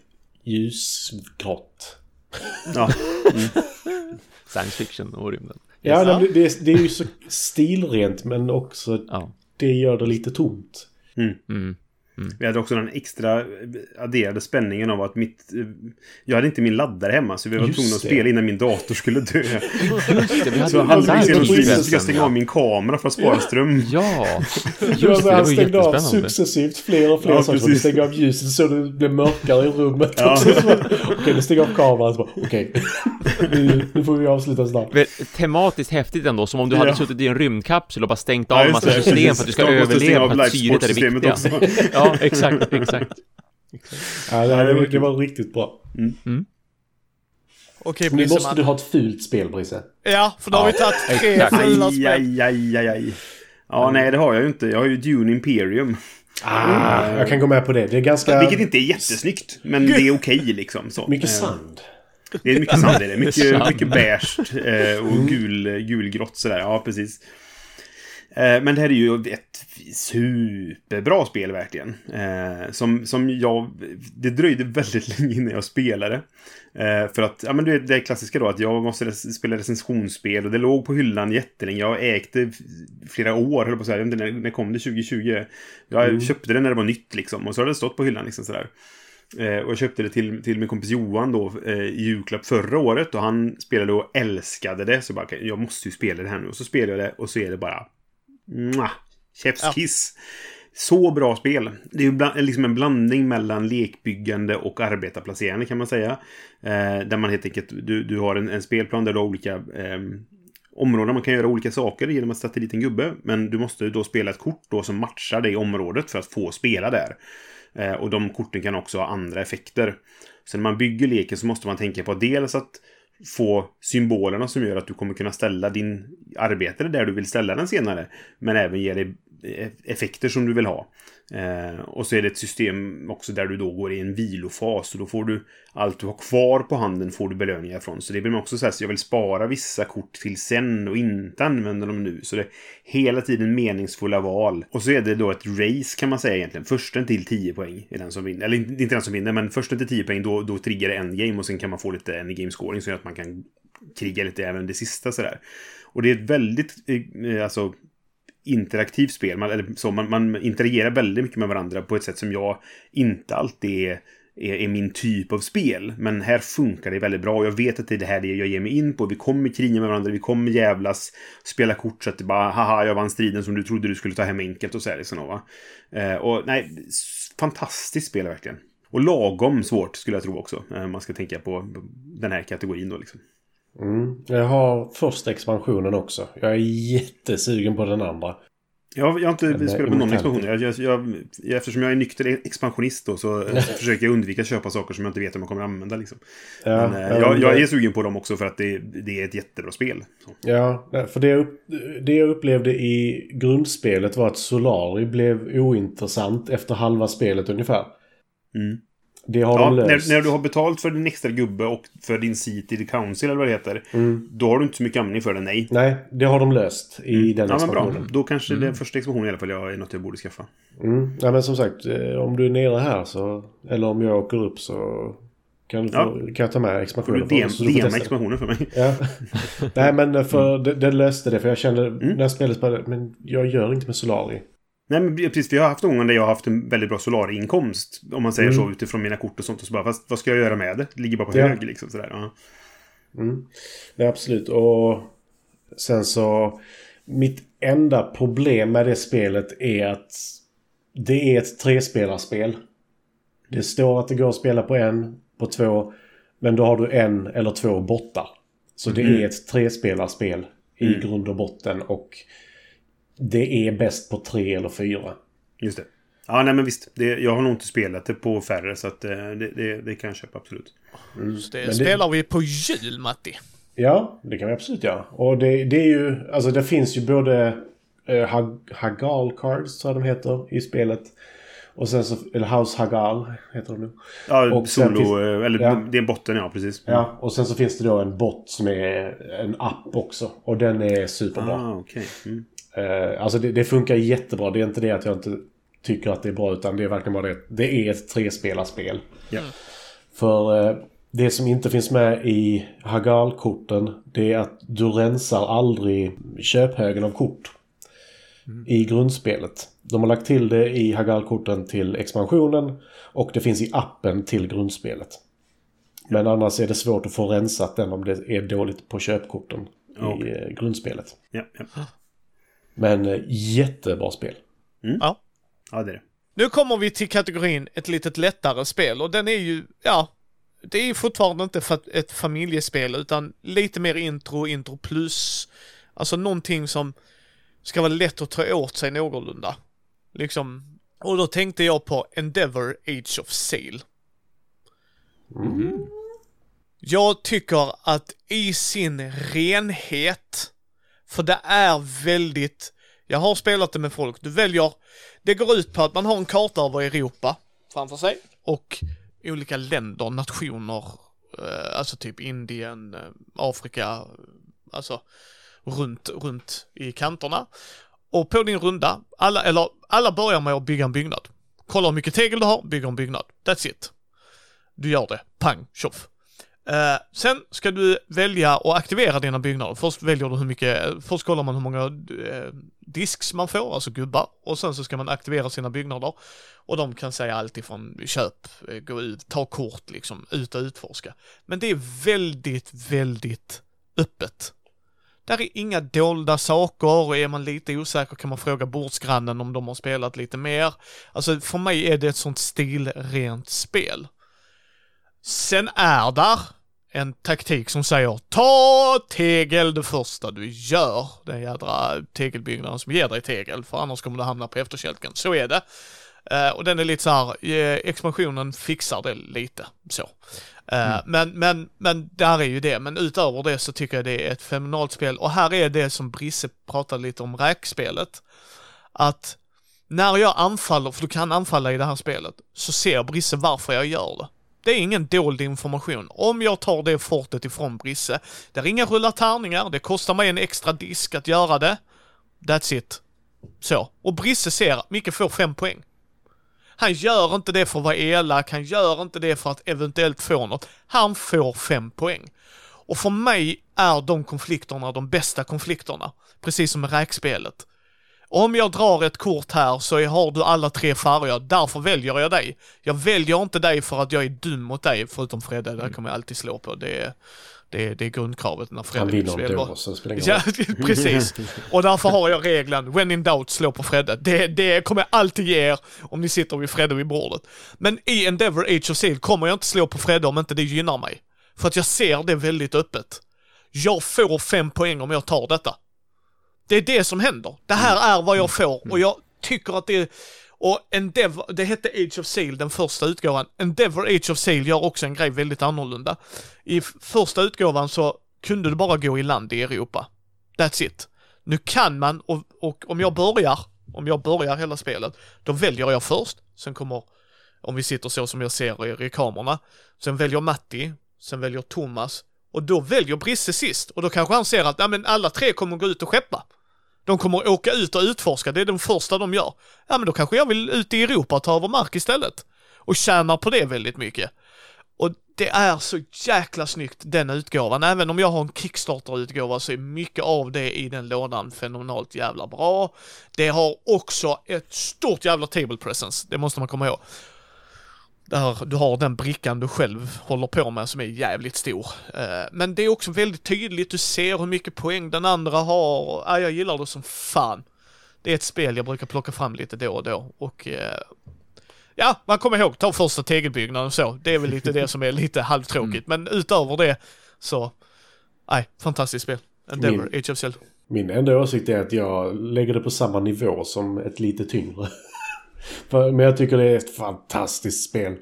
ljusgrått. Ja. Mm. Science fiction och rymden. Ja, det, det, det, är ju så stilrent men också ja. det gör det lite tomt. Mm. Mm. Mm. Vi hade också den extra adderade spänningen av att mitt... Jag hade inte min laddare hemma så vi var tvungna att spela innan min dator skulle dö. Just det, vi hade så han fick jag stänga av min kamera för att spara ström. Ja, just det, det Han stängde av successivt fler och fler ja, saker. Du stängde av ljuset så det blev mörkare i rummet. Ja. Okej, nu stänger av kameran. Okej, nu, nu får vi avsluta snart. Tematiskt häftigt ändå, som om du hade suttit i en rymdkapsel och bara stängt av en massa system för att du ska överleva för att syret är det viktiga exakt, exakt. Ja, det, det, det, var riktigt bra. Mm. Mm. Okej, Nu måste man... du ha ett fult spel, Brisse. Ja, för då har vi tagit tre fula spel. Aj, aj, aj, aj. Ja, mm. nej, det har jag ju inte. Jag har ju Dune Imperium. Ah, mm. Jag kan gå med på det. Det är ganska... Vilket inte är jättesnyggt, men det är okej okay, liksom. Så. Mycket eh, sand. Det är mycket sand i det. Mycket, mycket beige eh, och mm. gul, gulgrått sådär. Ja, precis. Eh, men det här är ju ett superbra spel verkligen. Eh, som, som jag... Det dröjde väldigt länge innan jag spelade. Eh, för att, ja men det, det klassiska då att jag måste spela recensionsspel och det låg på hyllan jättelänge. Jag ägde flera år, höll på att säga. När, när kom det? 2020? Jag mm. köpte det när det var nytt liksom. Och så har det stått på hyllan liksom sådär. Eh, och jag köpte det till, till min kompis Johan då eh, i julklapp förra året. Och han spelade och älskade det. Så bara, okay, jag måste ju spela det här nu. Och så spelade jag det och så är det bara Mwah, chefskiss. Ja. Så bra spel. Det är ju bland, liksom en blandning mellan lekbyggande och arbetarplacerande kan man säga. Eh, där man helt enkelt, du, du har en, en spelplan där du har olika eh, områden. Man kan göra olika saker genom att sätta dit en gubbe. Men du måste då spela ett kort då som matchar det området för att få spela där. Eh, och de korten kan också ha andra effekter. Så när man bygger leken så måste man tänka på dels att få symbolerna som gör att du kommer kunna ställa din arbetare där du vill ställa den senare. Men även ge dig E- effekter som du vill ha. Eh, och så är det ett system också där du då går i en vilofas. Och då får du allt du har kvar på handen får du belöningar från. Så det blir också så här, så jag vill spara vissa kort till sen och inte använda dem nu. Så det är hela tiden meningsfulla val. Och så är det då ett race kan man säga egentligen. Försten till 10 poäng är den som vinner. Eller inte den som vinner, men försten till 10 poäng då, då triggar det endgame och sen kan man få lite endgame scoring så att man kan kriga lite även det sista sådär. Och det är ett väldigt, eh, alltså interaktivt spel. Man, eller så, man, man interagerar väldigt mycket med varandra på ett sätt som jag inte alltid är, är, är, min typ av spel. Men här funkar det väldigt bra. Jag vet att det är det här jag ger mig in på. Vi kommer kriga med varandra, vi kommer jävlas, spela kort så att det bara haha, jag vann striden som du trodde du skulle ta hem enkelt och så här liksom. Va? Eh, och nej, fantastiskt spel verkligen. Och lagom svårt skulle jag tro också. Eh, man ska tänka på den här kategorin då liksom. Mm. Jag har första expansionen också. Jag är jättesugen på den andra. Jag, jag har inte Men, spelat på någon expansion. Jag, jag, jag, eftersom jag är nykter expansionist då, så försöker jag undvika att köpa saker som jag inte vet om jag kommer att använda. Liksom. Ja, Men, äh, jag, jag, är sugen på dem också för att det, det är ett jättebra spel. Så. Ja, för det jag, det jag upplevde i grundspelet var att Solari blev ointressant efter halva spelet ungefär. Mm. Det har ja, de löst. När, när, du har betalt för din extra gubbe och för din seat i the council eller vad det heter. Mm. Då har du inte så mycket användning för den, nej. Nej, det har de löst i mm. den ja, expansionen. Men bra. Då kanske mm. den första expansionen i alla fall är något jag borde skaffa. Mm. Ja, men som sagt, eh, om du är nere här så... Eller om jag åker upp så... Kan, Ja. få, kan jag ta med Får expansionen? du DM, så du får expansionen för mig? Ja. Nej men för det, det löste det för jag kände Mm. när jag spelade, men jag gör inte med Solari. Nej men precis, vi har haft gånger där jag har haft en väldigt bra Solari-inkomst. Om man säger Mm. så utifrån mina kort och sånt. Och så bara, fast vad ska jag göra med det? Det ligger bara på Ja. hög liksom sådär. Ja. Mm. Nej absolut och sen så mitt enda problem med det spelet är att det är ett trespelarspel. Det står att det går att spela på en, på två, men då har du en eller två bottar. Så det Mm. är ett trespelarspel i Mm. grund och botten och det är bäst på tre eller fyra. Just det. Ja, nej men visst. Det, jag har nog inte spelat det på färre, så att eh, det, det, det kan jag köpa absolut. Så det Men det- spelar vi på jul, Matti. Ja, det kan vi absolut göra. Och det, det är ju, alltså det finns ju både eh, Hag, Hagal Cards, tror jag de heter, i spelet. Och sen så, eller House Hagal heter de nu. Ja, Och solo, finns- eh, eller ja. det är en botten, ja precis. Ja, och sen så finns det då en bot som är en app också. Och den är superbra. Ah, okej. Mm. Eh, alltså det, det funkar jättebra. Det är inte det att jag inte tycker att det är bra utan det är verkligen bara det. Det är ett trespelarspel. Ja. För eh, det som inte finns med i Hagal-korten det är att du rensar aldrig köphögen av kort i grundspelet. De har lagt till det i Hagal-korten till expansionen och det finns i appen till grundspelet. Men annars är det svårt att få rensat den om det är dåligt på köpkorten Okej. i eh, grundspelet. Ja, ja. Men eh, jättebra spel. Ja. ja, det är det. Nu kommer vi till kategorin ett litet lättare spel och den är ju, ja, det är fortfarande inte ett familjespel utan lite mer intro, intro plus. Alltså någonting som ska vara lätt att ta åt sig någorlunda. Liksom, och då tänkte jag på Endeavor Age of Sail. Jag tycker att i sin renhet, för det är väldigt, jag har spelat det med folk, du väljer, det går ut på att man har en karta över Europa framför sig och olika länder, nationer, eh, alltså typ Indien, eh, Afrika, alltså runt, runt i kanterna. Och på din runda, alla, eller alla börjar med att bygga en byggnad. Kolla hur mycket tegel du har, bygga en byggnad. That's it. Du gör det. Pang, tjoff. Uh, sen ska du välja och aktivera dina byggnader. Först väljer du hur mycket, först kollar man hur många uh, disks man får, alltså gubbar. Och sen så ska man aktivera sina byggnader. Och de kan säga allt ifrån köp, eh, gå ut, ta kort liksom, ut och utforska. Men det är väldigt, väldigt öppet. Där är inga dolda saker och är man lite osäker kan man fråga bordsgrannen om de har spelat lite mer. Alltså för mig är det ett sånt stilrent spel. Sen är där en taktik som säger ta tegel det första du gör. Den jädra tegelbyggnaden som ger dig tegel, för annars kommer du hamna på efterkälken. Så är det. Eh, och den är lite så här, eh, expansionen fixar det lite så. Eh, Men, men, men där är ju det. Men utöver det så tycker jag det är ett fenomenalt spel. Och här är det som Brisse pratade lite om räkspelet. Att när jag anfaller, för du kan anfalla i det här spelet, så ser Brisse varför jag gör det. Det är ingen dold information. Om jag tar det fortet ifrån Brisse, det är inga rulla tärningar, det kostar mig en extra disk att göra det. That's it. Så. Och Brisse ser, Micke får fem poäng. Han gör inte det för att vara elak, han gör inte det för att eventuellt få något. Han får fem poäng. Och för mig är de konflikterna de bästa konflikterna. Precis som med räkspelet. Om jag drar ett kort här så har du alla tre färger, därför väljer jag dig. Jag väljer inte dig för att jag är dum mot dig, förutom Fredde, där kommer jag alltid slå på. Det är, det är, det är grundkravet när Fredde Han vill vinner inte spela. då, så spelar ingen roll. Ja, precis. Och därför har jag regeln, when in doubt, slå på Fredde. Det, det kommer jag alltid ge er om ni sitter vid Fredde vid bordet. Men i Endeavor Age of Seal kommer jag inte slå på Fredde om inte det gynnar mig. För att jag ser det väldigt öppet. Jag får fem poäng om jag tar detta. Det är det som händer. Det här är vad jag får och jag tycker att det. Och Endeavor, det hette Age of Sail, den första utgåvan. Endeavor Age of Sail gör också en grej väldigt annorlunda. I första utgåvan så kunde du bara gå i land i Europa. That's it. Nu kan man, och, och om jag börjar, om jag börjar hela spelet, då väljer jag först, sen kommer, om vi sitter så som jag ser i, i kamerorna, sen väljer Matti, sen väljer Thomas, och då väljer Brisse sist. Och då kanske han ser att, ja men alla tre kommer gå ut och skeppa. De kommer åka ut och utforska, det är den första de gör. Ja men då kanske jag vill ut i Europa och ta över mark istället. Och tjänar på det väldigt mycket. Och det är så jäkla snyggt den utgåvan. Även om jag har en Kickstarter-utgåva så är mycket av det i den lådan fenomenalt jävla bra. Det har också ett stort jävla table presence, det måste man komma ihåg. Där du har den brickan du själv håller på med som är jävligt stor. Eh, Men det är också väldigt tydligt, du ser hur mycket poäng den andra har. Ja, jag gillar det som fan. Det är ett spel jag brukar plocka fram lite då och då och eh, Ja, man kommer ihåg, ta första tegelbyggnaden och så. Det är väl lite det som är lite halvtråkigt. Men utöver det så, nej, fantastiskt spel. Endeavor, Age of Zelda. Min enda åsikt är att jag lägger det på samma nivå som ett lite tyngre. Men jag tycker det är ett fantastiskt spel.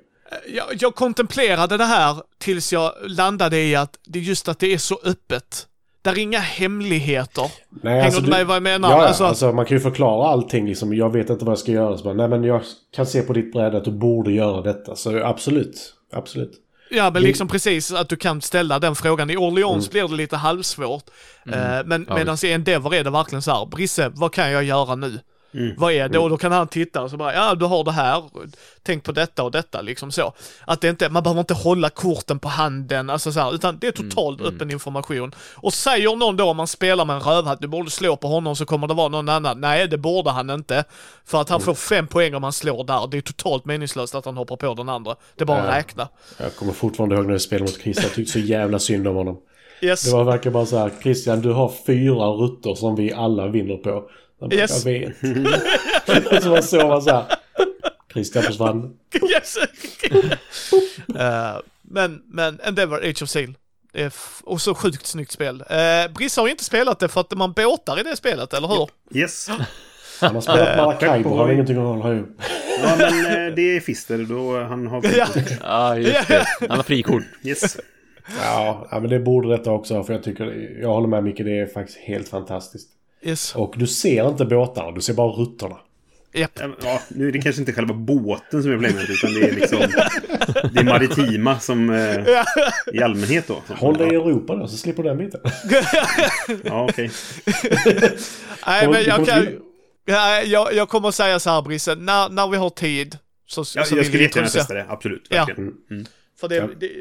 Jag, jag kontemplerade det här tills jag landade i att det är just att det är så öppet. Där är inga hemligheter. Nej, Hänger du med vad jag menar? Ja, Alltså- alltså, man kan ju förklara allting liksom. Jag vet inte vad jag ska göra. Så bara, nej men jag kan se på ditt bräde att du borde göra detta. Så absolut. Absolut. Ja, men liksom precis att du kan ställa den frågan. I Orleans blir det lite halvsvårt. Eh, men Ja, medan i Endeavor är det verkligen så här, Brisse, vad kan jag göra nu? Vad är det? Och då kan han titta och så bara, ja du har det här, tänk på detta och detta liksom så. Att det inte, man behöver inte hålla korten på handen, alltså så här, utan det är totalt öppen information. Och säger någon då om man spelar med en rövhatt, du borde slå på honom så kommer det vara någon annan. Nej, det borde han inte. För att han får fem poäng om han slår där. Det är totalt meningslöst att han hoppar på den andra. Det är bara att Ja. räkna. Jag kommer fortfarande ihåg när jag spelade mot Christian. Jag tyckte så jävla synd om honom. Yes. Det var verkligen bara så här. Christian, du har fyra rutter som vi alla vinner på. Bara, Yes. jag vet. så man så här. Christian försvann. yes. Eh, men, men Endeavor Age of f- och så sjukt snyggt spel. Uh, Brissa har inte spelat det för att man båtar i det spelet, eller hur? Yes. Han har spelat Maracaibo. Han har ingenting att hålla ihop. Ja, men eh, det är Fister. Då han har... Ja. Ja, just det. Han har frikort. Yes. Ja, ja, men det borde detta också. För jag tycker, jag håller med Micke, det är faktiskt helt fantastiskt. Yes. Och du ser inte båtarna, du ser bara rutterna. Japp. Ja, nu är det kanske inte själva båten som är problemet, utan det är liksom... Det är maritima som... Eh, I allmänhet då. Håll dig i Europa då, så slipper du den biten. Ja, okej. Nej, men jag kan... jag, jag kommer att säga så här Brisse, när, när vi har tid så, Ja, så jag vill skulle vi jättegärna testa det, absolut. Ja. Verkligen. Mm. För det, Ja. det,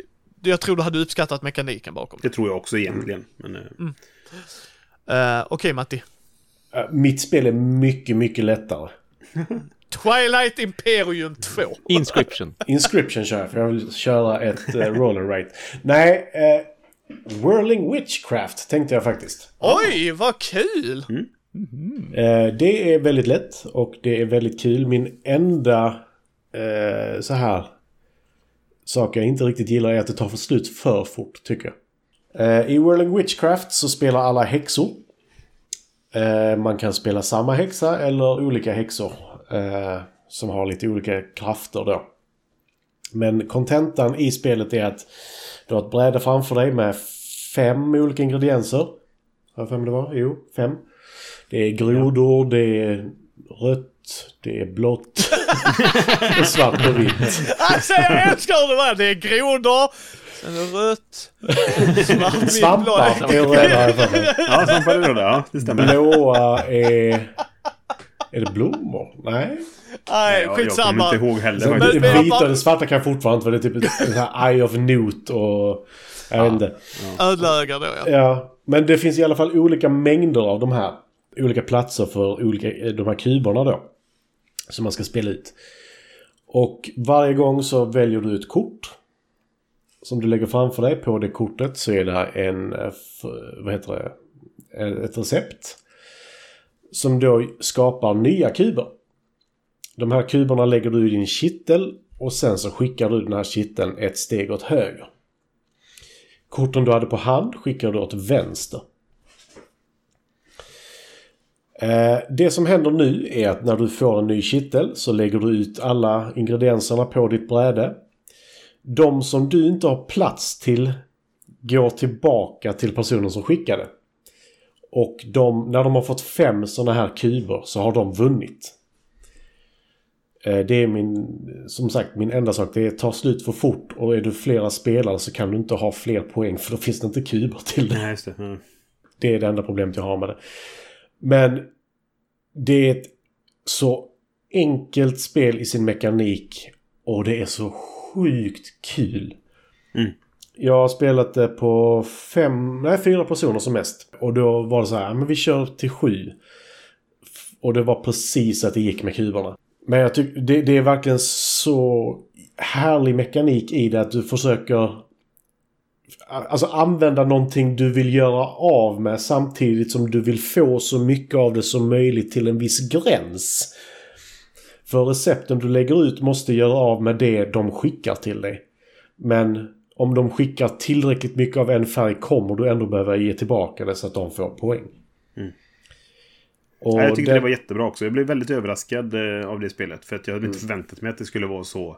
jag tror du hade uppskattat mekaniken bakom. Det tror jag också egentligen. Men, eh, Uh, Okej Matti. Äh, Mitt spel är mycket, mycket lättare. Twilight Imperium 2. Inscription. Inscription kör jag, för jag vill köra ett uh, roll and rate. Nej, eh, Whirling Witchcraft tänkte jag faktiskt. Oj, vad kul! Eh, det är väldigt lätt och det är väldigt kul. Min enda eh, så här sak jag inte riktigt gillar är att det tar för slut för fort, tycker jag. Eh, I Whirling Witchcraft så spelar alla häxor. Eh, man kan spela samma häxa eller olika häxor eh, som har lite olika krafter då. Men kontentan i spelet är att du har ett bräde framför dig med fem olika ingredienser. Har jag fem det var? Jo, fem. Det är grodor, det är rött, det är blått och svart och vitt. Alltså jag älskar hur det var. Det är grodor, sen är det rött, svart, vitt, Svampar blå. är röda har jag för mig. ja, svampar är röda. Ja, det stämmer. Blåa är... Är det blommor? Nej. Nej, Ja, jag skitsamma. kommer inte ihåg heller. Men-. Det vita och det svarta kan jag fortfarande inte för det är typ ett så här Eye of Newt och... Jag vet inte. Ödleöga då ja. Ja, men det finns i alla fall olika mängder av de här. Olika platser för olika, de här kuberna då. Som man ska spela ut. Och varje gång så väljer du ett kort. Som du lägger framför dig. På det kortet så är det en, eh, vad heter det, eh, ett recept. Som då skapar nya kuber. De här kuberna lägger du i din kittel. Och sen så skickar du den här kitteln ett steg åt höger. Korten du hade på hand skickar du åt vänster. Eh, det som händer nu är att när du får en ny kittel så lägger du ut alla ingredienserna på ditt bräde. De som du inte har plats till går tillbaka till personen som skickade. Och de, när de har fått fem sådana här kuber så har de vunnit. Eh, Det är min, som sagt, min enda sak. Det tar slut för fort och är du flera spelare så kan du inte ha fler poäng för då finns det inte kuber till det. Nej, det. Ja. Det är det enda problemet jag har med det. Men det är ett så enkelt spel i sin mekanik och det är så sjukt kul. Mm. Jag har spelat det på fem, nej fyra personer som mest. Och då var det så här, men vi kör till sju. Och det var precis att det gick med kuberna. Men jag tycker det, det är verkligen så härlig mekanik i det att du försöker Alltså använda någonting du vill göra av med samtidigt som du vill få så mycket av det som möjligt till en viss gräns. För recepten du lägger ut måste göra av med det de skickar till dig. Men om de skickar tillräckligt mycket av en färg kommer du ändå behöva ge tillbaka det så att de får poäng. Mm. Och Ja, jag tyckte det- det var jättebra också. Jag blev väldigt överraskad eh, av det spelet. För att jag hade inte förväntat mig att det skulle vara så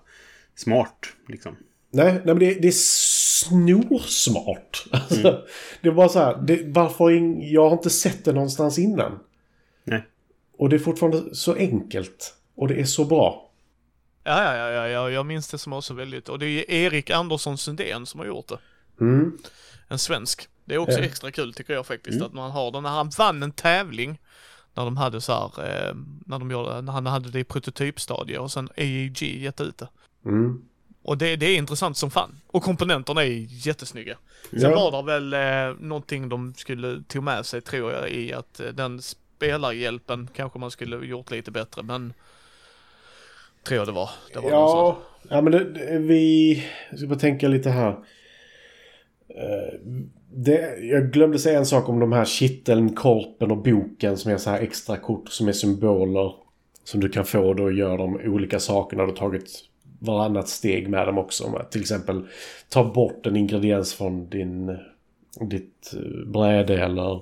smart. Liksom. Nej, nej men det, det är snorsmart. Alltså, Det är bara så här, det, varför ing, jag har inte sett det någonstans innan. Nej. Och det är fortfarande så enkelt. Och det är så bra. Ja, ja, ja, ja, ja, jag minns det som också väldigt, och det är Erik Andersson Sundén som har gjort det. Mm. En svensk. Det är också Ja. extra kul tycker jag faktiskt att man har den. När han vann en tävling, när de hade så här, eh, när de gjorde, när han hade det i prototypstadiet och sen AEG gett ut det. Mm. Och det, det är intressant som fan. Och komponenterna är jättesnygga. Sen Ja. var det väl eh, någonting de skulle ta med sig tror jag i att eh, den spelarhjälpen kanske man skulle gjort lite bättre men tror jag det var. Det var. Ja, ja men det, det, vi... Jag ska bara tänka lite här. Eh, Det, jag glömde säga en sak om de här kitteln, korpen och boken som är så här extra kort som är symboler. Som du kan få då och göra de olika sakerna. Du har tagit varannat steg med dem också. Till exempel ta bort en ingrediens från din, ditt eh, bräde eller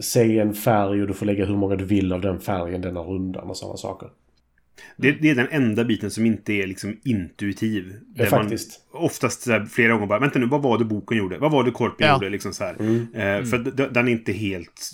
säg en färg och du får lägga hur många du vill av den färgen denna rundan och sådana saker. Det, det är den enda biten som inte är liksom intuitiv. Ja, Där man faktiskt. Oftast så här, flera gånger bara, vänta nu, vad var det boken gjorde? Vad var det korpen Ja. gjorde? Liksom så här. Mm. Eh, För d- den är inte helt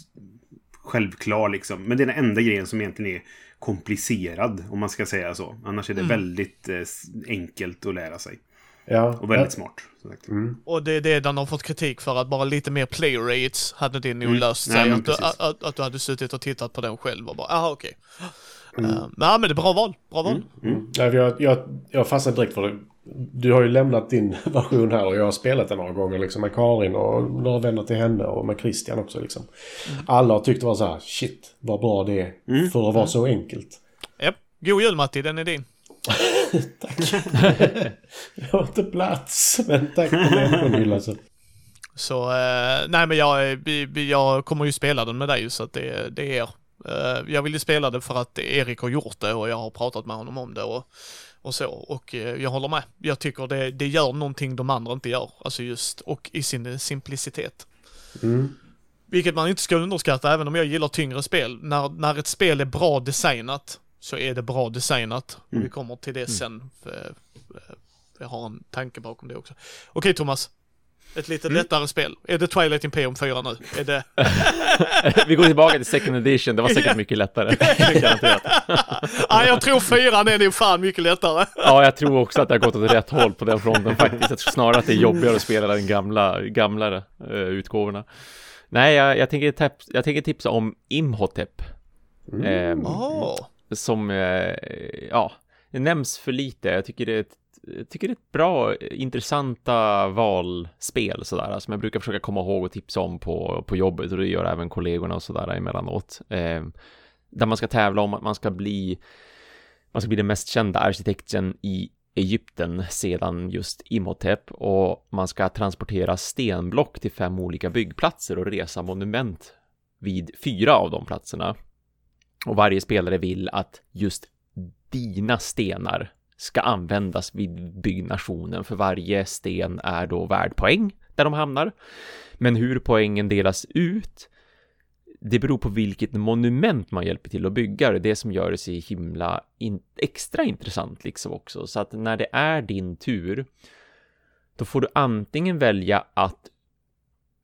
självklar liksom. Men det är den enda grejen som egentligen är komplicerad, om man ska säga så. Annars är det väldigt eh, enkelt att lära sig. Ja, Och väldigt smart. som sagt. Och det är det den har fått kritik för, att bara lite mer play rates hade det nog Mm. löst Nej, sig. men att, du, att, att du hade suttit och tittat på den själv och bara, aha okej. Eh, men, ja, men det är bra val, bra val. Nej, för jag, jag, jag fastnade direkt för det. Du har ju lämnat din version här och jag har spelat den några gånger liksom med Karin och några vänner till henne och med Christian också liksom. Alla har tyckt det var så här, shit vad bra det är för att vara så enkelt. Japp. God jul Matti, den är din. Jag har inte plats, men tack för människohyll alltså. Så, eh, nej men jag, vi- jag kommer ju spela den med dig så att det, det är er. Eh, jag vill ju spela det för att Erik har gjort det och jag har pratat med honom om det och, och så. Och eh, jag håller med. Jag tycker det, det gör någonting de andra inte gör. Alltså just, och i sin simplicitet. Mm. Vilket man inte ska underskatta även om jag gillar tyngre spel. När, när ett spel är bra designat så är det bra designat. Och vi kommer till det sen. För, eh, jag har en tanke bakom det också. Okej Thomas. Ett lite lättare spel. Är det Twilight Imperium 4 nu? Är det... Vi går tillbaka till second edition, det var säkert mycket lättare. Garanterat. ah, jag tror 4 är nog fan mycket lättare. Ja, jag tror också att det har gått åt rätt håll på den fronten faktiskt. Jag tror snarare att det är jobbigare att spela den gamla, gamlare uh, utgåvorna. Nej, jag, jag, tänker tips, jag tänker tipsa om Imhotep. Ehm, Åh. som, eh, ja, det nämns för lite. Jag tycker det är ett, jag tycker det är ett bra, eh, intressanta valspel sådär, som jag brukar försöka komma ihåg och tipsa om på, på jobbet och det gör även kollegorna och sådär emellanåt. Eh, där man ska tävla om att man ska bli, man ska bli den mest kända arkitekten i Egypten sedan just Imhotep och man ska transportera stenblock till fem olika byggplatser och resa monument vid fyra av de platserna. Och varje spelare vill att just dina stenar ska användas vid byggnationen för varje sten är då värd poäng där de hamnar. Men hur poängen delas ut det beror på vilket monument man hjälper till att bygga. Det är det som gör det så himla in extra intressant liksom också. Så att när det är din tur då får du antingen välja att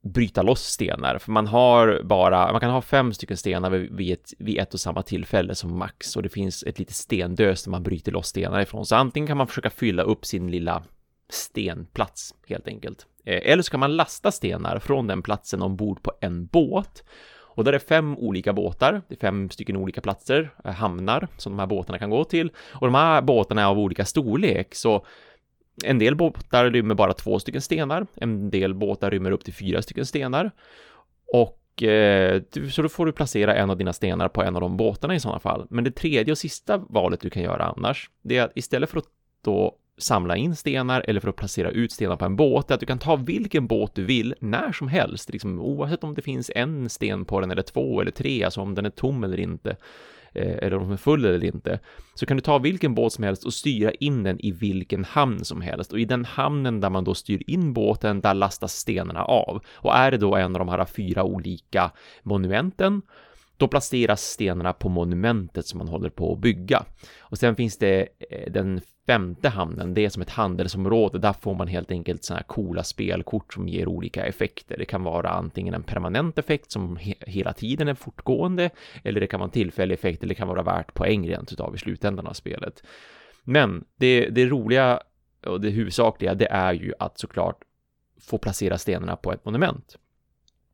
bryta loss stenar, för man har bara, man kan ha fem stycken stenar vid ett, vid ett och samma tillfälle som max och det finns ett litet stendös där man bryter loss stenar ifrån. Så antingen kan man försöka fylla upp sin lilla stenplats helt enkelt. Eh, eller så kan man lasta stenar från den platsen ombord på en båt. Och där är fem olika båtar, det är fem stycken olika platser, eh, hamnar som de här båtarna kan gå till. Och de här båtarna är av olika storlek, så en del båtar rymmer bara två stycken stenar, en del båtar rymmer upp till fyra stycken stenar. Och eh, så då får du placera en av dina stenar på en av de båtarna i sådana fall. Men det tredje och sista valet du kan göra annars, det är att istället för att då samla in stenar eller för att placera ut stenar på en båt, är att du kan ta vilken båt du vill när som helst, liksom, oavsett om det finns en sten på den eller två eller tre, alltså om den är tom eller inte. Eh, eller om den är full eller inte, så kan du ta vilken båt som helst och styra in den i vilken hamn som helst. Och i den hamnen där man då styr in båten, där lastas stenarna av. Och är det då en av de här fyra olika monumenten, då placeras stenarna på monumentet som man håller på att bygga. Och sen finns det eh, den femte hamnen, det är som ett handelsområde. Där får man helt enkelt sådana här coola spelkort som ger olika effekter. Det kan vara antingen en permanent effekt som he hela tiden är fortgående, eller det kan vara en tillfällig effekt, eller det kan vara värt poäng rent utav i slutändan av spelet. Men det, det roliga och det huvudsakliga, det är ju att såklart få placera stenarna på ett monument.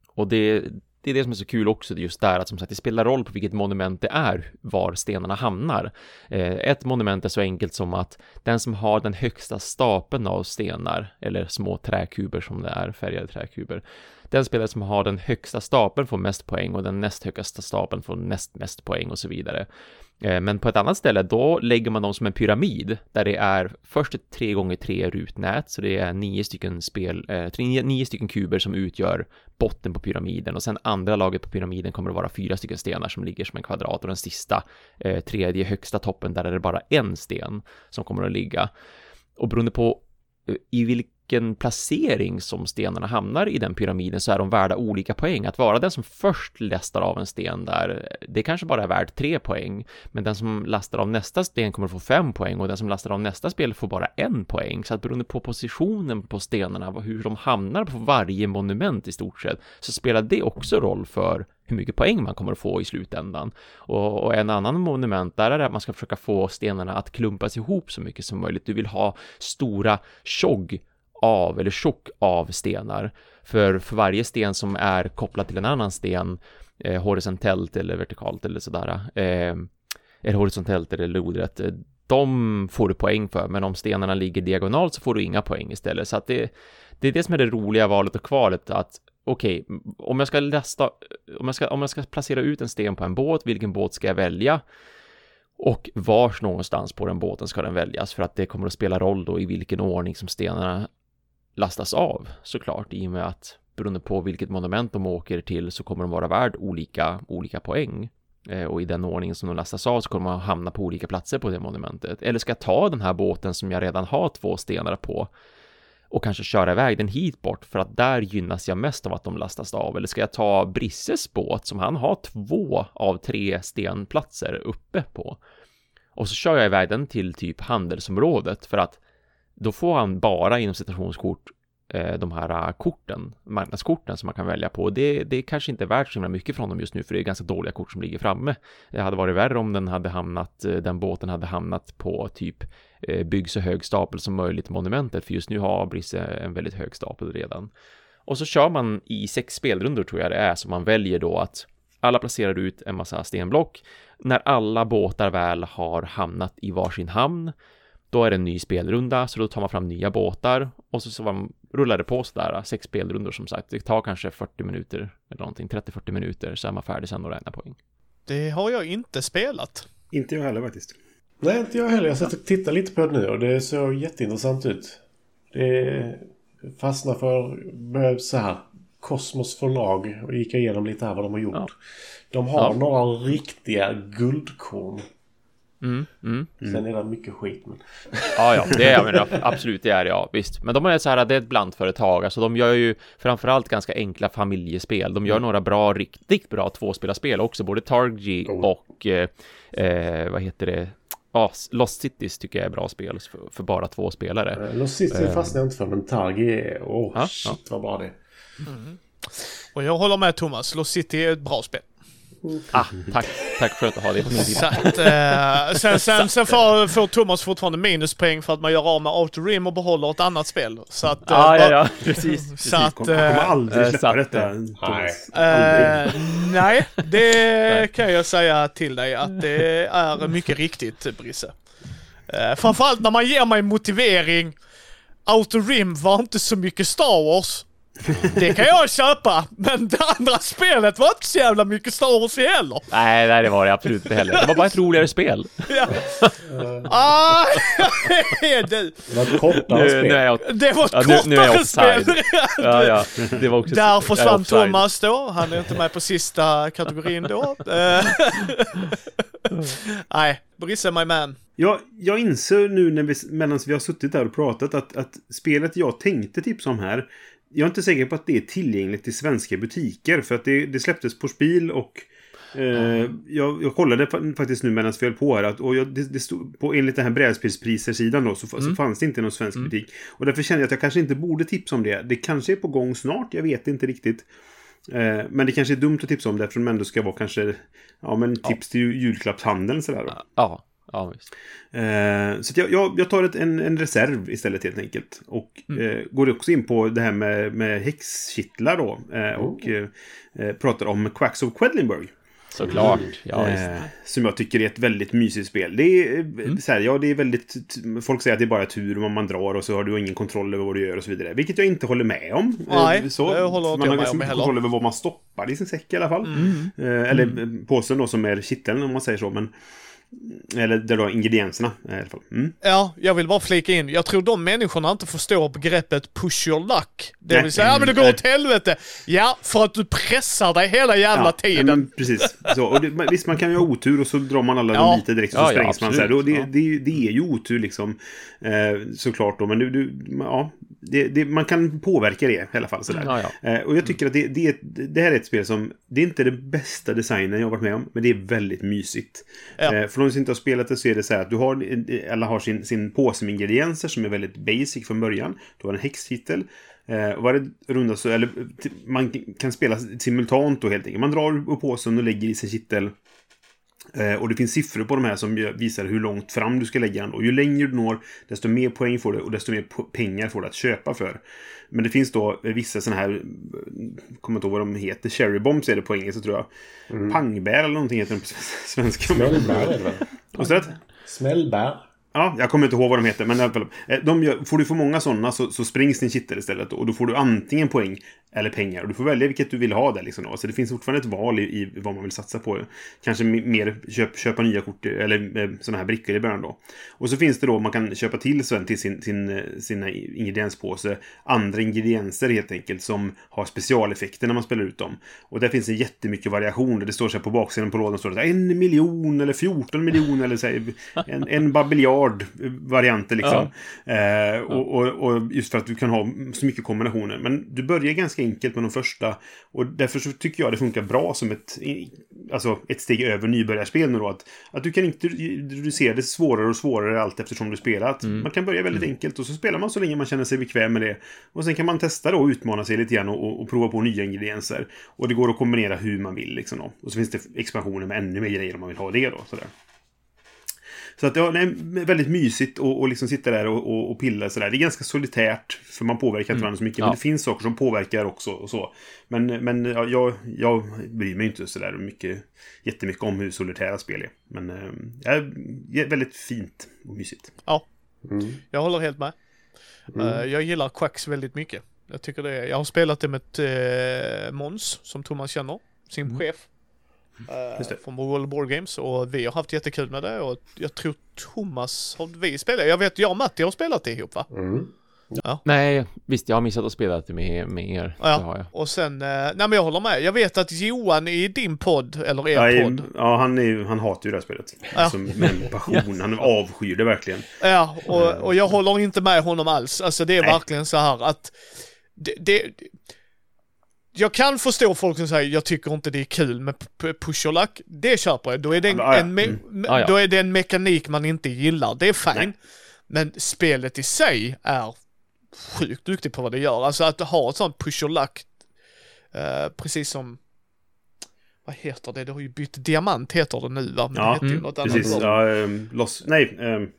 Och det, det är det som är så kul också, just där att som sagt det spelar roll på vilket monument det är var stenarna hamnar. Eh, ett monument är så enkelt som att den som har den högsta stapeln av stenar, eller små träkuber som det är, färgade träkuber, den spelare som har den högsta stapeln får mest poäng och den näst högsta stapeln får näst mest poäng och så vidare. Eh, men på ett annat ställe, då lägger man dem som en pyramid där det är först ett 3 gånger 3 rutnät, så det är nio stycken spel, eh, nio, nio stycken kuber som utgör botten på pyramiden och sen andra laget på pyramiden kommer att vara fyra stycken stenar som ligger som en kvadrat och den sista, eh, tredje högsta toppen, där är det bara en sten som kommer att ligga. Och beroende på eh, i vilken vilken placering som stenarna hamnar i den pyramiden så är de värda olika poäng. Att vara den som först lastar av en sten där, det kanske bara är värt tre poäng, men den som lastar av nästa sten kommer få fem poäng och den som lastar av nästa spel får bara en poäng. Så att beroende på positionen på stenarna, hur de hamnar på varje monument i stort sett, så spelar det också roll för hur mycket poäng man kommer att få i slutändan. Och, och, en annan monument där är det att man ska försöka få stenarna att klumpas ihop så mycket som möjligt. Du vill ha stora tjogg av eller tjock av stenar. För, för varje sten som är kopplad till en annan sten, eh, horisontellt eller vertikalt eller sådär, eh, eller horisontellt eller lodrätt, eh, de får du poäng för, men om stenarna ligger diagonalt så får du inga poäng istället. Så att det, det är det som är det roliga valet och kvalet, att okej, okay, om jag ska lasta, om jag ska, om jag ska placera ut en sten på en båt, vilken båt ska jag välja? Och vars någonstans på den båten ska den väljas för att det kommer att spela roll då i vilken ordning som stenarna lastas av såklart i och med att beroende på vilket monument de åker till så kommer de vara värd olika, olika poäng. Eh, och i den ordningen som de lastas av så kommer man hamna på olika platser på det monumentet. Eller ska jag ta den här båten som jag redan har två stenar på och kanske köra iväg den hit bort för att där gynnas jag mest av att de lastas av. Eller ska jag ta Brisses båt som han har två av tre stenplatser uppe på? Och så kör jag iväg den till typ handelsområdet för att då får han bara inom citationskort eh, de här eh, korten, marknadskorten som man kan välja på. Det, det är kanske inte är värt så himla mycket från dem just nu för det är ganska dåliga kort som ligger framme. Det hade varit värre om den hade hamnat, eh, den båten hade hamnat på typ bygg så hög stapel som möjligt monumentet för just nu har Brisse en väldigt hög stapel redan. Och så kör man i sex spelrundor tror jag det är så man väljer då att alla placerar ut en massa stenblock. När alla båtar väl har hamnat i varsin hamn då är det en ny spelrunda, så då tar man fram nya båtar och så, så man, rullar det på sådär, sex spelrundor som sagt. Det tar kanske 40 minuter eller någonting, 30-40 minuter så är man färdig sen och räknar poäng. Det har jag inte spelat. Inte jag heller faktiskt. Nej, inte jag heller. Jag satt och tittade lite på det nu och det såg jätteintressant ut. Det fastnar för så här Kosmos förlag och gick igenom lite här vad de har gjort. Ja. De har ja. några riktiga guldkorn Mm, mm, mm. Sen är det mycket skit. Men... Ja, ja, det är men, absolut, det är det, ja, visst. Men de är så här, det är ett blandföretag, alltså de gör ju framförallt ganska enkla familjespel. De gör mm. några bra, riktigt bra tvåspelarspel också, både Targi oh. och eh, eh, vad heter det? Ja, Lost Cities tycker jag är bra spel för, för bara två spelare. Uh, Lost Cities uh, fastnar jag inte för, men Targi är... Åh, oh, ja, shit ja. vad bra det är. Mm. Och jag håller med Thomas, Lost City är ett bra spel. Ah, tack, tack för att du har det på min sida. eh, sen, sen, sen får, får Thomas fortfarande minuspoäng för att man gör av med Autorim och behåller ett annat spel. Så att... Eh, ah, ja, ja, precis. Så att... kommer eh, aldrig släppa äh, detta. Nej. nej, det kan jag säga till dig att det är mycket riktigt, Brisse. Eh, framförallt när man ger mig motivering Outer Rim var inte så mycket Star Wars. Det kan jag köpa, men det andra spelet var inte så jävla mycket Star Wars heller. Nej, nej, det var det absolut inte heller. Det var bara ett roligare spel. Ja. ah, du. Det var ett kortare Nu, spel. nu är jag... Det var ett Ja, nu, nu är jag kortare spel. Ja, ja. Det var också... Där försvann. Thomas då. Han är inte med på sista kategorin då. Nej, Brisse my man. Jag, jag inser nu när vi, medan vi har suttit där och pratat att, att spelet jag tänkte tipsa om här jag är inte säker på att det är tillgängligt i svenska butiker för att det, det släpptes på spel och eh, jag, jag kollade fa- faktiskt nu medan vi höll på här att, och jag, det, det stod på, enligt den här brädspelspriser-sidan då så, så fanns det inte någon svensk butik. Och därför kände jag att jag kanske inte borde tipsa om det. Det kanske är på gång snart, jag vet inte riktigt. Eh, men det kanske är dumt att tipsa om det eftersom det ändå ska vara kanske ja, men tips till julklappshandeln sådär då. Ja, ja visst. Eh, så att jag, jag, jag tar ett, en, en reserv istället helt enkelt. Och eh, går också in på det här med, med häxkittlar då. Eh, och eh, eh, pratar om Quacks of Quedlinburg. Såklart. Ja, visst. Eh, som jag tycker är ett väldigt mysigt spel. Det är, eh, så här, ja, det är väldigt... Folk säger att det är bara tur om man drar och så har du ingen kontroll över vad du gör och så vidare. Vilket jag inte håller med om. Eh, Nej, så, det håller man jag har med ganska om mycket heller. kontroll över vad man stoppar i sin säck i alla fall. Eh, eller eh, påsen då som är kitteln om man säger så. Men, eller där du har ingredienserna i alla fall. Mm. Ja, jag vill bara flika in. Jag tror de människorna inte förstår begreppet push your luck. Det Nej. vill säga, ja men det går Mm. åt helvete. Ja, för att du pressar dig hela jävla tiden. men precis. Så, och det, visst, man kan ju ha otur och så drar man alla Ja. dynamiter direkt och så Ja, ja, sprängs man. Så här. det, Ja. det, det är ju otur liksom. Eh, såklart då. Men du, du, ja, det, det, man kan påverka det i alla fall. Sådär. Ja, Eh, och jag tycker att det, det, det här är ett spel som... Det är inte det bästa designen jag har varit med om. Men det är väldigt mysigt. Ja. Eh, för de som inte har spelat det så är det så här att du har... Alla har sin, sin påse med ingredienser som är väldigt basic från början. Du har en häxtitel. Eh, och varje runda så, eller man kan spela simultant då helt enkelt. Man drar ur påsen och lägger i sin kittel. Eh, och det finns siffror på de här som visar hur långt fram du ska lägga den. Och ju längre du når, desto mer poäng får du och desto mer pengar får du att köpa för. Men det finns då vissa sådana här, eh, kommer inte ihåg vad de heter, cherry bombs är det på engelska tror jag. Pangbär eller någonting heter de på svenska. Smällbär är det väl? Smällbär. Ja, jag kommer inte ihåg vad de heter, men i alla fall, eh, de gör, får du för många sådana så, så springs din kittel istället. Och då får du antingen poäng eller pengar. Och du får välja vilket du vill ha där. Liksom. Så det finns fortfarande ett val i, i vad man vill satsa på. Kanske mer köp, köpa nya kort, eller eh, sådana här brickor i början då. Och så finns det då, man kan köpa till sen till sin, sin, eh, sina ingredienspåse andra ingredienser helt enkelt som har specialeffekter när man spelar ut dem. Och där finns det jättemycket variation. Det står så här på baksidan på lådan står det en miljon eller 14 miljoner eller så här, en, en babiljard varianter liksom. Eh, och, och, och just för att du kan ha så mycket kombinationer. Men du börjar ganska enkelt med de första. Och därför så tycker jag det funkar bra som ett, alltså ett steg över nybörjarspel nu då. Att, att du kan inte reducera det svårare och svårare allt eftersom du spelar. Att Man kan börja väldigt enkelt och så spelar man så länge man känner sig bekväm med det. Och sen kan man testa då och utmana sig lite grann och, och, och prova på nya ingredienser. Och det går att kombinera hur man vill liksom då. Och så finns det expansioner med ännu mer grejer om man vill ha det då. Sådär. Så att ja, det är väldigt mysigt att och liksom sitta där och, och, och pilla sådär. Det är ganska solitärt, för man påverkar inte varandra så mycket. Ja. Men det finns saker som påverkar också och så. Men, men ja, jag, jag bryr mig inte sådär mycket, jättemycket om hur solitära spel är. Men eh, ja, det är väldigt fint och mysigt. Ja, Mm. jag håller helt med. Eh, jag gillar Quacks väldigt mycket. Jag tycker det är, jag har spelat det med uh, Måns, som Thomas känner, sin chef. Eh, Just det. från World Board Games och vi har haft jättekul med det och jag tror Thomas har vi spelat, jag vet jag och Matti har spelat det ihop va? Mm. Nej, visst, jag har missat att spela det med, med er. Det har Ja, jag. och sen, eh, nej men jag håller med. Jag vet att Johan i din podd, eller er Ja, i- podd, ja han, är, ju- han hatar ju det här spelet. Ja. Alltså, med en passion. Han avskyr det verkligen. Ja, och, och jag håller inte med honom alls. Alltså det är Nej. verkligen så här att det, det, jag kan förstå folk som säger jag tycker inte det är kul med push och lack. Det köper jag. Då är det en, en me- Mm. me-. Då är det en mekanik man inte gillar. Det är fine. Men spelet i sig är sjukt duktigt på vad det gör. Alltså att ha ett sånt push och lack, eh, precis som vad heter det? Det har ju bytt diamant heter det nu va? Men Ja, det mm, något annat. Precis. förr. Ja, um, loss, nej, um,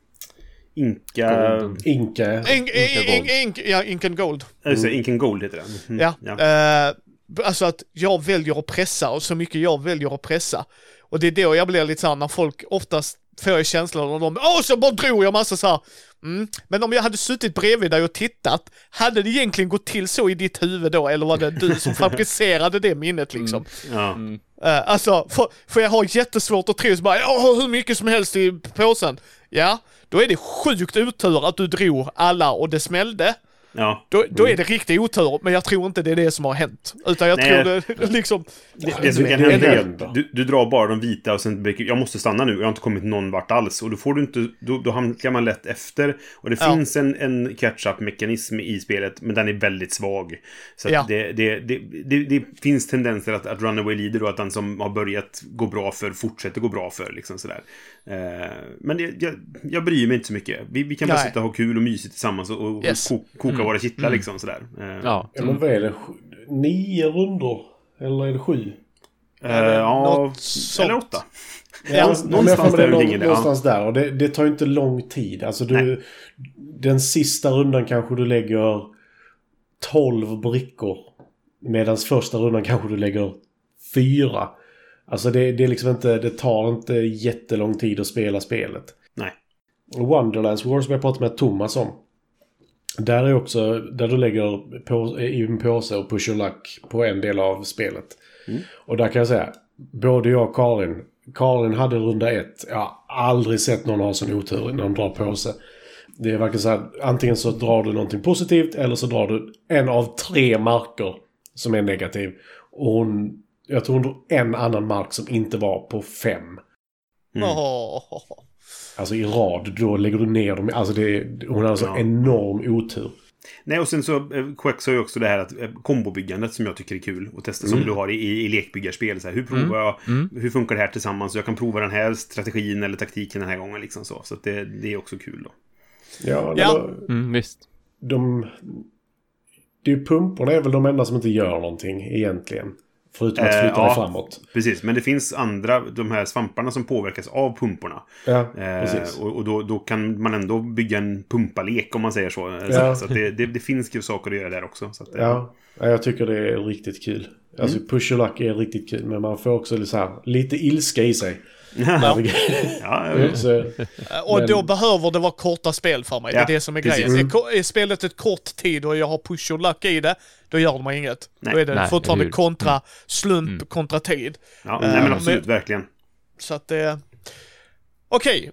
Inka... Inka. Ink, Inte ink, ink, ja, ink and gold. Alltså, Inken Gold heter den. Mm, Ja. ja. Eh, alltså att jag väljer att pressa och så mycket jag väljer att pressa. Och det är då jag blir lite såhär när folk oftast får jag känslan av dem, åh så bara drog jag massa så här. Mm. Men om jag hade suttit bredvid dig och tittat, hade det egentligen gått till så i ditt huvud då, eller var det du som fabricerade det minnet liksom? Ja. Mm. Uh, alltså, för, för jag har jättesvårt att tro så bara, jag har hur mycket som helst i påsen. Ja, då är det sjukt otur att du drog alla och det smällde. Ja. Då, då är det riktig otur, men jag tror inte det är det som har hänt. Utan jag Nej. tror det liksom... Det, det som kan hända är att du, du drar bara de vita och sen jag måste stanna nu, jag har inte kommit någon vart alls. Och då får du inte, då, då hamnar man lätt efter. Och det Ja. finns en, en catch-up-mekanism i spelet, men den är väldigt svag. Så att Ja. det, det, det, det, det finns tendenser att, att Runaway lider och att den som har börjat gå bra för fortsätter gå bra för. Liksom sådär. Eh, men det, jag, jag bryr mig inte så mycket. Vi, vi kan bara Nej. sitta och ha kul och mysigt tillsammans och, och Yes. ko, koka våra kittlar liksom sådär. Eh, Ja. Men vad är det? Nio rundor? Eller är det sju? eh, ja, eller åtta. Ja, Någonstans det där någon- det, någonstans där. Och det, det tar ju inte lång tid. Alltså du... Nej. Den sista rundan kanske du lägger 12 brickor. Medan första rundan kanske du lägger fyra. Alltså det, det är liksom inte... Det tar inte jättelång tid att spela spelet. Nej. Wonderlands War som jag pratade med Thomas om. Där är också där du lägger på, i en påse och push your luck på en del av spelet. Och där kan jag säga, både jag och Karin, Karin hade runda ett. Jag har aldrig sett någon ha sån otur när de drar påse. Det är verkligen så här, antingen så drar du någonting positivt eller så drar du en av tre marker som är negativ. Och hon, jag tror hon drog en annan mark som inte var på fem. Mm. Alltså i rad, då lägger du ner dem. Alltså det, hon hade så Ja. enorm otur. Nej, och sen så eh, Quex har ju också det här att eh, kombobyggandet som jag tycker är kul att testa som du har i, i, lekbyggarspel. Så här, hur provar jag, hur funkar det här tillsammans? Jag kan prova den här strategin eller taktiken den här gången liksom så. Så att det, det är också kul då. Ja, Ja. eller Mm, visst. de... Det är ju pumporna är väl de enda som inte gör någonting egentligen. Förutom att Eh, flytta ja. dig framåt. Precis, men det finns andra, de här svamparna som påverkas av pumporna. Ja, Eh, och och då, då kan man ändå bygga en pumpalek om man säger så. Eh, Ja. Så, så det, det, det finns ju saker att göra där också. Så att, eh, Ja, ja, jag tycker det är riktigt kul. Alltså Mm. push your luck är riktigt kul. Men man får också lite, så här, lite ilska i sig. ja, ja, så, Och Men- då behöver det vara korta spel för mig. Ja, det är det som är precis. grejen. Är, ko- är spelet ett kort tid och jag har push och luck i det, då gör mig inget. Nej. Då är det Nej, fortfarande hur? kontra slump kontra tid. ja Eh, nej, men men- absolut, verkligen. Så att det... Okej.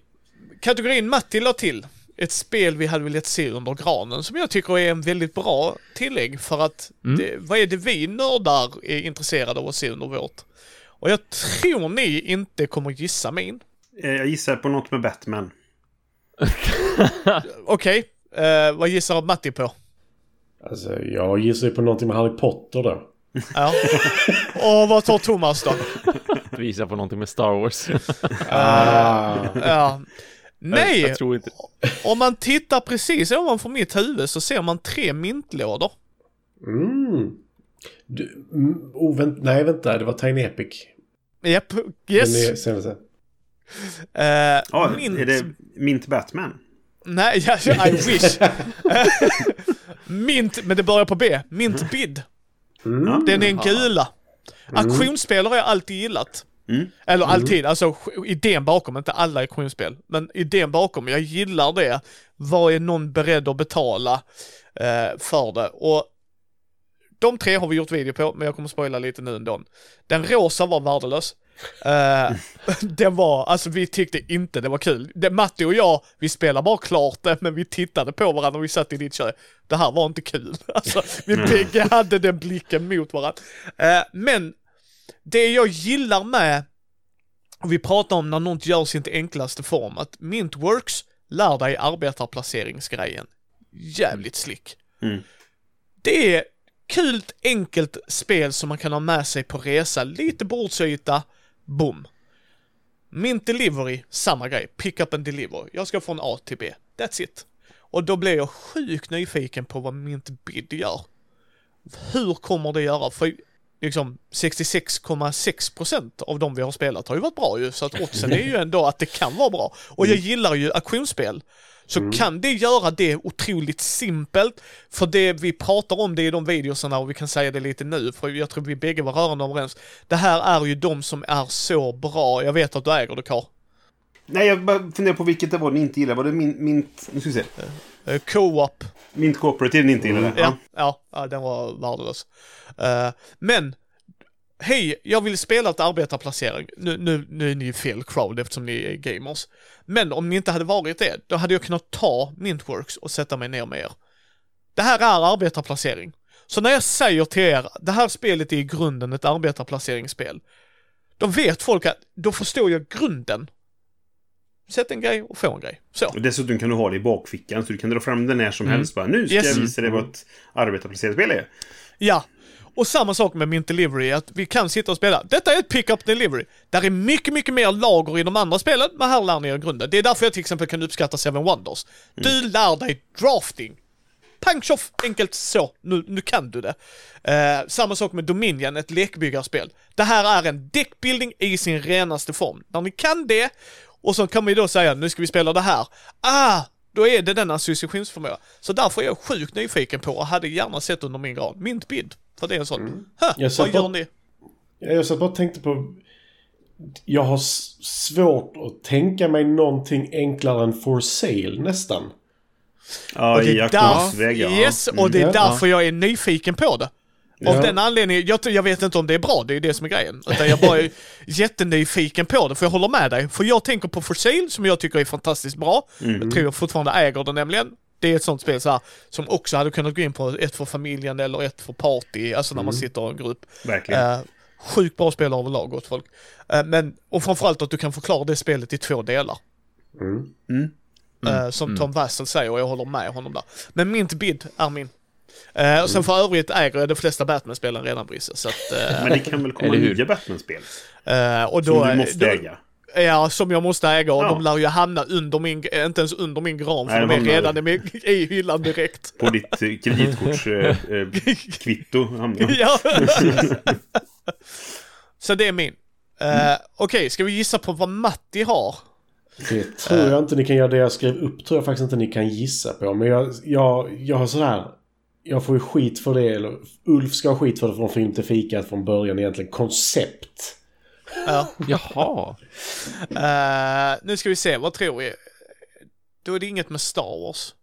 Kategorin Matti la till. Ett spel vi hade velat se under granen som jag tycker är en väldigt bra tillägg för att det, vad är det vi nördar är intresserade av att se under vårt? Och jag tror ni inte kommer gissa min. Eh, Jag gissar på något med Batman. Okej, eh, vad gissar Matti på? alltså, jag gissar ju på någonting med Harry Potter då. Ja. Och vad tar Thomas då? Visa på någonting med Star Wars. Ah, Ja. Nej, Jag tror inte... om man tittar precis ovanför mitt huvud så ser man tre mintlådor. mm. Du, mm, oh, vänt, nej, vänta. Det var Tiny Epic. Japp, Den yes. är senaste. Eh, Ja, mint, är det Mint Batman? Nej, ja, I wish. mint, men det börjar på B. Mint bid. Mm. Den är en gula. Auktionsspel har jag alltid gillat. Mm. Eller alltid, alltså sk- idén bakom, inte alla auktionsspel. Men idén bakom, jag gillar det. Vad är någon beredd att betala eh, för det? Och de tre har vi gjort video på, men jag kommer spoila lite nu ändå. Den rosa var värdelös. Eh, den var, alltså vi tyckte inte det var kul. Det, Matti och jag, vi spelade bara klart det, men vi tittade på varandra och vi satt i ditt kök. Det här var inte kul. Alltså, vi bägge hade den blicken mot varandra. Eh, men det jag gillar med, och vi pratar om när något görs i sin enklaste form, att Mintworks lär dig arbetarplaceringsgrejen. Jävligt slick. Mm. Det är kul, enkelt spel som man kan ha med sig på resa. Lite bordsyta, boom. Mint Delivery, samma grej. Pick up and deliver. Jag ska från A till B. That's it. Och då blir jag sjukt nyfiken på vad Mint Bid gör. Hur kommer det göra? För liksom 66,6% av de vi har spelat har ju varit bra ju, så att oddsen är ju ändå att det kan vara bra. Och jag gillar ju auktionsspel. Så kan det göra det otroligt simpelt, för det vi pratar om det i de videorna och vi kan säga det lite nu, för jag tror vi bägge var rörande överens. Det här är ju de som är så bra, jag vet att du äger det Karl. Nej, jag bara funderar på vilket det var ni inte gillade. Var det min, mint... Nu ska vi se. Eh, Co-op. Mint Cooperative ni inte gillade? Ja, ja, ja, den var värdelös. Eh, men, hej, jag vill spela ett arbetarplacering. Nu, nu, nu är ni fel crowd eftersom ni är gamers. Men om ni inte hade varit det, då hade jag kunnat ta Mintworks och sätta mig ner med er. Det här är arbetarplacering. Så när jag säger till er, det här spelet är i grunden ett arbetarplaceringsspel. Då vet folk att, då förstår jag grunden. Sätt en grej och få en grej. Så. Och dessutom kan du ha det i bakfickan så du kan dra fram den när som Mm. helst. Bara, nu ska Yes. jag visa dig vad ett arbetarplacerarspel är. Ja. Och samma sak med Mint Delivery, att vi kan sitta och spela. Detta är ett pick-up delivery. Där är mycket, mycket mer lager i de andra spelen, men här lär ni er grunden. Det är därför jag till exempel kan uppskatta Seven Wonders. Du lär dig drafting. Pang tjoff, enkelt så. Nu, nu kan du det. Eh, samma sak med Dominion, ett lekbyggarspel. Det här är en deckbuilding i sin renaste form. När ni kan det, och så kan vi då säga nu ska vi spela det här. Ah, då är det den associationsförmåga. Så därför är jag sjukt nyfiken på och hade gärna sett under min gran. Mint bid. För det är en sån. Mm. Ha, Jag vad gör ni? Jag satt bara och tänkte på... Jag har svårt att tänka mig någonting enklare än for sale nästan. Ja, Och det är ja. Yes, och det är Mm. därför jag är nyfiken på det. Av Ja. den anledningen, jag, jag vet inte om det är bra, det är det som är grejen. Utan jag bara är jättenyfiken på det, för jag håller med dig. För jag tänker på For Sale, som jag tycker är fantastiskt bra. Jag tror jag fortfarande äger det nämligen. Det är ett sånt spel så här, som också hade kunnat gå in på ett för familjen eller ett för party, alltså när man sitter i en grupp. Verkligen. Uh, sjukt bra spel överlag gott folk. Eh, men, och framförallt att du kan förklara det spelet i två delar. Mm. Eh, som Tom Wassel säger och jag håller med honom där. Men min bid är min. Eh, och sen för övrigt äger jag de flesta Batman-spelen redan Brisse. Så att, eh, Men det kan väl komma nya Batman-spel? eh, och då, Som du måste då, äga. Ja, som jag måste äga och Ja. de lär ju hamna under min, eh, inte ens under min gran för Nej, de är de hamnar- redan i, hyllan direkt. På ditt eh, kreditkortskvitto. ja. Så det är min. Eh, Okej, ska vi gissa på vad Matti har? Det tror jag inte ni kan göra. Det jag skrev upp tror jag faktiskt inte ni kan gissa på. Men jag, jag, jag har sådär... Jag får ju skit för det. Eller Ulf ska ha skit för det från Film till Fikat från början egentligen. Koncept. Ja. Jaha. Eh, nu ska vi se, vad tror vi? Då är det inget med Star Wars.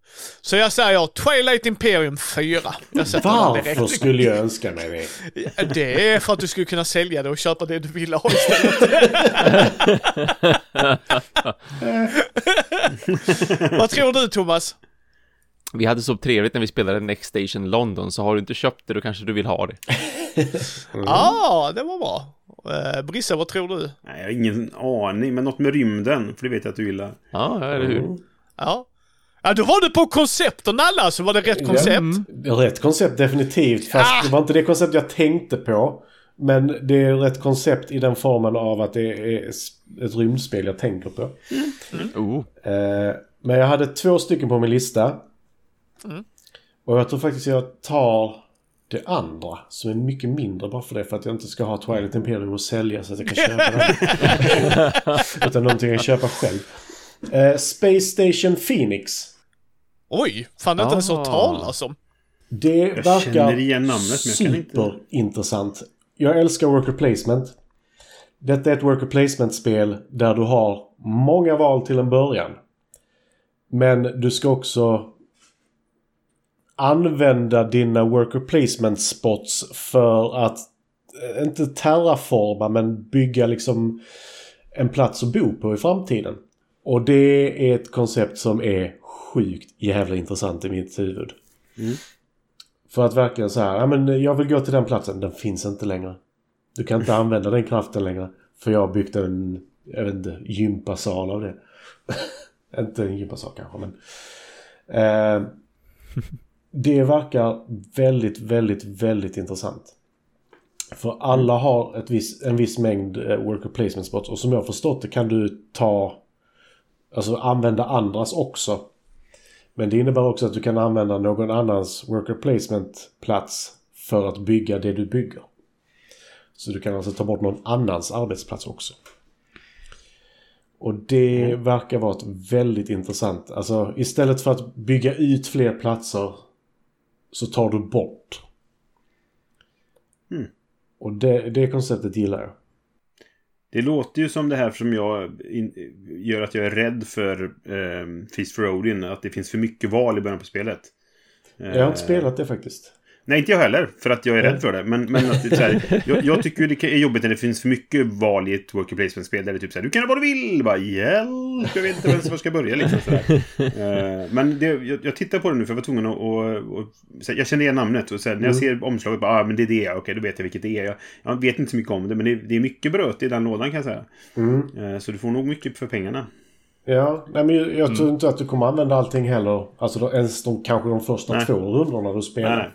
Så jag säger Twilight Imperium 4. Jag sätter den Varför skulle jag önska mig det? Det är för att du skulle kunna sälja det och köpa det du ville ha istället. vad tror du Thomas? Vi hade så trevligt när vi spelade Next Station London, så har du inte köpt det då kanske du vill ha det. Ja, ah, det var bra. Uh, Brisse, vad tror du? Nej, jag har ingen aning. Men något med rymden. För det vet jag att du gillar. Ja, eller hur? Ja. Ja, då var du på koncept och nalla så var det rätt koncept. Ja, rätt koncept definitivt. Fast Ah! det var inte det koncept jag tänkte på. Men det är rätt koncept i den formen av att det är ett rymdspel jag tänker på. Oh. Eh, men jag hade två stycken på min lista. Och jag tror faktiskt jag tar det andra som är mycket mindre bara för det. För att jag inte ska ha Twilight Imperium och sälja så att jag kan köpa det. Utan någonting jag kan köpa själv. Eh, Space Station Phoenix. Oj, fan det inte ens Ah. hört talas om. Det Jag verkar känner igen namnet men jag kan inte... superintressant. Jag älskar worker placement. Detta är ett worker placement-spel där du har många val till en början. Men du ska också använda dina worker placement spots för att eh, inte terraforma men bygga liksom en plats att bo på i framtiden. Och det är ett koncept som är sjukt jävla intressant i mitt huvud. För att verkligen så här, ja men jag vill gå till den platsen, den finns inte längre. Du kan inte använda den kraften längre. För jag har byggt en, jag vet inte, gympasal av det. inte en gympasal kanske men. Eh, det verkar väldigt, väldigt, väldigt intressant. För alla har ett viss, en viss mängd eh, worker placement spots och som jag förstått det kan du ta Alltså använda andras också. Men det innebär också att du kan använda någon annans worker placement plats för att bygga det du bygger. Så du kan alltså ta bort någon annans arbetsplats också. Och det verkar vara ett väldigt intressant. Alltså istället för att bygga ut fler platser så tar du bort. Mm. Och det, det konceptet gillar jag. Det låter ju som det här som jag in, gör att jag är rädd för eh, Feast for Odin. Att det finns för mycket val i början på spelet. Jag har inte spelat det faktiskt. Nej, inte jag heller. För att jag är rädd för det. Men, men att det så här, jag, jag tycker det är jobbigt när det finns för mycket val i ett worker placement-spel. Där det är typ så här, du kan göra vad du vill. Bara, hjälp, jag vet inte var jag ska börja. Liksom, så uh, men det, jag, jag tittar på det nu för jag var tvungen att... Och, och, här, jag känner igen namnet. Och här, när jag ser omslaget, bara, ah, men det är det. Okej, då vet jag vilket det är. Jag, jag vet inte så mycket om det, men det, det är mycket bröt i den lådan kan jag säga. Mm. Uh, så du får nog mycket för pengarna. Ja, nej, men jag, jag tror inte att du kommer använda allting heller. Alltså ens de, kanske de första Nej. två rundorna du spelar. Nej, nej.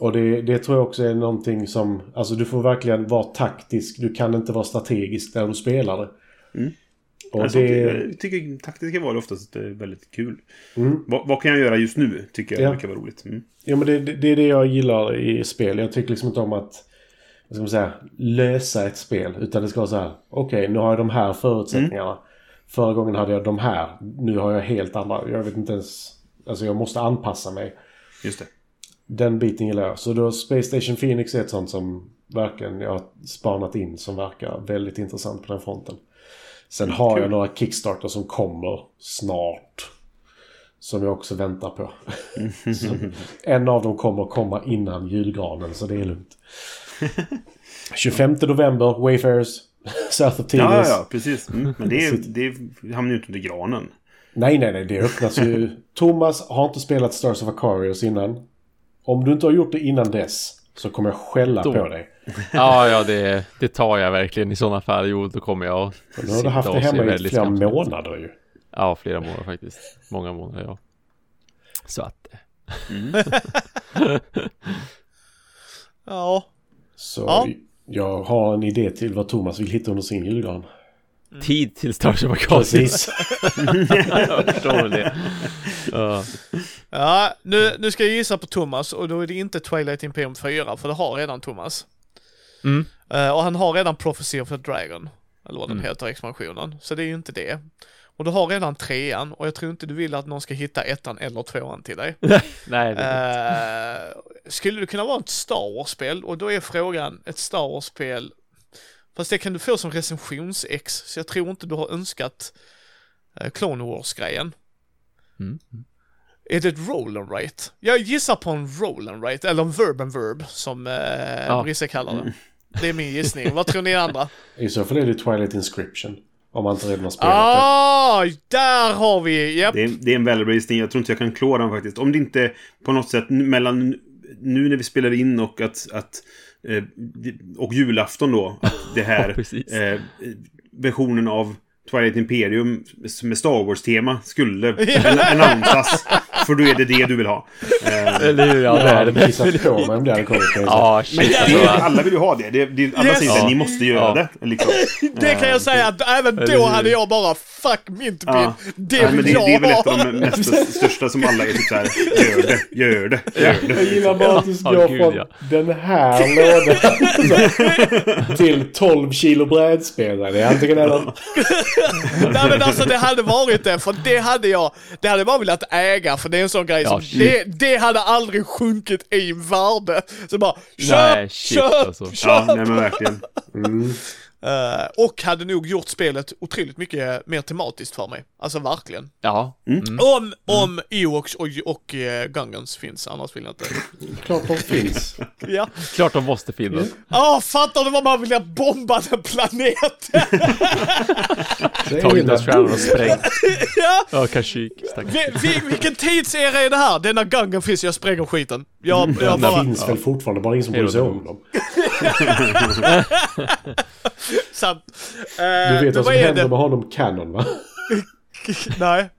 Och det, det tror jag också är någonting som... Alltså du får verkligen vara taktisk. Du kan inte vara strategisk när du spelar det. Mm. Och Alltså, det... Jag tycker taktiska val oftast är väldigt kul. Mm. Vad, vad kan jag göra just nu? Tycker jag Ja. brukar vara roligt. Mm. Ja, men det, det, det är det jag gillar i spel. Jag tycker liksom inte om att vad ska man säga, lösa ett spel. Utan det ska vara så här. Okej, nu har jag de här förutsättningarna. Förra gången hade jag de här. Nu har jag helt andra. Jag vet inte ens... Alltså jag måste anpassa mig. Just det. Den biten gillar jag. Så då Space Station Phoenix är ett sånt som verkligen jag har spanat in som verkar väldigt intressant på den fronten. Sen har Kul. jag några Kickstarter som kommer snart. Som jag också väntar på. en av dem kommer komma innan julgranen så det är lugnt. 25 november, Wayfarers, South of Tigris. Ja, ja, ja, precis. Mm. Men det, är- det hamnar ju inte under granen. Nej, nej, nej. Det öppnas ju. Thomas har inte spelat Stars of Aquarius innan. Om du inte har gjort det innan dess så kommer jag skälla Då. på dig. Ja, ja, det, det tar jag verkligen i sådana fall. Jo, då kommer jag nu har du haft det hemma i flera skamset. månader ju. Ja, flera månader faktiskt. Många månader, ja. Så att... Ja, Så Ja. jag har en idé till vad Thomas vill hitta under sin julgran. Tid till Stars of Aquarius. Precis. jag förstår det. Ja. Ja nu, nu ska jag gissa på Thomas och då är det inte Twilight Imperium 4 för det har redan Thomas. Mm. Eh, och han har redan Prophecy of the Dragon. Eller vad den Mm. heter, expansionen. Så det är ju inte det. Och du har redan trean och jag tror inte du vill att någon ska hitta ettan eller tvåan till dig. Nej, det, Eh, skulle det kunna vara ett Star Wars-spel? Och då är frågan, ett Star Wars-spel, fast det kan du få som recensions-ex, så jag tror inte du har önskat uh, Clone Wars-grejen. Mm. Är det ett roll and write? Jag gissar på en roll and write, eller en verb and verb, som uh, Ja. Brisse kallar det. Det är min gissning. Vad tror ni andra? I så fall är det Twilight Inscription. Om man inte redan har spelat Ah, där har vi, japp. Det är, det är en väldigt bra gissning. Jag tror inte jag kan klå den faktiskt. Om det inte på något sätt mellan nu när vi spelar in och att... att eh, och julafton då. Att det Ja, här precis. eh, versionen av Twilight Imperium med Star Wars-tema skulle annonsas. För då är det det du vill ha. Eh, Eller hur? Ja, det är hade det. kissat på mig om det hade kommit. Ja, alltså. alla vill ju ha det. det, det alla Yes. säger att Ja. ni måste göra Ja. det. Liksom. Det kan jag säga att även då hade jag bara fuck Mintpin. Ja. Det vill det, jag det är väl ett ha. av de mest största som alla är typ såhär. Gör det, gör det, gör det. Jag gillar bara att du går från ja. den här lådan till 12 kilo brädspelare. Det är antingen eller. Nej men alltså det hade varit det, för det hade jag, det hade jag bara velat äga för det är en sån grej Ja, som, det, det hade aldrig sjunkit i värde. Så bara, köp, Nej, shit, köp, alltså. köp! Ja, nej men verkligen. Eh, och hade nog gjort spelet otroligt mycket mer tematiskt för mig. Alltså verkligen. Ja. Mm. Om, om Ewoks och, och uh, Gungans finns, annars vill jag inte. Klart de finns. Ja. Klart de måste finnas. Ah, fattar du vad man vill bomba den planeten? Tagit illa dödsstjärnan och sprängt. ja. Ja, Kashyyyk. Stackarn. Vi, vi, vilken tidsera är det här? Det är när Gungan finns, jag spränger skiten. Jag, jag De bara... finns väl fortfarande, bara ingen som bryr sig om dem. Sant. Du Eh, vet vad som händer det? med honom Canon va? Nej.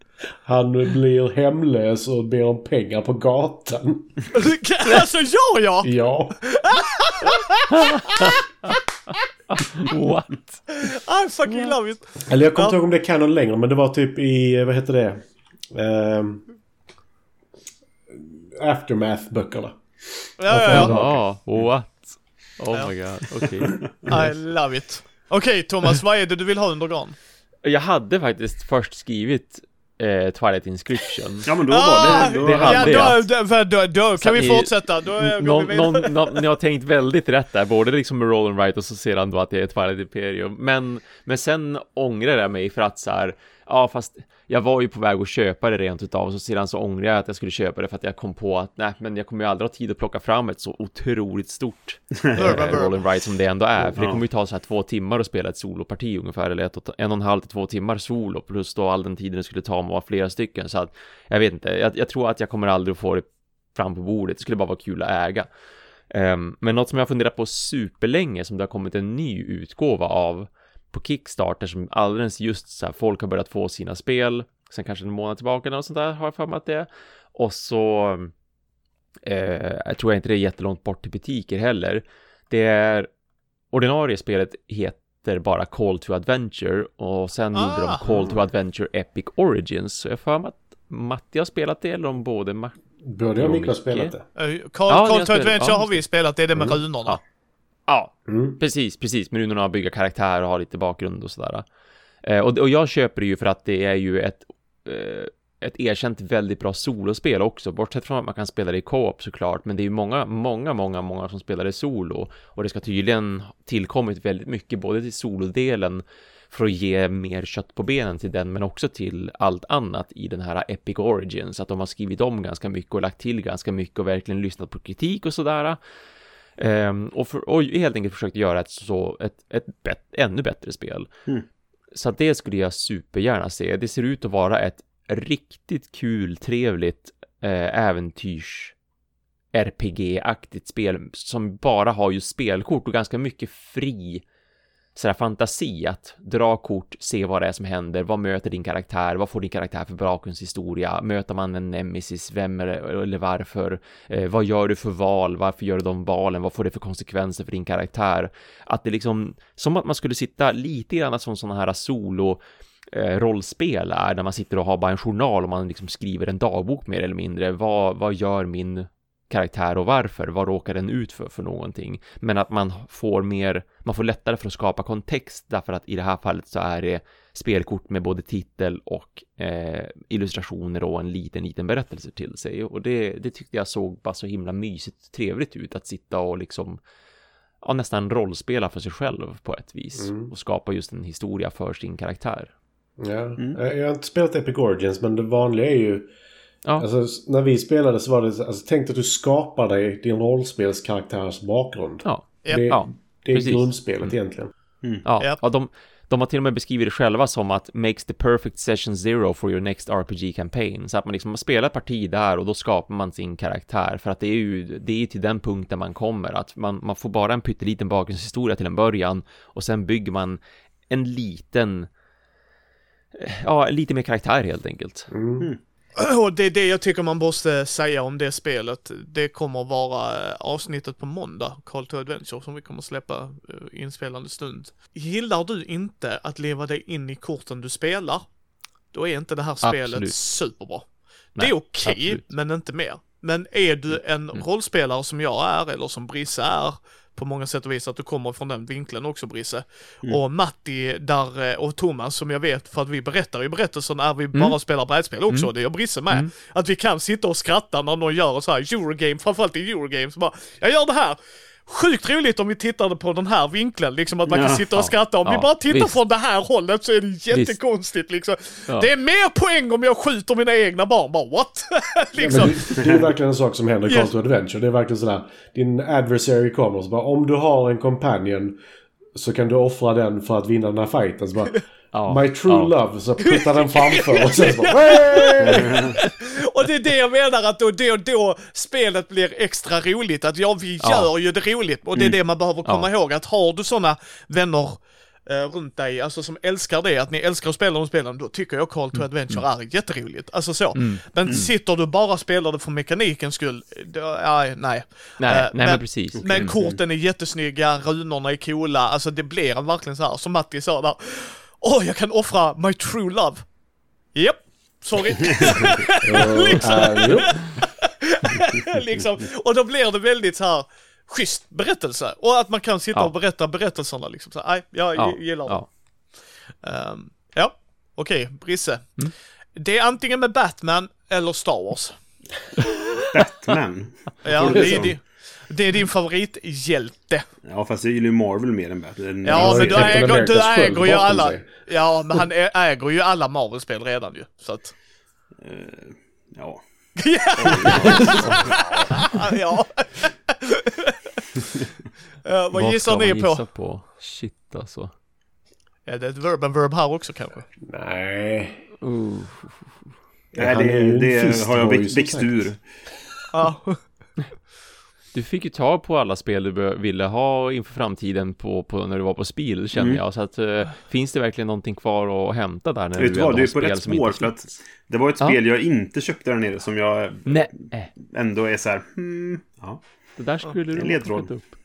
Han blir hemlös och ber om pengar på gatan. alltså gör jag? Ja. What? I fucking love it. Eller jag kommer Ja. inte ihåg om det är Canon längre men det var typ i, vad heter det? Ehm, Aftermath-böckerna. Ja, ja, ja. Ja, what? Oh Ja. my god, okej. I love it. Okej Thomas, vad är det du vill ha under gran? Jag hade faktiskt först skrivit eh, Twilight Inscription. Ja, men då var det... Då, det hade ja, jag. då, då, då, då kan vi fortsätta. Då går Någon, vi vidare. någon, någon, ni har tänkt väldigt rätt där, både liksom med Roll and Write och så sedan då att det är Twilight Imperium. Men, men sen ångrar jag mig för att så här, ja fast jag var ju på väg att köpa det rent utav och så sedan så ångrar jag att jag skulle köpa det för att jag kom på att nej, men jag kommer ju aldrig ha tid att plocka fram ett så otroligt stort eh, Roll and Write som det ändå är. För det kommer ju ta så här två timmar att spela ett soloparti ungefär, eller ett, en och en halv till två timmar solo, plus då all den tiden det skulle ta om att vara flera stycken. Så att, jag vet inte, jag, jag tror att jag kommer aldrig att få det fram på bordet. Det skulle bara vara kul att äga. Ehm, men något som jag har funderat på superlänge som det har kommit en ny utgåva av på Kickstarter som alldeles just så här, folk har börjat få sina spel, sen kanske en månad tillbaka eller något sånt där har jag för mig att det är. Och så eh, jag tror jag inte det är jättelångt bort till butiker heller. Det är ordinarie spelet heter bara Call to Adventure och sen gjorde de Ah. Call to Adventure Epic Origins. Så jag för mig att Matti har spelat det eller om både Ma- Både jag och Micke har spelat det. Eh, Call, Ja, Call to spelat- Adventure ja, har vi spelat, det är det med Mm. runorna. Ja. Ja, Mm. precis, precis. Med runorna att bygga karaktär och ha lite bakgrund och sådär. Eh, och, och jag köper det ju för att det är ju ett, eh, ett erkänt väldigt bra solospel också, bortsett från att man kan spela det i co-op såklart, men det är ju många, många, många, många som spelar det solo och det ska tydligen tillkommit väldigt mycket både till solodelen för att ge mer kött på benen till den, men också till allt annat i den här Epic Origins, att de har skrivit om ganska mycket och lagt till ganska mycket och verkligen lyssnat på kritik och sådär. Ehm, och, för, och helt enkelt försökt göra ett, så, ett, ett bet, ännu bättre spel. Mm. Så det skulle jag supergärna se. Det ser ut att vara ett riktigt kul, trevligt eh, äventyrs RPG-aktigt spel som bara har ju spelkort och ganska mycket fri sådär fantasi att dra kort, se vad det är som händer, vad möter din karaktär, vad får din karaktär för bakgrundshistoria, möter man en nemesis, vem är det, eller varför, eh, vad gör du för val, varför gör du de valen, vad får det för konsekvenser för din karaktär, att det liksom, som att man skulle sitta lite grann som sådana här solo eh, rollspel är, när man sitter och har bara en journal och man liksom skriver en dagbok mer eller mindre, vad, vad gör min karaktär och varför, vad råkar den ut för för någonting, men att man får mer, man får lättare för att skapa kontext därför att i det här fallet så är det spelkort med både titel och eh, illustrationer och en liten, liten berättelse till sig och det, det tyckte jag såg bara så himla mysigt trevligt ut att sitta och liksom ja, nästan rollspela för sig själv på ett vis Mm. och skapa just en historia för sin karaktär. Ja. Mm. Jag har inte spelat Epic Origins men det vanliga är ju... Ja. Alltså när vi spelade så var det... Alltså, tänk att du skapar dig din rollspelskaraktärs bakgrund. Ja. Det, ja, det är precis. grundspelet Mm. egentligen. Ja, Japp. ja de, de har till och med beskrivit det själva som att makes the perfect session zero for your next RPG campaign. Så att man liksom spelar ett parti där och då skapar man sin karaktär. För att det är ju, det är till den punkten man kommer. Att man, man får bara en pytteliten bakgrundshistoria till en början och sen bygger man en liten, ja, lite mer karaktär helt enkelt. Mm. Och det är det jag tycker man måste säga om det spelet. Det kommer vara eh, avsnittet på måndag, Call to Adventure, som vi kommer släppa eh, inspelande stund. Gillar du inte att leva dig in i korten du spelar, då är inte det här spelet Absolut. superbra. Nej, det är okej, absolut. men inte mer. Men är du en Mm. rollspelare som jag är, eller som Brisse är, på många sätt och vis att du kommer från den vinkeln också Brisse. Mm. Och Matti där, eh, och Thomas som jag vet, för att vi berättar i berättelsen när vi Mm. bara spelar brädspel också, det gör Brisse med. Att vi kan sitta och skratta när någon gör så här Eurogame, framförallt i Eurogame, så bara, jag gör det här. Sjukt roligt om vi tittade på den här vinkeln, liksom att man kan Ja. sitta och skratta. Om vi Ja, bara tittar visst. från det här hållet så är det jättekonstigt liksom. Ja. Det är mer poäng om jag skjuter mina egna barn, bara what? Liksom. det, det är verkligen en sak som händer i Call Yes. to Adventure. Det är verkligen sådär. Din adversary kommer och så bara om du har en companion så kan du offra den för att vinna den här fighten. Så bara, Ja, My true ja. love. Så puttar den framför och sen så bara... Och det är det jag menar att då, då, då spelet blir extra roligt. Att ja, vi Ja. gör ju det roligt. Och det är det man behöver komma Ja. ihåg. Att har du sådana vänner eh, runt dig, alltså som älskar det, att ni älskar att spela de spelen, då tycker jag Call to Adventure är jätteroligt. Alltså så. Men sitter du bara och spelar det för mekanikens skull, då, ja, nej. Nej, Eh, nej men, men- precis. Men korten är jättesnygga, runorna är coola, alltså det blir en verkligen så här, som Matti sa där. Åh, jag kan offra my true love. Japp, sorry. Jo. liksom. Och då blir det väldigt så här schysst berättelse. Och att man kan sitta Ja. och berätta berättelserna liksom. Så, nej, jag Ja, gillar ja. det. Ehm, ja, okej, Brisse. Mm. Det är antingen med Batman eller Star Wars. Batman. Ja, det det är, så? Det är din favorithjälte. Ja, fast jag gillar ju Marvel mer än Batman. Ja, men du äger, du äger ju alla. sig. Ja, men han äger ju alla Marvel-spel redan ju. Så att... Ja. ja. Eh, vad gissar ska ni man på? gissa på? Shit alltså. Är det ett verb and verb här också kanske? Nej. Uh. Nej, det, det fist har jag växt, ur. Ja. Du fick ju tag på alla spel du ville ha inför framtiden på, på, när du var på Spiel känner Mm. jag. Så att, eh, finns det verkligen någonting kvar att hämta där? När Vet du vad, du är på spel rätt spår. För att det var ett Ja. spel jag inte köpte där nere som jag Nej, ändå är så här... Hmm, ja. det där skulle du nog ha ledtråd. upp.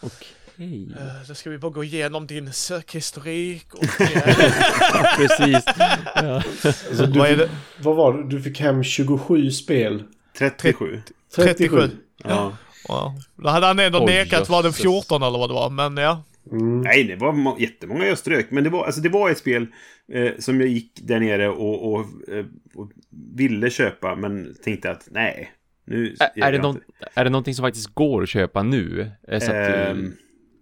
Okej. Eh, Då ska vi bara gå igenom din sökhistorik och... eh, Ja, precis. Ja. Alltså, du, vad? Vad var det? Du fick hem 27 spel. 37. 37. Ja. Ja. Då hade han ändå Oj, nekat, var det jösses. 14 eller vad det var? Men ja. Mm. Nej, det var må- jättemånga jag strök. Men det var, alltså, det var ett spel eh, som jag gick där nere och, och, eh, och ville köpa, men tänkte att nej. Nu är, det jag någon, är det någonting som faktiskt går att köpa nu? Eh, Så att du, Ehm,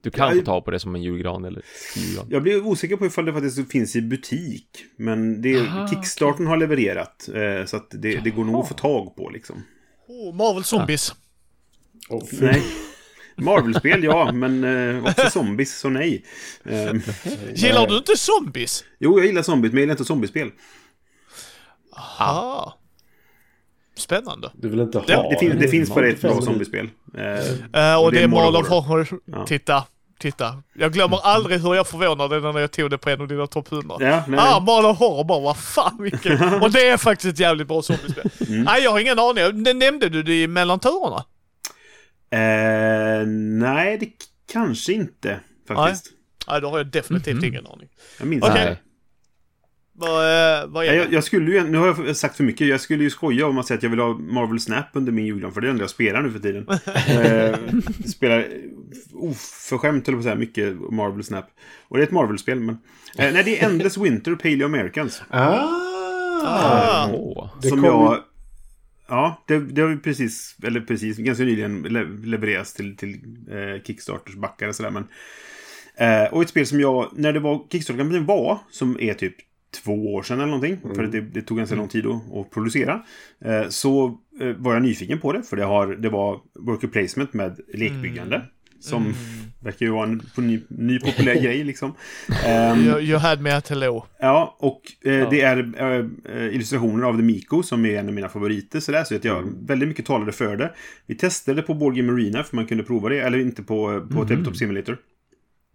du kan ja, få ta på det som en julgran eller julgran? Jag blir osäker på ifall det faktiskt finns i butik. Men det, Aha, Kickstarten har levererat. Eh, så att det, det går nog att få tag på liksom. Oh, Marvel Zombies. Åh, fy. Nej. Marvel-spel, ja, men eh, också zombies, så nej. Eh, Gillar du inte zombies? jo, jag gillar zombies, men jag gillar inte zombiespel. Ah. Spännande. Du vill inte ha... Det- Det, fin, det finns bara ett bra zombiespel. Eh, Eh, och det är Mall of Horror. Ja. Titta. Titta. Jag glömmer aldrig hur jag förvånade när jag tog det på en av dina topp 100. Ja, nej. Ah, Mall of Horror bara, vad fan vilken... Och det är faktiskt ett jävligt bra zombiespel. Mm. Nej, jag har ingen aning. Nämnde du det i mellan turerna? Eh, nej, det kanske inte faktiskt. Nej, då har jag definitivt Mhm. ingen aning. Jag minns Okej. inte. Nej. Vad, eh, vad är det? Jag, jag skulle ju, nu har jag sagt för mycket, jag skulle ju skoja om att säga att jag vill ha Marvel Snap under min julgran, för det är det enda jag spelar nu för tiden. eh, spelar oförskämt, eller på att säga, mycket Marvel Snap. Och det är ett Marvel-spel, men... Eh, nej, det är Endless Winter Paleo Americans. Ah! Ah. Det som kom jag... Ja, det, det har ju precis, eller precis, ganska nyligen le- levererats till, till eh, Kickstarters backar och sådär. Men, eh, och ett spel som jag, när det var Kickstarter-kampanjen var, som är typ två år sedan eller någonting, för att det, det tog ganska lång tid att, att producera, eh, så eh, var jag nyfiken på det, för det, har, det var worker placement med lekbyggande. Som verkar ju vara en ny, ny populär grej liksom. Ehm, You, you had me at hello. Ja, och eh, det är eh, eh, illustrationer av The Miko som är en av mina favoriter. Så, där, så att jag väldigt mycket talade för det. Vi testade på Board Game Arena för man kunde prova det, eller inte på, på Tabletop Simulator.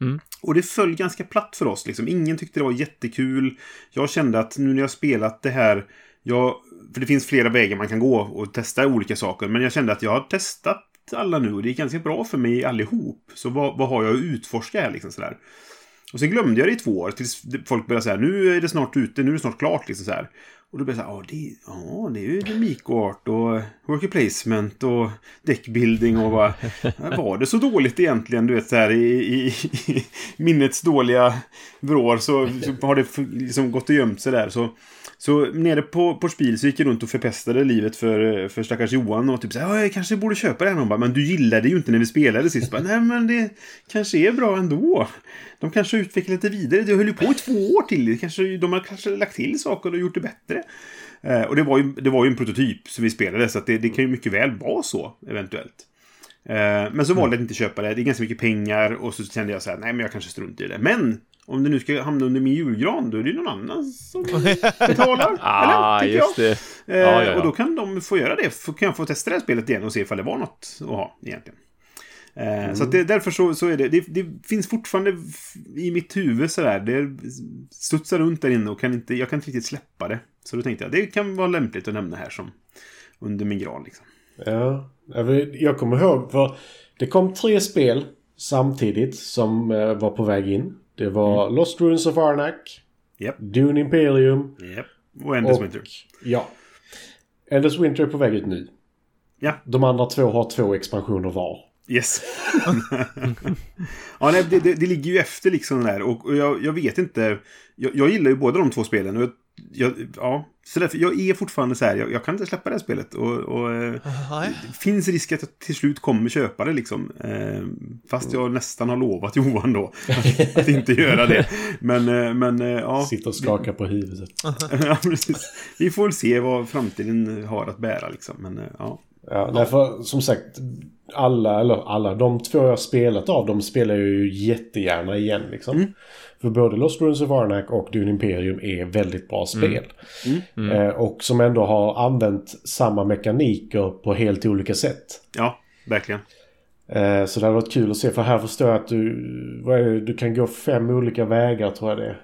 Mm. Och det föll ganska platt för oss. Liksom. Ingen tyckte det var jättekul. Jag kände att nu när jag spelat det här, jag, för det finns flera vägar man kan gå och testa olika saker. Men jag kände att jag har testat alla nu och det är ganska bra för mig allihop. Så vad, vad har jag att utforska här liksom sådär. Och sen glömde jag det i två år tills folk började säga nu är det snart ute, nu är det snart klart liksom så här. Och då blev jag så här, ja det, ja, det är ju Demico och Worker Placement och Deckbuilding och vad... Var det så dåligt egentligen, du vet så här i, i, i minnets dåliga vrår så, så har det liksom gått och gömt sig där. Så, så nere på, på Spiel så gick jag runt och förpestade livet för, för stackars Johan och typ så här, ja, jag kanske borde köpa det här. Och han bara, men du gillade ju inte när vi spelade sist. Bara, Nej, men det kanske är bra ändå. De kanske utvecklat det vidare. Det höll ju på i två år till. Det Kanske, de har kanske lagt till saker och gjort det bättre. Eh, och det var, ju, det var ju en prototyp som vi spelade, så det, det kan ju mycket väl vara så, eventuellt. Eh, men så valde jag att inte köpa det. Det är ganska mycket pengar och så kände jag så här, nej men jag kanske struntar i det. Men om det nu ska hamna under min julgran, då är det ju någon annan som betalar. Ah, eller? just Tycker jag. Eh, Ja, ja, ja. Och då kan de få göra det. Kan jag få testa det här spelet igen och se ifall det var något att ha egentligen. Eh, Så att det, därför så, så är det, det, det finns fortfarande i mitt huvud sådär, det studsar runt där inne och kan inte, jag kan inte riktigt släppa det. Så då tänkte jag, det kan vara lämpligt att nämna här som under min gran liksom. Ja, jag kommer ihåg för det kom tre spel samtidigt som eh, var på väg in. Det var Lost Ruins of Arnak, Japp. Dune Imperium Japp. Och Endless och... Winter. Ja. Endless Winter är på väg ut nu. Ja. De andra två har två expansioner var. Yes. ja, nej, det, det, det ligger ju efter liksom där. Och, och jag, jag vet inte. Jag, jag gillar ju båda de två spelen. Och jag, jag, ja, Så därför, jag är fortfarande så här, jag, jag kan inte släppa det här spelet. Och, och eh, det finns risk att jag till slut kommer köpa det liksom. Eh, fast jag nästan har lovat Johan då att, att inte göra det. Men, eh, men eh, ja. Sitter och skakar på huvudet. ja, precis. Vi får väl se vad framtiden har att bära liksom. Men ja. Ja, nej, för som sagt, alla, eller alla, de två jag spelat av, de spelar jag ju jättegärna igen liksom. För både Lost Ruins of Arnak och Dune Imperium är väldigt bra spel. Eh, och som ändå har använt samma mekaniker på helt olika sätt. ja, verkligen. Eh, så det hade varit kul att se, för här förstår jag att du, det, du kan gå fem olika vägar tror jag det är.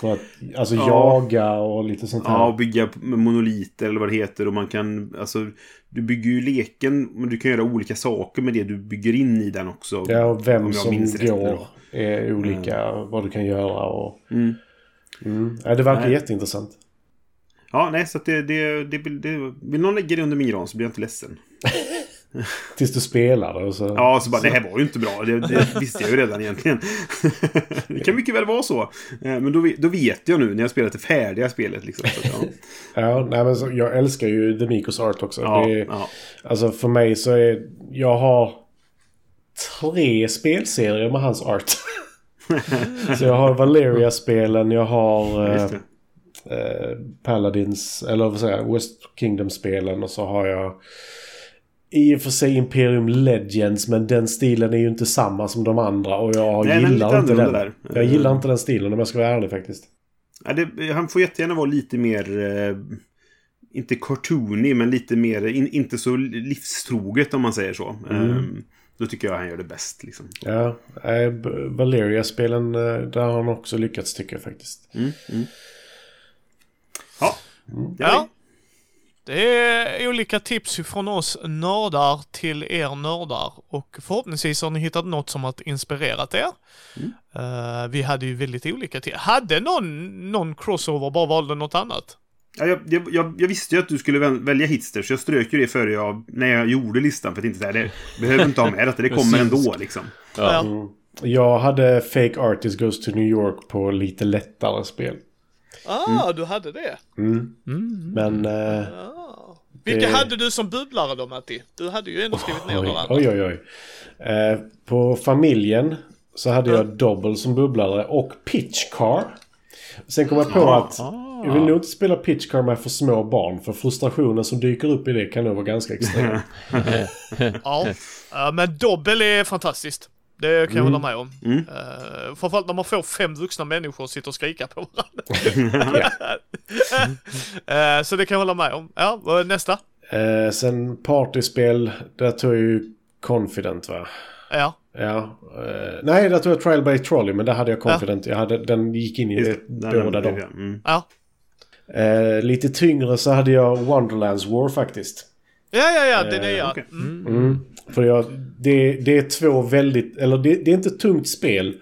För att, alltså Ja. jaga och lite sånt här. Ja, och bygga monoliter eller vad det heter. Och man kan, alltså, du bygger ju leken, men du kan göra olika saker med det du bygger in i den också. Ja, och vem som går är olika, vad du kan göra och... Mm. Mm. Ja, det verkar Nej. jätteintressant. Ja, nej, så att det, det, det, det, Vill någon lägga det under min gran så blir jag inte ledsen. Tills du spelar det och så... Ja, så bara, det här var ju inte bra. Det, det visste jag ju redan egentligen. det kan mycket väl vara så. Eh, Men då, då vet jag nu när jag spelat det färdiga spelet. Liksom. Så, ja. Ja, nej men så, jag älskar ju The Mikos Art också. Ja, är, ja. Alltså för mig så är... Jag har tre spelserier med hans art. så jag har Valeria-spelen, jag har eh, eh, Paladins, eller vad säger jag, West Kingdom-spelen och så har jag i och för sig Imperium Legends men den stilen är ju inte samma som de andra och jag Nej, gillar inte den. där. Jag gillar inte den stilen om jag ska vara ärlig faktiskt. Ja, det, han får jättegärna vara lite mer... Eh, inte cartoony, men lite mer... In, inte så livstroget om man säger så. Mm. Eh, då tycker jag han gör det bäst. Liksom. Ja, eh, Valeria-spelen, eh, där har han också lyckats tycker jag faktiskt. Mm, mm. Ja. Ja. Det är olika tips från oss nördar till er nördar och förhoppningsvis har ni hittat något som har inspirerat er. Eh, vi hade ju väldigt olika tips. Hade någon, någon crossover bara valde något annat? Ja, jag, jag, jag, visste ju att du skulle väl- välja Hitster, så jag strök ju det före jag, när jag gjorde listan. För att inte säga det behöver inte ha med detta, det kommer ändå liksom. Ja. Mm. Jag hade Fake Artist Goes to New York på lite lättare spel. Ah, du hade det? Mm. Men... Eh, Ah. Vilka Det- hade du som bubblare då Matti? Du hade ju ändå skrivit ner oj, några. oj, oj, oj. Eh, på familjen så hade jag Double som bubblare och Pitch Car. Sen kom jag på att jag vill nog inte spela Pitch Car med för små barn. För frustrationen som dyker upp i det kan nog vara ganska extrem. Ja. Men dobbel är fantastiskt. Det kan jag hålla med om. Mm. Uh, framförallt när man får fem vuxna människor sitter och skrika på varandra. Eh, så det kan jag hålla med om. Ja, och nästa. Eh, sen partyspel, där tog jag ju Confident va? Ja. Ja. Eh, nej, där tog jag Trial by Trolley men där hade jag Confident. Jag hade, den gick in i Just båda dem. Mm. Ja. Lite tyngre så hade jag Wonderlands War faktiskt. Ja, ja, ja, det är det Eh, okej. Mm. Mm. För jag, det, det är två väldigt, eller det, det är inte tungt spel.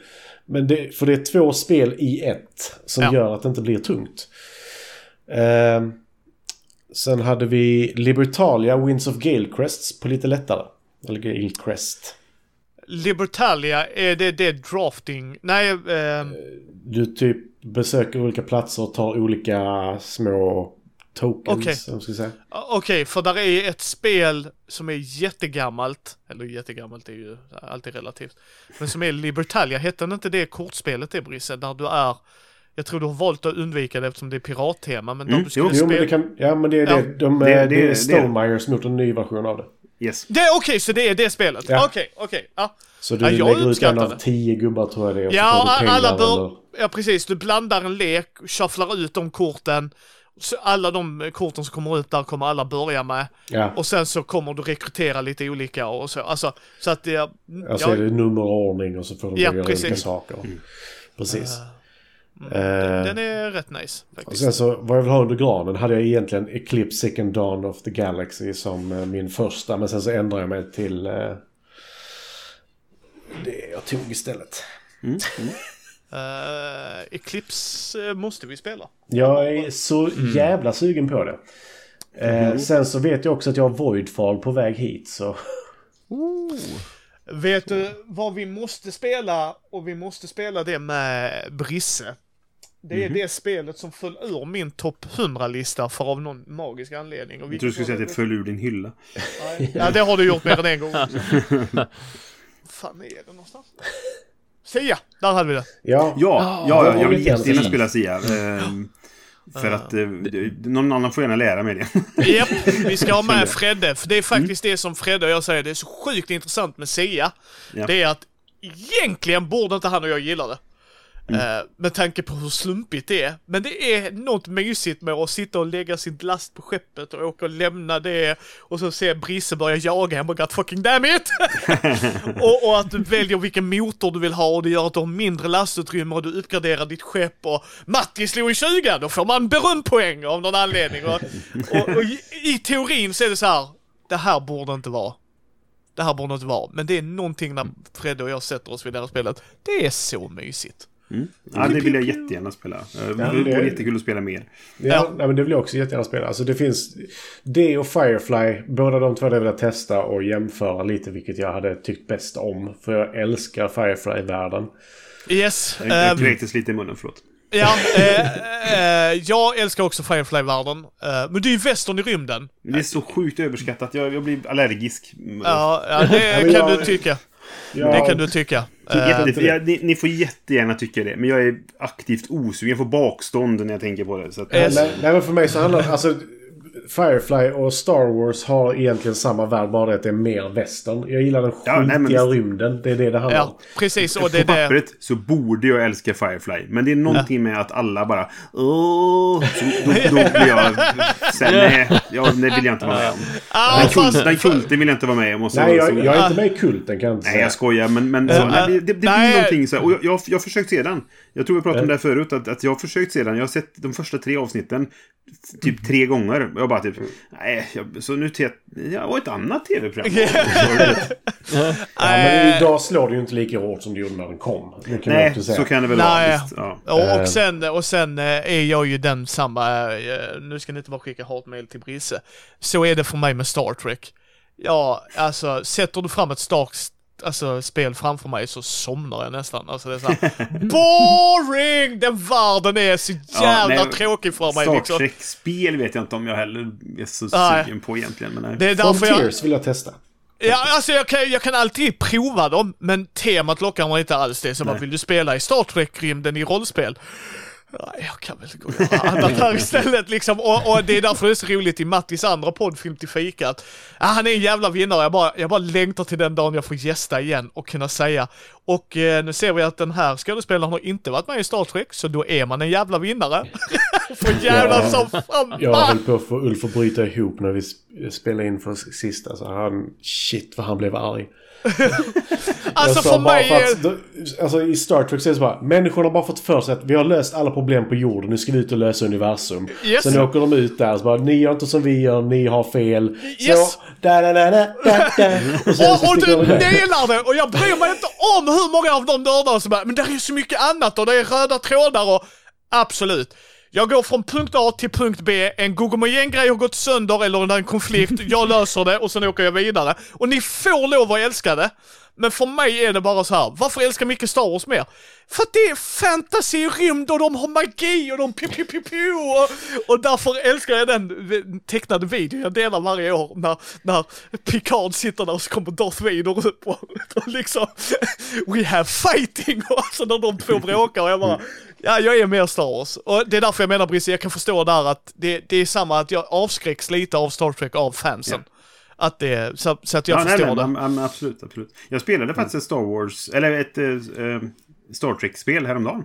Men det, för det är två spel i ett som Ja. gör att det inte blir tungt. Eh, sen hade vi Libertalia Winds of Galecrests på lite lättare. Eller Galecrest. Libertalia, är det det drafting? Nej, eh, Du typ besöker olika platser och tar olika små tokens. Okej. om jag ska säga. okej, för där är ett spel som är jättegammalt. Eller jättegammalt är ju alltid relativt. Men som är Libertalia, hette inte det kortspelet det Brisse? Där du är, jag tror du har valt att undvika det eftersom det är pirattema, men Mm, jo, Jo, men det kan... Ja, men det är Ja. det. De, Det- det, det- det är Stonemaier som gjort en ny version av det. Yes. Det är okej, så det är det spelet? Ja. Okej, okej. Ja. Så du Ja, jag lägger ut en av tio gubbar tror jag det är. Ja, alla bör... eller- Ja, precis. Du blandar en lek, shufflar ut de korten. Så alla de korten som kommer ut där kommer alla börja med. Ja, Och sen så kommer du rekrytera lite olika och så. Alltså, så att det... alltså är det nummer och och så får de Ja, göra olika saker. Precis. den, Eh, den är rätt nice och faktiskt. sen så, vad jag vill ha under granen hade jag egentligen Eclipse Second Dawn of the Galaxy som eh, min första. Men sen så ändrade jag mig till eh, det jag tog istället. Uh, Eclipse eh, måste vi spela. Jag är så jävla sugen på det. Eh, Sen så vet jag också att jag har Voidfall på väg hit så... Vet du vad vi måste spela? Och vi måste spela det med Brisse. Det är det spelet som föll ur min topp 100-lista för av någon magisk anledning. Och tror du skulle säga att det föll ur din hylla. Nej. Ja, det har du gjort mer än en gång också. fan är det någonstans? Sia! Där hade vi det. Ja, Ja, ja, ja jag vill jättegärna spela Sia. ehm, För att eh, någon annan får gärna lära mig det. Japp, vi ska ha med Fredde. För det är faktiskt det som Fredde och jag säger, det är så sjukt intressant med Sia. Ja. Det är att egentligen borde inte han och jag gilla det. Eh, med tanke på hur slumpigt det är. Men det är något mysigt med att sitta och lägga sin last på skeppet och åka och lämna det och så se Brisse börja jaga hem och God fucking damn it! och, och att du väljer vilken motor du vill ha och det gör att du har mindre lastutrymme och du uppgraderar ditt skepp och Matti slog i 20, då får man berömpoäng av någon anledning. Och, och, och i, i teorin så är det så här, det här borde inte vara. Det här borde inte vara. Men det är någonting när Fredde och jag sätter oss vid det här spelet. Det är så mysigt. Ja, det vill jag jättegärna spela. Eh, Det det- vore jättekul att spela mer. Ja, Ja. Nej, men det vill jag också jättegärna spela. Alltså det finns... Det och Firefly, båda de två hade jag velat testa och jämföra lite vilket jag hade tyckt bäst om. För jag älskar Firefly-världen. Yes. Jag, jag ehm, kräktes lite i munnen, förlåt. ja, eh, eh, jag älskar också Firefly-världen. Eh, men det är ju västern i rymden. Det är så sjukt överskattat. Jag, jag blir allergisk. Ja, ja det kan du tycka. Ja, Det kan du tycka. Eh, Jätte, jag, ni, ni får jättegärna tycka det, men jag är aktivt osugen. Jag får bakstånd när jag tänker på det. Så att, Eh, Nej, nej, men för mig så handlar alltså Firefly och Star Wars har egentligen samma värld, bara det att det är mer västern. Jag gillar den Ja, nej, men skitiga rymden. Det är det det handlar om. Ja, precis. Och det är på det. pappret så borde jag älska Firefly. Men det är någonting med att alla bara Åh, så då, då blir jag sen, nej, ja, det vill jag inte vara med om. Ah, Den, fast, kult, den kulten vill jag inte vara med om. Och så, Nej, jag, jag är inte med i kulten kan jag inte Nej, säga. jag skojar, men, men så, Ja, nej, det, det, det blir nej. någonting så här. Och jag, jag, jag har försökt se den. Jag tror vi pratade om det här förut, att, att jag har försökt se den. Jag har sett de första tre avsnitten typ tre gånger. Och jag bara typ, nej, jag, så nu till ja, och ett annat tv-program. Ja, men idag slår det ju inte lika hårt som det gjorde när den kom. Nej, så kan det väl Nej. vara. Visst, ja. Och, Eh. och sen, och sen eh, är jag ju den samma, eh, nu ska ni inte bara skicka hatmejl till Brisse. Så är det för mig med Star Trek. Ja, alltså sätter du fram ett starkt alltså, spel framför mig så somnar jag nästan. Alltså det är såhär, boring! Den världen är så jävla nej, tråkig för mig liksom. Trek-spel vet jag inte om jag heller är så sugen på egentligen. Men nej. Det är därför jag... Vill jag testa. Ja, alltså jag kan, jag kan alltid prova dem, men temat lockar mig inte alls. Det är som att vill du spela i Star Trek-rymden i rollspel? Ja, jag kan väl gå och göra annat här istället liksom. Och, och det är därför det är så roligt i Mattis andra podd, Film till fikat. Ja, han är en jävla vinnare. Jag bara, jag bara längtar till den dagen jag får gästa igen och kunna säga. Och eh, nu ser vi att den här skådespelaren har inte varit med i Star Trek, så då är man en jävla vinnare. För jävlar Ja. som fan! Jag höll på att få Ulf att bryta ihop när vi sp- spelade in för sista. Så han, shit vad han blev arg. Alltså för mig... för att, då, alltså i Star Trek så är det så bara, människorna har bara fått för sig att vi har löst alla problem på jorden, nu ska vi ut och lösa universum. Yes. Sen åker de ut där och så bara, ni gör inte som vi gör, ni har fel. Yes. Så, da, da, da, da, da. Och sen Och, du de delar det och jag bryr mig inte om hur många av de nördarna som bara, men det är ju så mycket annat och det är röda trådar och absolut. Jag går från punkt A till punkt B, en Gogomogen-grej har gått sönder eller en konflikt, jag löser det och sen åker jag vidare. Och ni får lov att älska det. Men för mig är det bara så här. varför älskar Micke Star Wars mer? För att det är fantasy, rymd och de har magi och de pi pi pi pi och, och därför älskar jag den tecknade videon jag delar varje år när, när Picard sitter där och så kommer Darth Vader upp och, och liksom We have fighting och alltså när de två bråkar och jag bara Ja, jag är mer Star Wars. Och det är därför jag menar Brisse, jag kan förstå där att det, det är samma att jag avskräcks lite av Star Trek av fansen. Att det, så, så att jag ja, nej, förstår nej, det. men- men absolut, absolut. Jag spelade faktiskt ett Star Wars, eller ett eh, Star Trek-spel häromdagen.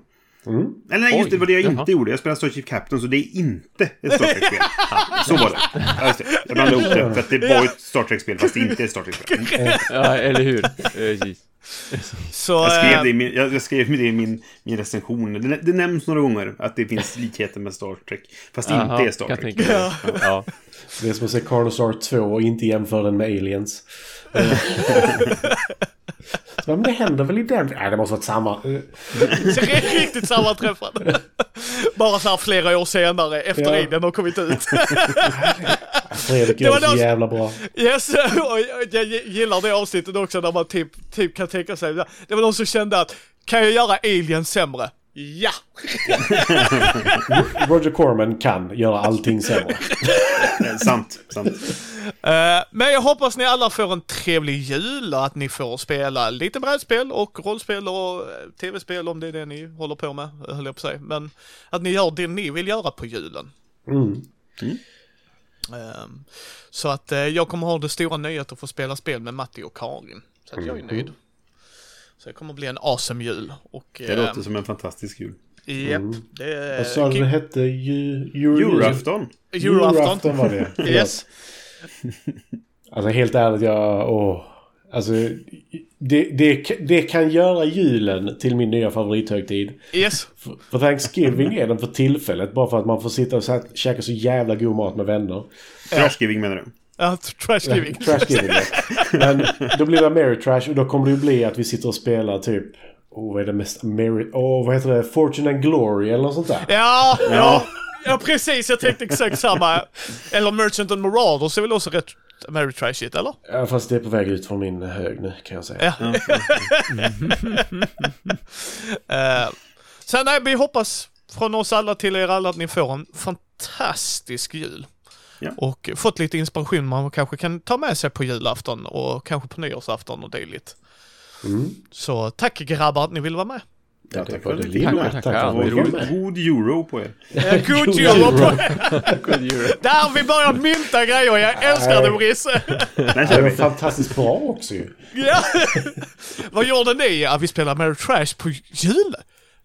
Eller nej, just det Oj, var det jag jaha. inte gjorde. Jag spelade Starship Captain, så det är inte ett Star Trek-spel. så var det. Ja, just det. Jag blandade ihop det, för att det var ett Star Trek-spel, fast det inte är ett Star Trek-spel. Ja, eller hur? Eh, Precis. Så, Jag skrev eh, det i min, jag, jag skrev det i min, min recension. Det, det nämns några gånger att det finns likheter med Star Trek. Fast Aha, inte är Star Trek. mig. Ja. Det är som att se Carnosaur 2 och inte jämföra den med Aliens. Så, men det händer väl i den? Nej, det måste varit samma. Eh, riktigt sammanträffande. Bara så här flera år senare, efter Ja. Alien har kommit ut. Fredrik gör det så jävla bra. Yes, och jag- jag gillar det avsnittet också där man typ, typ kan tänka sig, det var någon som kände att kan jag göra Alien sämre? Ja! Roger Corman kan göra allting sämre. Eh, sant, sant. Eh, men jag hoppas ni alla får en trevlig jul och att ni får spela lite brädspel och rollspel och eh, tv-spel om det är det ni håller på med, höll jag på att säga. Men att ni gör det ni vill göra på julen. Mm. Ehm, Så att jag kommer ha det stora nöjet att få spela spel med Matti och Karin. Så att jag är nöjd. Så det kommer bli en awesome jul. Och, Det låter som en fantastisk jul. Japp, det är... Vad sa det hette? Ju, Euro- Julafton. Julafton. var det. Yes. Alltså helt ärligt, jag... Åh. Alltså, det, det, det kan göra julen till min nya favorithögtid. Yes. För- För Thanksgiving är den för tillfället. Bara för att man får sitta och så här, käka så jävla god mat med vänner. Trashgiving menar du? Ja, trashgiving. Trashgiving. ja. Men då blir det Mary Trash och då kommer det ju bli att vi sitter och spelar typ... Åh, vad är det mest... Mary... Åh, vad heter det? Fortune and Glory eller något sånt där. Ja, ja, ja precis. Jag tänkte exakt samma. Eller Merchant and Marauders är väl också rätt Mary Trashigt, eller? Ja, fast det är på väg ut från min hög nu kan jag säga. Ja. Eh, sen nej, vi hoppas från oss alla till er alla att ni får en fantastisk jul. Ja. Och fått lite inspiration man kanske kan ta med sig på julafton och kanske på nyårsafton och dylikt. Mm. Så tack grabbar att ni vill vara med. Ja, tack tack för det. det. Tackar, Tack, tack att du var god, god euro på er. God God jul! jul. God jul. Där vi börjar mynta grejer, jag älskar det Brisse! Det var fantastiskt bra också ju. Ja. Vad gjorde ni? Ja, vi spelar Mary Trash på jul.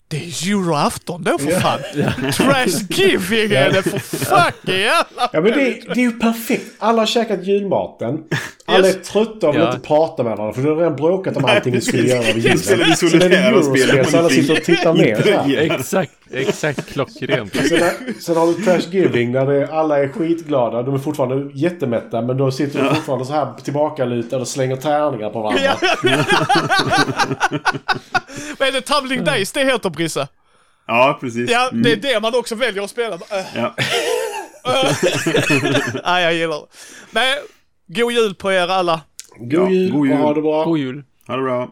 Det är julafton då för fan. Trashgiving är det för fuck jävla Ja men det, är- det är ju perfekt. Alla har käkat julmaten. Alla är trötta och vill Ja. inte prata med varandra. För du har redan bråkat om allting vi skulle göra vid julen. Är det spelar Eurospel så alla sitter och tittar ner. så. Exakt, exakt klockrent. Sen, är- sen har du Trashgiving där det, alla är skitglada. De är fortfarande jättemätta men då sitter de fortfarande så här tillbakalutade och slänger tärningar på varandra. Vad är det Tumbling Days det heter Brisse? Ja, precis. Ja, Mm. det är det man också väljer att spela. Ja. Nej, jag gillar det. Men, god jul på er alla. God Ja, jul god jul. och ha det bra. God jul. Ha det bra.